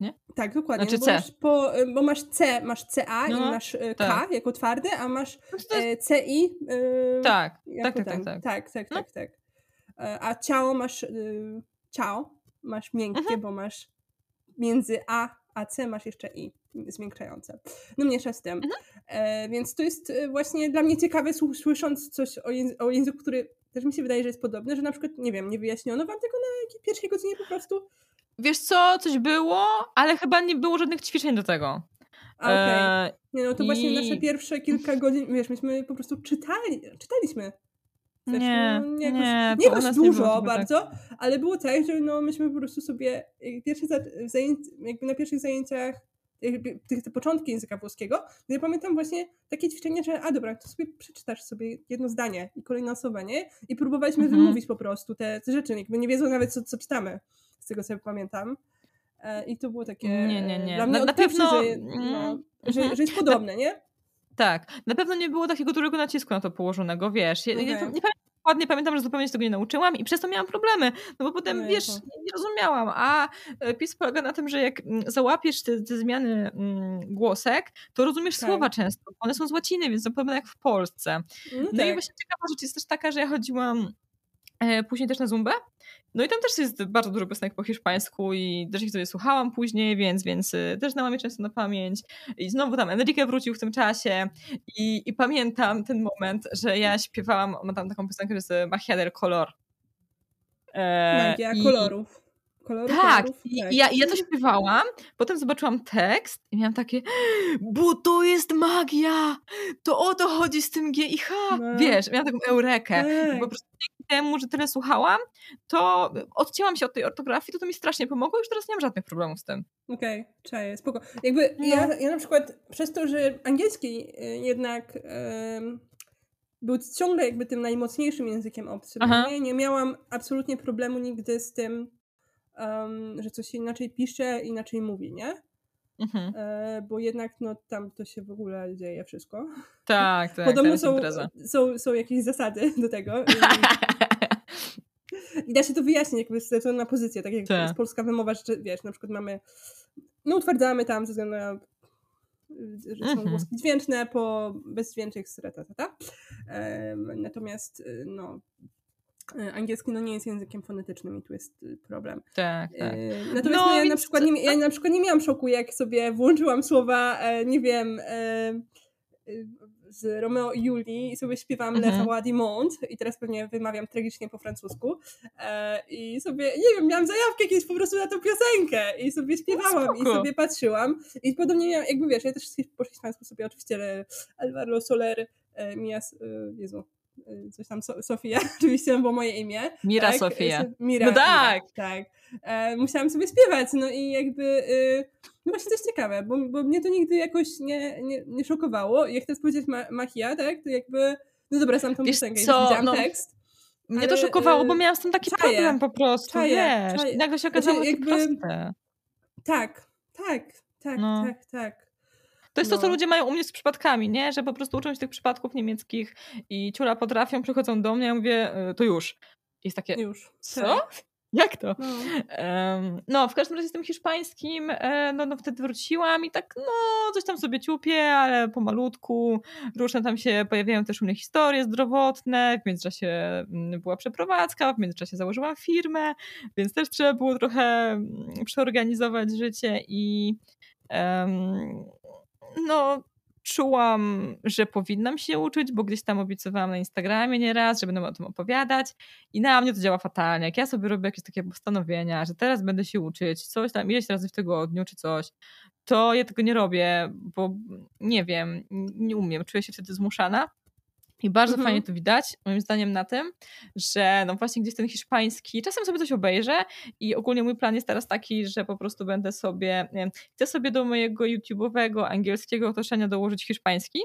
Nie? Tak, dokładnie. Znaczy no, bo, C. Masz po, bo masz C, masz CA no, i masz K tak. jako twarde, a masz no jest... E, CI. Yy, tak, tak, tak, tak, tak, tak, tak, no. tak, tak. A ciało masz ciało, masz miękkie, mhm. bo masz między A a C masz jeszcze I zmiękczające. No mniejsza z tym. Mhm. E, więc to jest e, właśnie dla mnie ciekawe, słysząc coś o, języ o języku, który też mi się wydaje, że jest podobny, że na przykład, nie wiem, nie wyjaśniono wam tego na pierwszej godzinie po prostu. Wiesz co, coś było, ale chyba nie było żadnych ćwiczeń do tego. Okay. E, nie no, to i... właśnie nasze pierwsze kilka godzin, wiesz, myśmy po prostu czytali, czytaliśmy też, nie, no, nie, nie, nie jakoś dużo nie bardzo, tak. ale było tak, że no, myśmy po prostu sobie pierwsze jakby na pierwszych zajęciach tych, te początki języka włoskiego, ja pamiętam właśnie takie ćwiczenie, że a dobra, to sobie przeczytasz sobie jedno zdanie i kolejne osoba, nie? I próbowaliśmy mhm. wymówić po prostu te, te rzeczy, jakby nie wiedzą nawet co, co czytamy, z tego co pamiętam. E, I to było takie nie, nie, nie. dla mnie na, na pewno że, no, że, że jest podobne, nie? Tak, na pewno nie było takiego dużego nacisku na to położonego, wiesz. Ja, okay. nie, nie dokładnie pamiętam, że zupełnie się tego nie nauczyłam i przez to miałam problemy, no bo potem, wiesz, nie, rozumiałam, a e, PiS polega na tym, że jak mm, załapiesz te, te zmiany mm, głosek, to rozumiesz tak. słowa często, one są z łaciny, więc podobne jak w Polsce. No, no tak. i właśnie ciekawa rzecz jest też taka, że ja chodziłam e, później też na Zumbę no i tam też jest bardzo dużo piosenek po hiszpańsku i też ich sobie słuchałam później, więc, więc y, też znałam je często na pamięć. I znowu tam Enrique wrócił w tym czasie i, i pamiętam ten moment, że ja śpiewałam, ma tam taką piosenkę, że jest Magia del Color. E, Magia i, kolorów. Koloru, tak, kolorów, i, tak. Ja, ja to śpiewałam, potem zobaczyłam tekst i miałam takie, bo to jest magia, to o to chodzi z tym G i H. No. Wiesz, miałam taką eurekę. Tak. Po prostu dzięki temu, że tyle słuchałam, to odcięłam się od tej ortografii, to to mi strasznie pomogło, już teraz nie mam żadnych problemów z tym. Okej, okay, czaję, spoko. Jakby no. ja, ja na przykład przez to, że angielski y, jednak... był ciągle jakby tym najmocniejszym językiem obcym. Nie, nie miałam absolutnie problemu nigdy z tym, um, że coś się inaczej pisze, inaczej mówi, nie? Mhm. E, bo jednak no, tam to się w ogóle dzieje wszystko. Tak, tak. Podobno są, są, są jakieś zasady do tego. i da się to wyjaśnić jakby z na pozycję, tak jak Tak. jest polska wymowa, że wiesz, na przykład mamy, no utwardzamy tam ze względu na że są Mhm. głoski dźwięczne po bezdźwięcznych z ta. Em, Natomiast y, no, angielski no nie jest językiem fonetycznym i tu jest y, problem. Tak, tak. E, Natomiast No, no, ja, na przykład nie, ja na przykład nie miałam szoku, jak sobie włączyłam słowa, e, nie wiem, e, e, z Romeo i Julii i sobie śpiewam Mhm. Le Roi du Monde i teraz pewnie wymawiam tragicznie po francusku e, i sobie, nie wiem, miałam zajawkę jakieś po prostu na tą piosenkę i sobie śpiewałam i spoko. sobie patrzyłam i podobnie miałam, jakby wiesz, ja też po hiszpańsku sobie oczywiście Alvaro Soler, e, Mias, e, Jezu, e, coś tam, so, Sofia, oczywiście było moje imię. Mira tak? Sofia. Mira, No tak. Mira, tak. E, musiałam sobie śpiewać, no i jakby, y, no właśnie to jest ciekawe, bo, bo mnie to nigdy jakoś nie, nie, nie szokowało. Jak teraz powiedzieć ma, Machia, tak, to jakby, no dobra, znam tą Wiesz piosenkę, co, widziałam no, tekst. Mnie to ale, szokowało, bo y, miałam z tym taki czaję. problem po prostu, Czaję, wiesz. czaję. I nagle się Znaczy, okazało, to jakby- proste. Tak, tak, tak, No. tak, tak. To jest to, co No. ludzie mają u mnie z przypadkami, nie? Że po prostu uczą się tych przypadków niemieckich i ciula potrafią, przychodzą do mnie, ja mówię, y, to już. I jest takie, Już. co? Tak. Jak to? No. Em, no, w każdym razie z tym hiszpańskim, e, no, no wtedy wróciłam i tak, no, coś tam sobie ciupię, ale pomalutku. Różne tam się pojawiają też u mnie historie zdrowotne, w międzyczasie mm, była przeprowadzka, w międzyczasie założyłam firmę, więc też trzeba było trochę mm, przeorganizować życie i em, no, czułam, że powinnam się uczyć, bo gdzieś tam obiecywałam na Instagramie nieraz, że będę o tym opowiadać i na mnie to działa fatalnie. Jak ja sobie robię jakieś takie postanowienia, że teraz będę się uczyć, coś tam ileś razy w tygodniu czy coś, to ja tego nie robię, bo nie wiem, nie umiem, czuję się wtedy zmuszana. I bardzo Mhm. fajnie to widać, moim zdaniem, na tym, że no właśnie gdzieś ten hiszpański, czasem sobie coś obejrzę i ogólnie mój plan jest teraz taki, że po prostu będę sobie, wiem, chcę sobie do mojego YouTube'owego angielskiego otoczenia dołożyć hiszpański,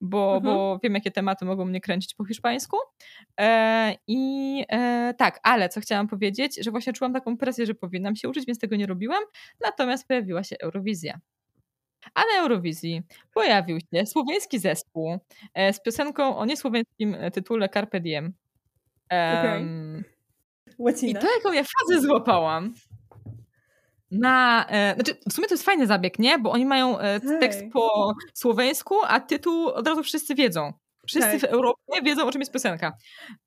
bo, Mhm. bo wiem, jakie tematy mogą mnie kręcić po hiszpańsku. E, I e, tak, ale co chciałam powiedzieć, że właśnie czułam taką presję, że powinnam się uczyć, więc tego nie robiłam. Natomiast pojawiła się Eurowizja. A na Eurowizji pojawił się słoweński zespół e, z piosenką o niesłoweńskim e, tytule Carpe Diem. Em, I to, jaką ja fazę złapałam. Na, e, znaczy, w sumie to jest fajny zabieg, nie? Bo oni mają e, tekst po słoweńsku, a tytuł od razu wszyscy wiedzą. Wszyscy Tak. w Europie wiedzą, o czym jest piosenka.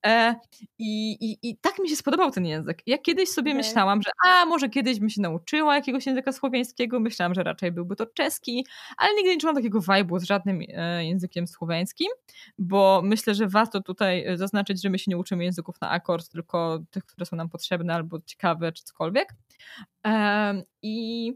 E, i, i, I tak mi się spodobał ten język. Ja kiedyś sobie Okej. myślałam, że a, może kiedyś bym się nauczyła jakiegoś języka słoweńskiego. Myślałam, że raczej byłby to czeski, ale nigdy nie czułam takiego vibe'u z żadnym e, językiem słoweńskim, bo myślę, że warto tutaj e, zaznaczyć, że my się nie uczymy języków na akord, tylko tych, które są nam potrzebne albo ciekawe, czy cokolwiek. Em, I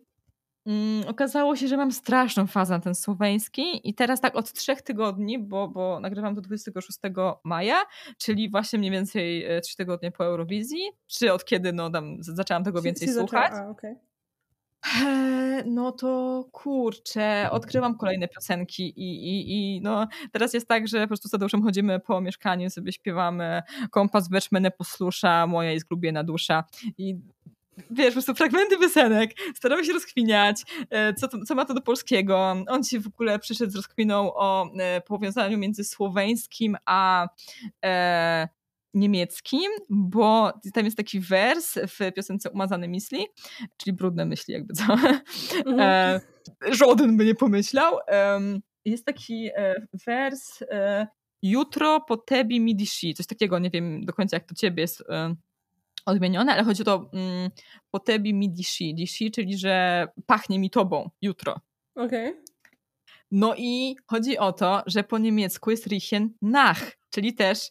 okazało się, że mam straszną fazę na ten słoweński i teraz tak od trzech tygodni, bo, bo nagrywam do 26 maja, czyli właśnie mniej więcej e, trzy tygodnie po Eurowizji, czy od kiedy no tam zaczęłam tego więcej zaczęła- słuchać. A, okej. Eee, No to kurczę, odkryłam kolejne piosenki i, i, i no teraz jest tak, że po prostu z Tadeuszem chodzimy po mieszkaniu, sobie śpiewamy Kompas Weczmene poslusza, moja jest glubiena dusza i wiesz, po prostu fragmenty piosenek, staramy się rozkminiać, e, co, to, co ma to do polskiego. On ci w ogóle przyszedł z rozkminą o e, powiązaniu między słoweńskim a e, niemieckim, bo tam jest taki wers w piosence Umazane Myśli, czyli brudne myśli jakby co. Mhm. E, żaden by nie pomyślał. Em, jest taki e, wers e, jutro po tebi mi dishi, coś takiego, nie wiem do końca jak to ciebie jest e, odmienione, ale chodzi o to mm, po tebi mi dishi, dishi, czyli że pachnie mi tobą jutro. Okej. No i chodzi o to, że po niemiecku jest riechen nach, czyli też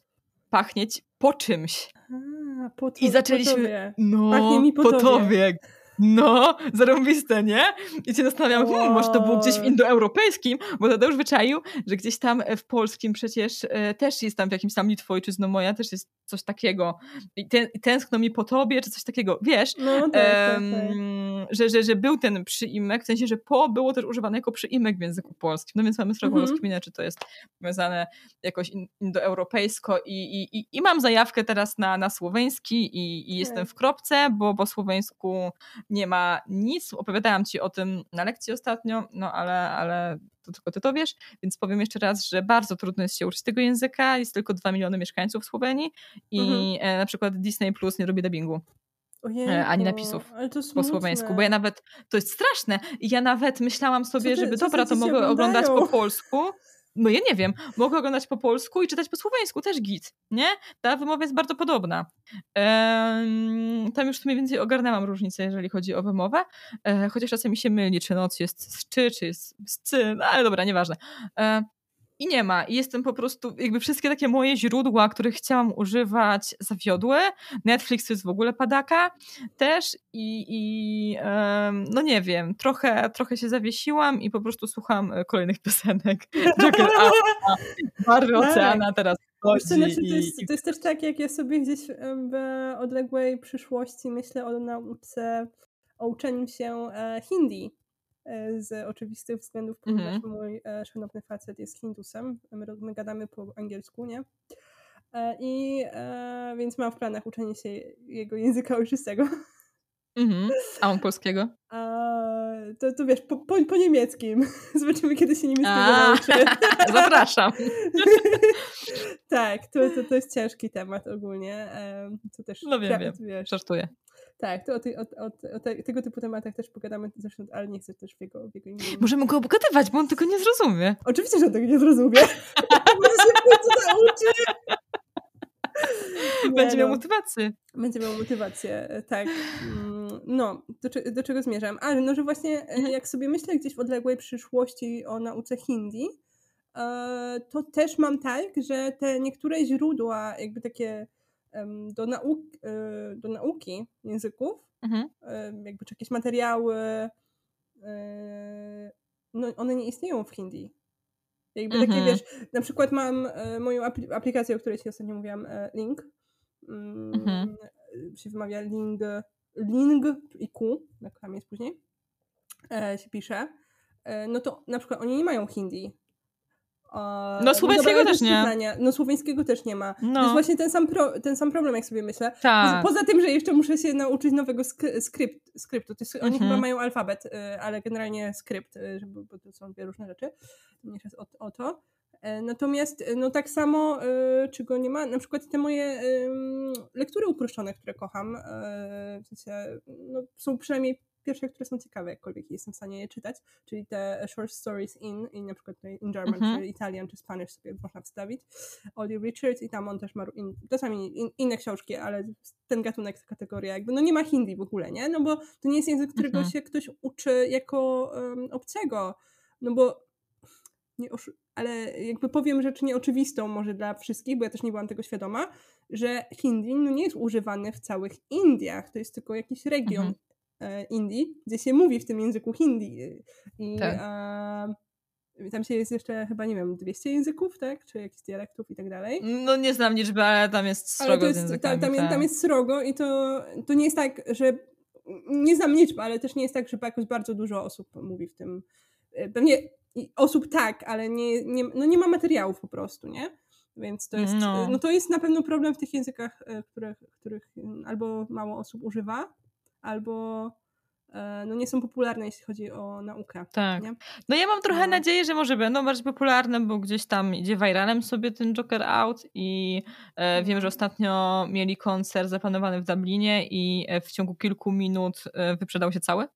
pachnieć po czymś. A, po to, I zaczęliśmy- Po tobie. No, Pachnie mi po po tobie. tobie. No, zarąbiste, nie? I się zastanawiam, hmm, może to było gdzieś w Wow. indoeuropejskim, bo Tadeusz wyczaił, że gdzieś tam w polskim przecież e, też jest tam w jakimś tam Litwojczyzno moja, też jest coś takiego. I, ten, tęskno mi po tobie, czy coś takiego, wiesz? No tak, tak, tak. Em, że, że, że był ten przyimek, w sensie, że po było też używane jako przyimek w języku polskim. No więc mamy srogo Mhm. rozkminę, czy to jest powiązane jakoś in, indoeuropejsko i, i, i, i mam zajawkę teraz na, na słoweński i, i jestem Tak. w kropce, bo po słoweńsku nie ma nic. Opowiadałam ci o tym na lekcji ostatnio, no ale, ale to tylko ty to wiesz, więc powiem jeszcze raz, że bardzo trudno jest się uczyć tego języka. Jest tylko 2 miliony mieszkańców w Słowenii i mhm. na przykład Disney Plus nie robi dubbingu. Ojejku, ani napisów po słoweńsku, bo ja nawet, to jest straszne, ja nawet myślałam sobie, ty, żeby dobra, to mogę oglądać po polsku, no ja nie wiem, mogę oglądać po polsku i czytać po słoweńsku, też git, nie? Ta wymowa jest bardzo podobna. Ehm, tam już mniej więcej ogarnęłam różnicę, jeżeli chodzi o wymowę, e, chociaż czasem mi się myli, czy noc jest z czy, czy jest z cy, no ale dobra, nieważne. E, i nie ma. I jestem po prostu, jakby wszystkie takie moje źródła, których chciałam używać, zawiodły. Netflix to jest w ogóle padaka też i, i um, no nie wiem, trochę, trochę się zawiesiłam i po prostu słucham e, kolejnych piosenek. Joker Barwy tak. Oceana teraz Wiesz, to, znaczy, to, jest, to jest też tak, jak ja sobie gdzieś w odległej przyszłości myślę o nauce, o uczeniu się e, hindi E, z oczywistych względów, ponieważ mm -hmm. mój e, szanowny facet jest Hindusem, my, my gadamy po angielsku, nie? E, I e, więc mam w planach uczenie się jego języka ojczystego. Mm -hmm. A on polskiego? A, to, to wiesz, po, po, po niemieckim. Zobaczymy, kiedy się niemieckiego nauczy. Zapraszam. tak, to, to, to jest ciężki temat ogólnie. To też, no wiem, wiem. Wiesz, Żartuję. Tak, to o, ty, o, o, o te, tego typu tematach też pogadamy zresztą, ale nie chcę też w jego, w jego imieniu. Możemy go obgadywać, bo on tego nie zrozumie. Oczywiście, że on tego nie zrozumie. Może się w końcu nauczy. Będzie miał no. motywację. Będzie miał motywację, tak. Mm, no, do, do czego zmierzam? Ale no, że właśnie e, mhm. jak sobie myślę gdzieś w odległej przyszłości o nauce hindi, e, to też mam tak, że te niektóre źródła, jakby takie do, nauk, e, do nauki języków, mhm. jakby czy jakieś materiały, e, no one nie istnieją w hindi. Jakby mhm. takie, wiesz, na przykład mam e, moją aplikację, o której ci ostatnio mówiłam, Link, mm, mhm. się wymawia Ling, Ling i Q, jak tam jest później, się pisze, no to na przykład oni nie mają hindi, no słoweńskiego też nie. No też nie ma. No. To jest właśnie ten sam, pro, ten sam problem, jak sobie myślę. Tak. Poza tym, że jeszcze muszę się nauczyć nowego skrypt, skryptu. To jest, Oni mhm. chyba mają alfabet, y, ale generalnie skrypt, y, bo to są dwie różne rzeczy. Mniejsza o, o to. E, natomiast y, no tak samo, czego nie ma, na przykład te moje lektury uproszczone, które kocham, w sensie, no, są przynajmniej pierwsze, które są ciekawe, jakkolwiek jestem w stanie je czytać, czyli te short stories in, i na przykład in German, -hmm. czy Italian, czy Spanish sobie można wstawić. Oli Richards i tam on też ma in, czasami in, inne książki, ale ten gatunek, ta kategoria jakby, no nie ma hindi w ogóle, nie? No bo to nie jest język, którego -hmm. się ktoś uczy jako um, obcego, no bo nie ale jakby powiem rzecz nieoczywistą może dla wszystkich, bo ja też nie byłam tego świadoma, że hindi no nie jest używany w całych Indiach, to jest tylko jakiś region mhm. E, Indii, gdzie się mówi w tym języku hindi. I tak. a, tam się jest jeszcze chyba, nie wiem, 200 języków, tak? Czy jakichś dialektów i tak dalej. No nie znam liczby, ale tam jest srogo jest, z językami. Tam, tam, tam, jest srogo i to, to nie jest tak, że nie znam liczb, ale też nie jest tak, że jakoś bardzo dużo osób mówi w tym. E, pewnie osób tak, ale nie, nie, no nie ma materiałów po prostu, nie? Więc to jest, no. no to jest na pewno problem w tych językach, e, których, których albo mało osób używa, albo e, no nie są popularne, jeśli chodzi o naukę. Tak. Nie? No ja mam trochę no. nadzieję, że może będą bardziej popularne, bo gdzieś tam idzie viralem sobie ten Joker Out i e, wiem, że mhm. ostatnio mieli koncert zaplanowany w Dublinie i e, w ciągu kilku minut e, wyprzedał się cały.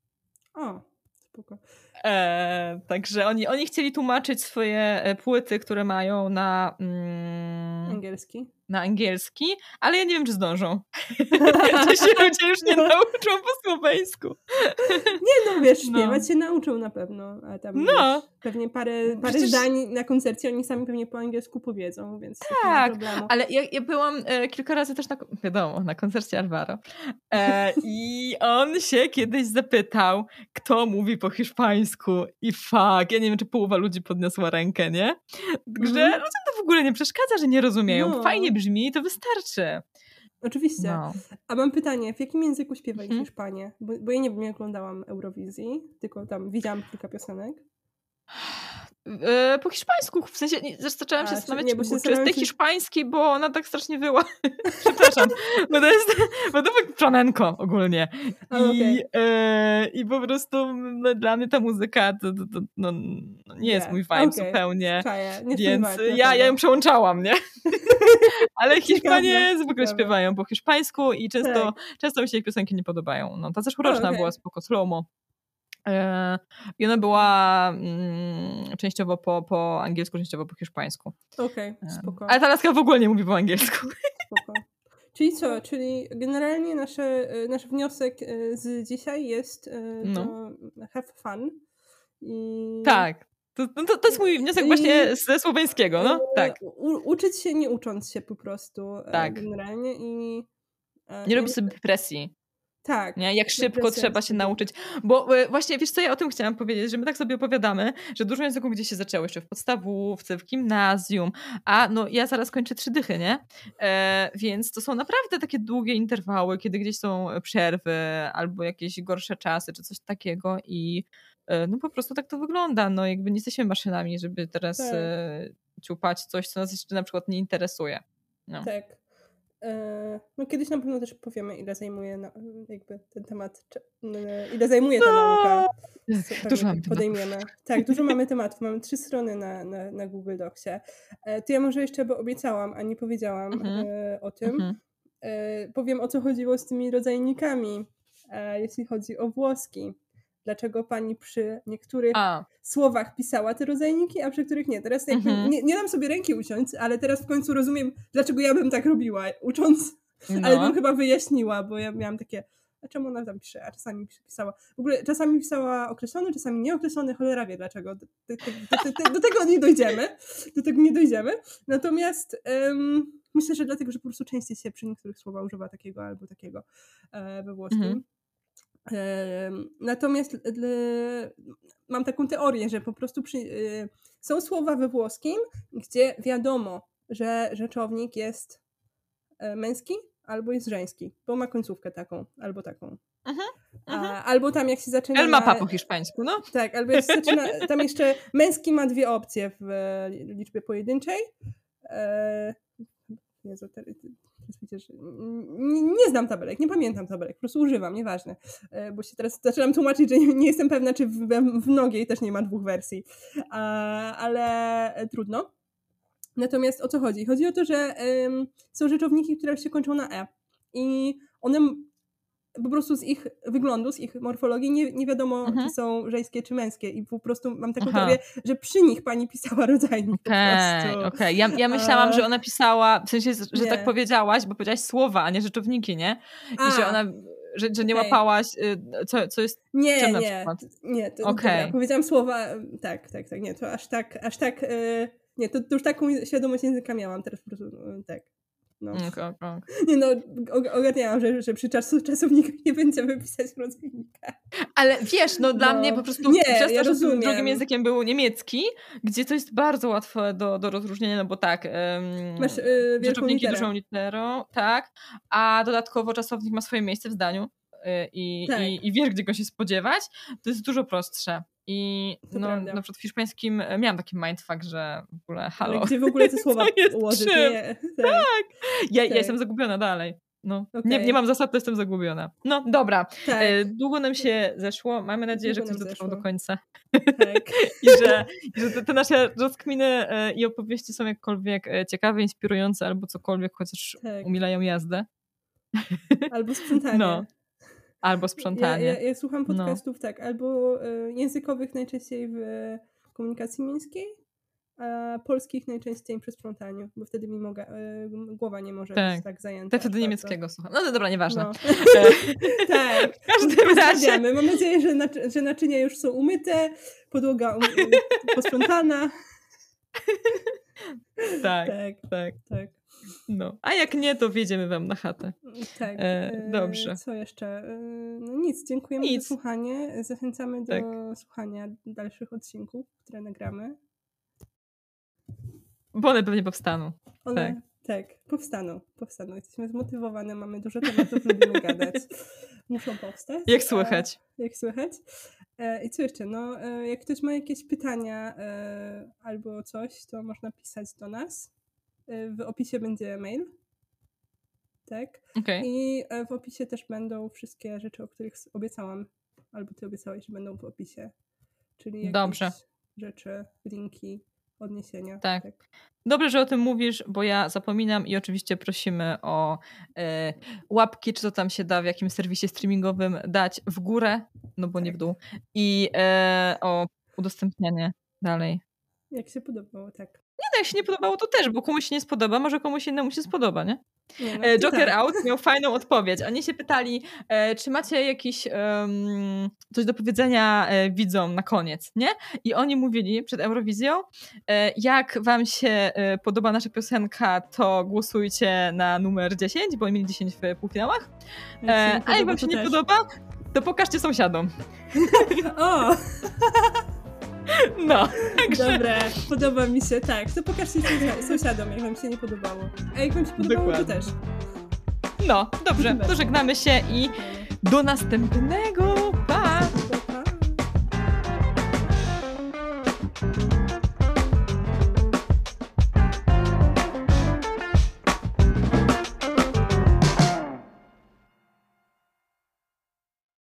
O, spoko. E, także oni, oni chcieli tłumaczyć swoje płyty, które mają na... Mm, Angielski na angielski, ale ja nie wiem, czy zdążą. że się ludzie już nie nauczą po słoweńsku. nie no, wiesz, no. śpiewać no. się nauczą na pewno, a tam no. wiesz, pewnie parę, parę Przecież... zdań na koncercie oni sami pewnie po angielsku powiedzą, więc tak, ale ja, ja byłam e, kilka razy też na, wiadomo, na koncercie Alvaro e, i on się kiedyś zapytał, kto mówi po hiszpańsku i fuck, ja nie wiem, czy połowa ludzi podniosła rękę, nie? Także mm. ludziom to w ogóle nie przeszkadza, że nie rozumieją. No. Fajnie brzmi, to wystarczy. Oczywiście. No. A mam pytanie, w jakim języku śpiewali mhm. Hiszpanie? Bo, bo ja nie, nie oglądałam Eurowizji, tylko tam widziałam kilka piosenek. E, po hiszpańsku, w sensie zaczęłam się zastanawiać, czy, czy jest tej hiszpański, bo ona tak strasznie wyła. Przepraszam, bo to jest, bo to flamenco ogólnie. A, I, okej. e, I po prostu no, dla mnie ta muzyka to, to, to no, no nie jest Nie, mój vibe okej. zupełnie. Czaję, nie Więc ja, ja ją przełączałam, nie? Ale Hiszpanie ciekawe. śpiewają po hiszpańsku i często, Tak. często mi się ich piosenki nie podobają. No, ta zeszłoroczna okej. była spoko, Slomo. E, I ona była mm, częściowo po, po angielsku, częściowo po hiszpańsku. Okej, spoko. Ale ta laska w ogóle nie mówi po angielsku. spoko. Czyli co? Czyli generalnie nasze, e, nasz wniosek e, z dzisiaj jest e, No. to have fun. I Tak. To, no to, to jest mój wniosek I- właśnie ze słoweńskiego, no? Tak. U, uczyć się nie ucząc się po prostu. Tak. Generalnie i Nie robić sobie presji. Tak. Nie? Jak szybko trzeba się nauczyć. Bo e, właśnie, wiesz co, ja o tym chciałam powiedzieć, że my tak sobie opowiadamy, że dużo języków gdzieś się zaczęło jeszcze w podstawówce, w gimnazjum, a no ja zaraz kończę trzy dychy, nie? E, więc to są naprawdę takie długie interwały, kiedy gdzieś są przerwy albo jakieś gorsze czasy, czy coś takiego i e, no po prostu tak to wygląda. No jakby nie jesteśmy maszynami, żeby teraz Tak. e, ciupać coś, co nas jeszcze na przykład nie interesuje. No. Tak. E, No kiedyś na pewno też powiemy, ile zajmuje na, jakby ten temat, czy- ile zajmuje ta No, nauka. dużo mamy tematów. podejmiemy. Tak, dużo mamy tematów. Mamy trzy strony na, na, na Google Docsie. E, To ja może jeszcze, bo obiecałam, a nie powiedziałam Mhm. e, o tym, Mhm. powiem o co chodziło z tymi rodzajnikami, jeśli chodzi o włoski. Dlaczego pani przy niektórych A, słowach pisała te rodzajniki, a przy których nie. Teraz jakby Mhm. nie, nie dam sobie ręki uciąć, ale teraz w końcu rozumiem, dlaczego ja bym tak robiła, ucząc, ale no. bym chyba wyjaśniła, bo ja miałam takie, a czemu ona tam pisze, a czasami pisała, w ogóle czasami pisała określony, czasami nieokreślony, cholera wie dlaczego, do, do, do, do, tego nie dojdziemy, do tego nie dojdziemy, natomiast em, myślę, że dlatego, że po prostu częściej się przy niektórych słowach używa takiego albo takiego e, we włoskim. Mhm. Natomiast mam taką teorię, że po prostu przy, y, są słowa we włoskim, gdzie wiadomo, że rzeczownik jest e, męski albo jest żeński, bo ma końcówkę taką albo taką. Mhm, A, mhm. albo tam jak się zaczyna. El mapa po hiszpańsku, no. Tak, albo jak się zaczyna. Tam jeszcze męski ma dwie opcje w e, liczbie pojedynczej. E, Jezu, teraz widzisz, nie, nie znam tabelek, nie pamiętam tabelek, po prostu używam, nieważne. E, Bo się teraz zaczynam tłumaczyć, że nie, nie jestem pewna, czy w, w Nogiej też nie ma dwóch wersji. Ale e, trudno. Natomiast o co chodzi? Chodzi o to, że są rzeczowniki, które się kończą na E. I one po prostu z ich wyglądu, z ich morfologii nie, nie wiadomo, Mhm. czy są żeńskie, czy męskie. I po prostu mam taką Aha. teorię, że przy nich pani pisała rodzajnik po Okej, prostu. okej. Ja, ja myślałam, że ona pisała, w sensie, że Nie. tak powiedziałaś, bo powiedziałaś słowa, a nie rzeczowniki, nie? I A, że ona, że, że nie okej. łapałaś, y, co, co jest Nie, czym na nie, przykład? nie, to, Okej. dobra, powiedziałam słowa, em, tak, tak, tak, nie, to aż tak, aż tak, e, nie, to, to już taką świadomość języka miałam, teraz po prostu, e, tak, no. Ok, ok, ok. Nie no, og- ogarniałam, że, że przy czasu, czasownikach nie będziemy pisać rodzajnika. Ale wiesz, no dla No. mnie po prostu Nie, przez to, ja że drugim językiem był niemiecki, gdzie to jest bardzo łatwe do, do rozróżnienia, no bo tak, um, Masz wielką rzeczowniki literę. dużą literą, tak, a dodatkowo czasownik ma swoje miejsce w zdaniu y, i, Tak. i, i wiesz, gdzie go się spodziewać, to jest dużo prostsze. I To no, prawda. na przykład w hiszpańskim e, miałam taki mindfuck, że w ogóle Ale halo. gdzie w ogóle te słowa ułożyć? Nie, tak, Ja, ja tak. jestem zagubiona dalej. No, nie, Okej. nie mam zasad, to jestem zagubiona. No dobra, tak, e, długo nam się zeszło. Mamy nadzieję, że Długo ktoś nam dotrwał do końca. tak. I że, i że te, te nasze rozkminy e, i opowieści są jakkolwiek ciekawe, inspirujące albo cokolwiek, chociaż Tak. umilają jazdę. Albo sprzątanie. No, Albo Ja, sprzątanie. ja, ja słucham No. podcastów, tak, albo e, językowych najczęściej w komunikacji miejskiej, a polskich najczęściej przy sprzątaniu, bo wtedy mi moga, e, głowa nie może Tak. być tak zajęta. Tak wtedy niemieckiego słucham. No to dobra, nieważne. No. E, tak. W każdym razie. Mam nadzieję, że, naczy- że naczynia już są umyte, podłoga um, posprzątana. Tak, Tak, tak. tak. No. A jak nie, to wjedziemy wam na chatę. Tak. E, e, dobrze. Co jeszcze? E, No nic, dziękujemy Nic. za słuchanie. Zachęcamy do Tak. słuchania dalszych odcinków, które nagramy. Bo one pewnie powstaną. One, tak. powstaną, powstaną. Jesteśmy zmotywowane, mamy dużo tematów, lubimy gadać. Muszą powstać. Jak słychać. jak słychać. E, I co jeszcze? No, jak ktoś ma jakieś pytania albo coś, to można pisać do nas. E, w opisie będzie mail. tak? Okay. I w opisie też będą wszystkie rzeczy, o których obiecałam, albo ty obiecałeś, że będą w opisie. Czyli jakieś Dobrze. rzeczy, linki, odniesienia. Tak. tak. Dobrze, że o tym mówisz, bo ja zapominam i oczywiście prosimy o e, łapki, czy to tam się da w jakimś serwisie streamingowym dać w górę, no bo tak. nie w dół, i e, o udostępnianie dalej. Jak się podobało, tak. Nie no, jak się nie podobało, to też, bo komuś się nie spodoba, może komuś innemu się spodoba, nie? nie no, e, Joker tak. Out miał fajną odpowiedź. Oni się pytali, e, czy macie jakiś um, coś do powiedzenia e, widzom na koniec, nie? I oni mówili przed Eurowizją, e, jak wam się podoba nasza piosenka, to głosujcie na numer 10, bo mieli 10 w półfinałach. A jak wam się nie podoba, to pokażcie sąsiadom. o! No. Także... Dobre, podoba mi się, tak. To pokażcie sąsiadom, jak wam się nie podobało. A jak wam się podobało, Dokładnie. to też. No, dobrze, to żegnamy się i do następnego!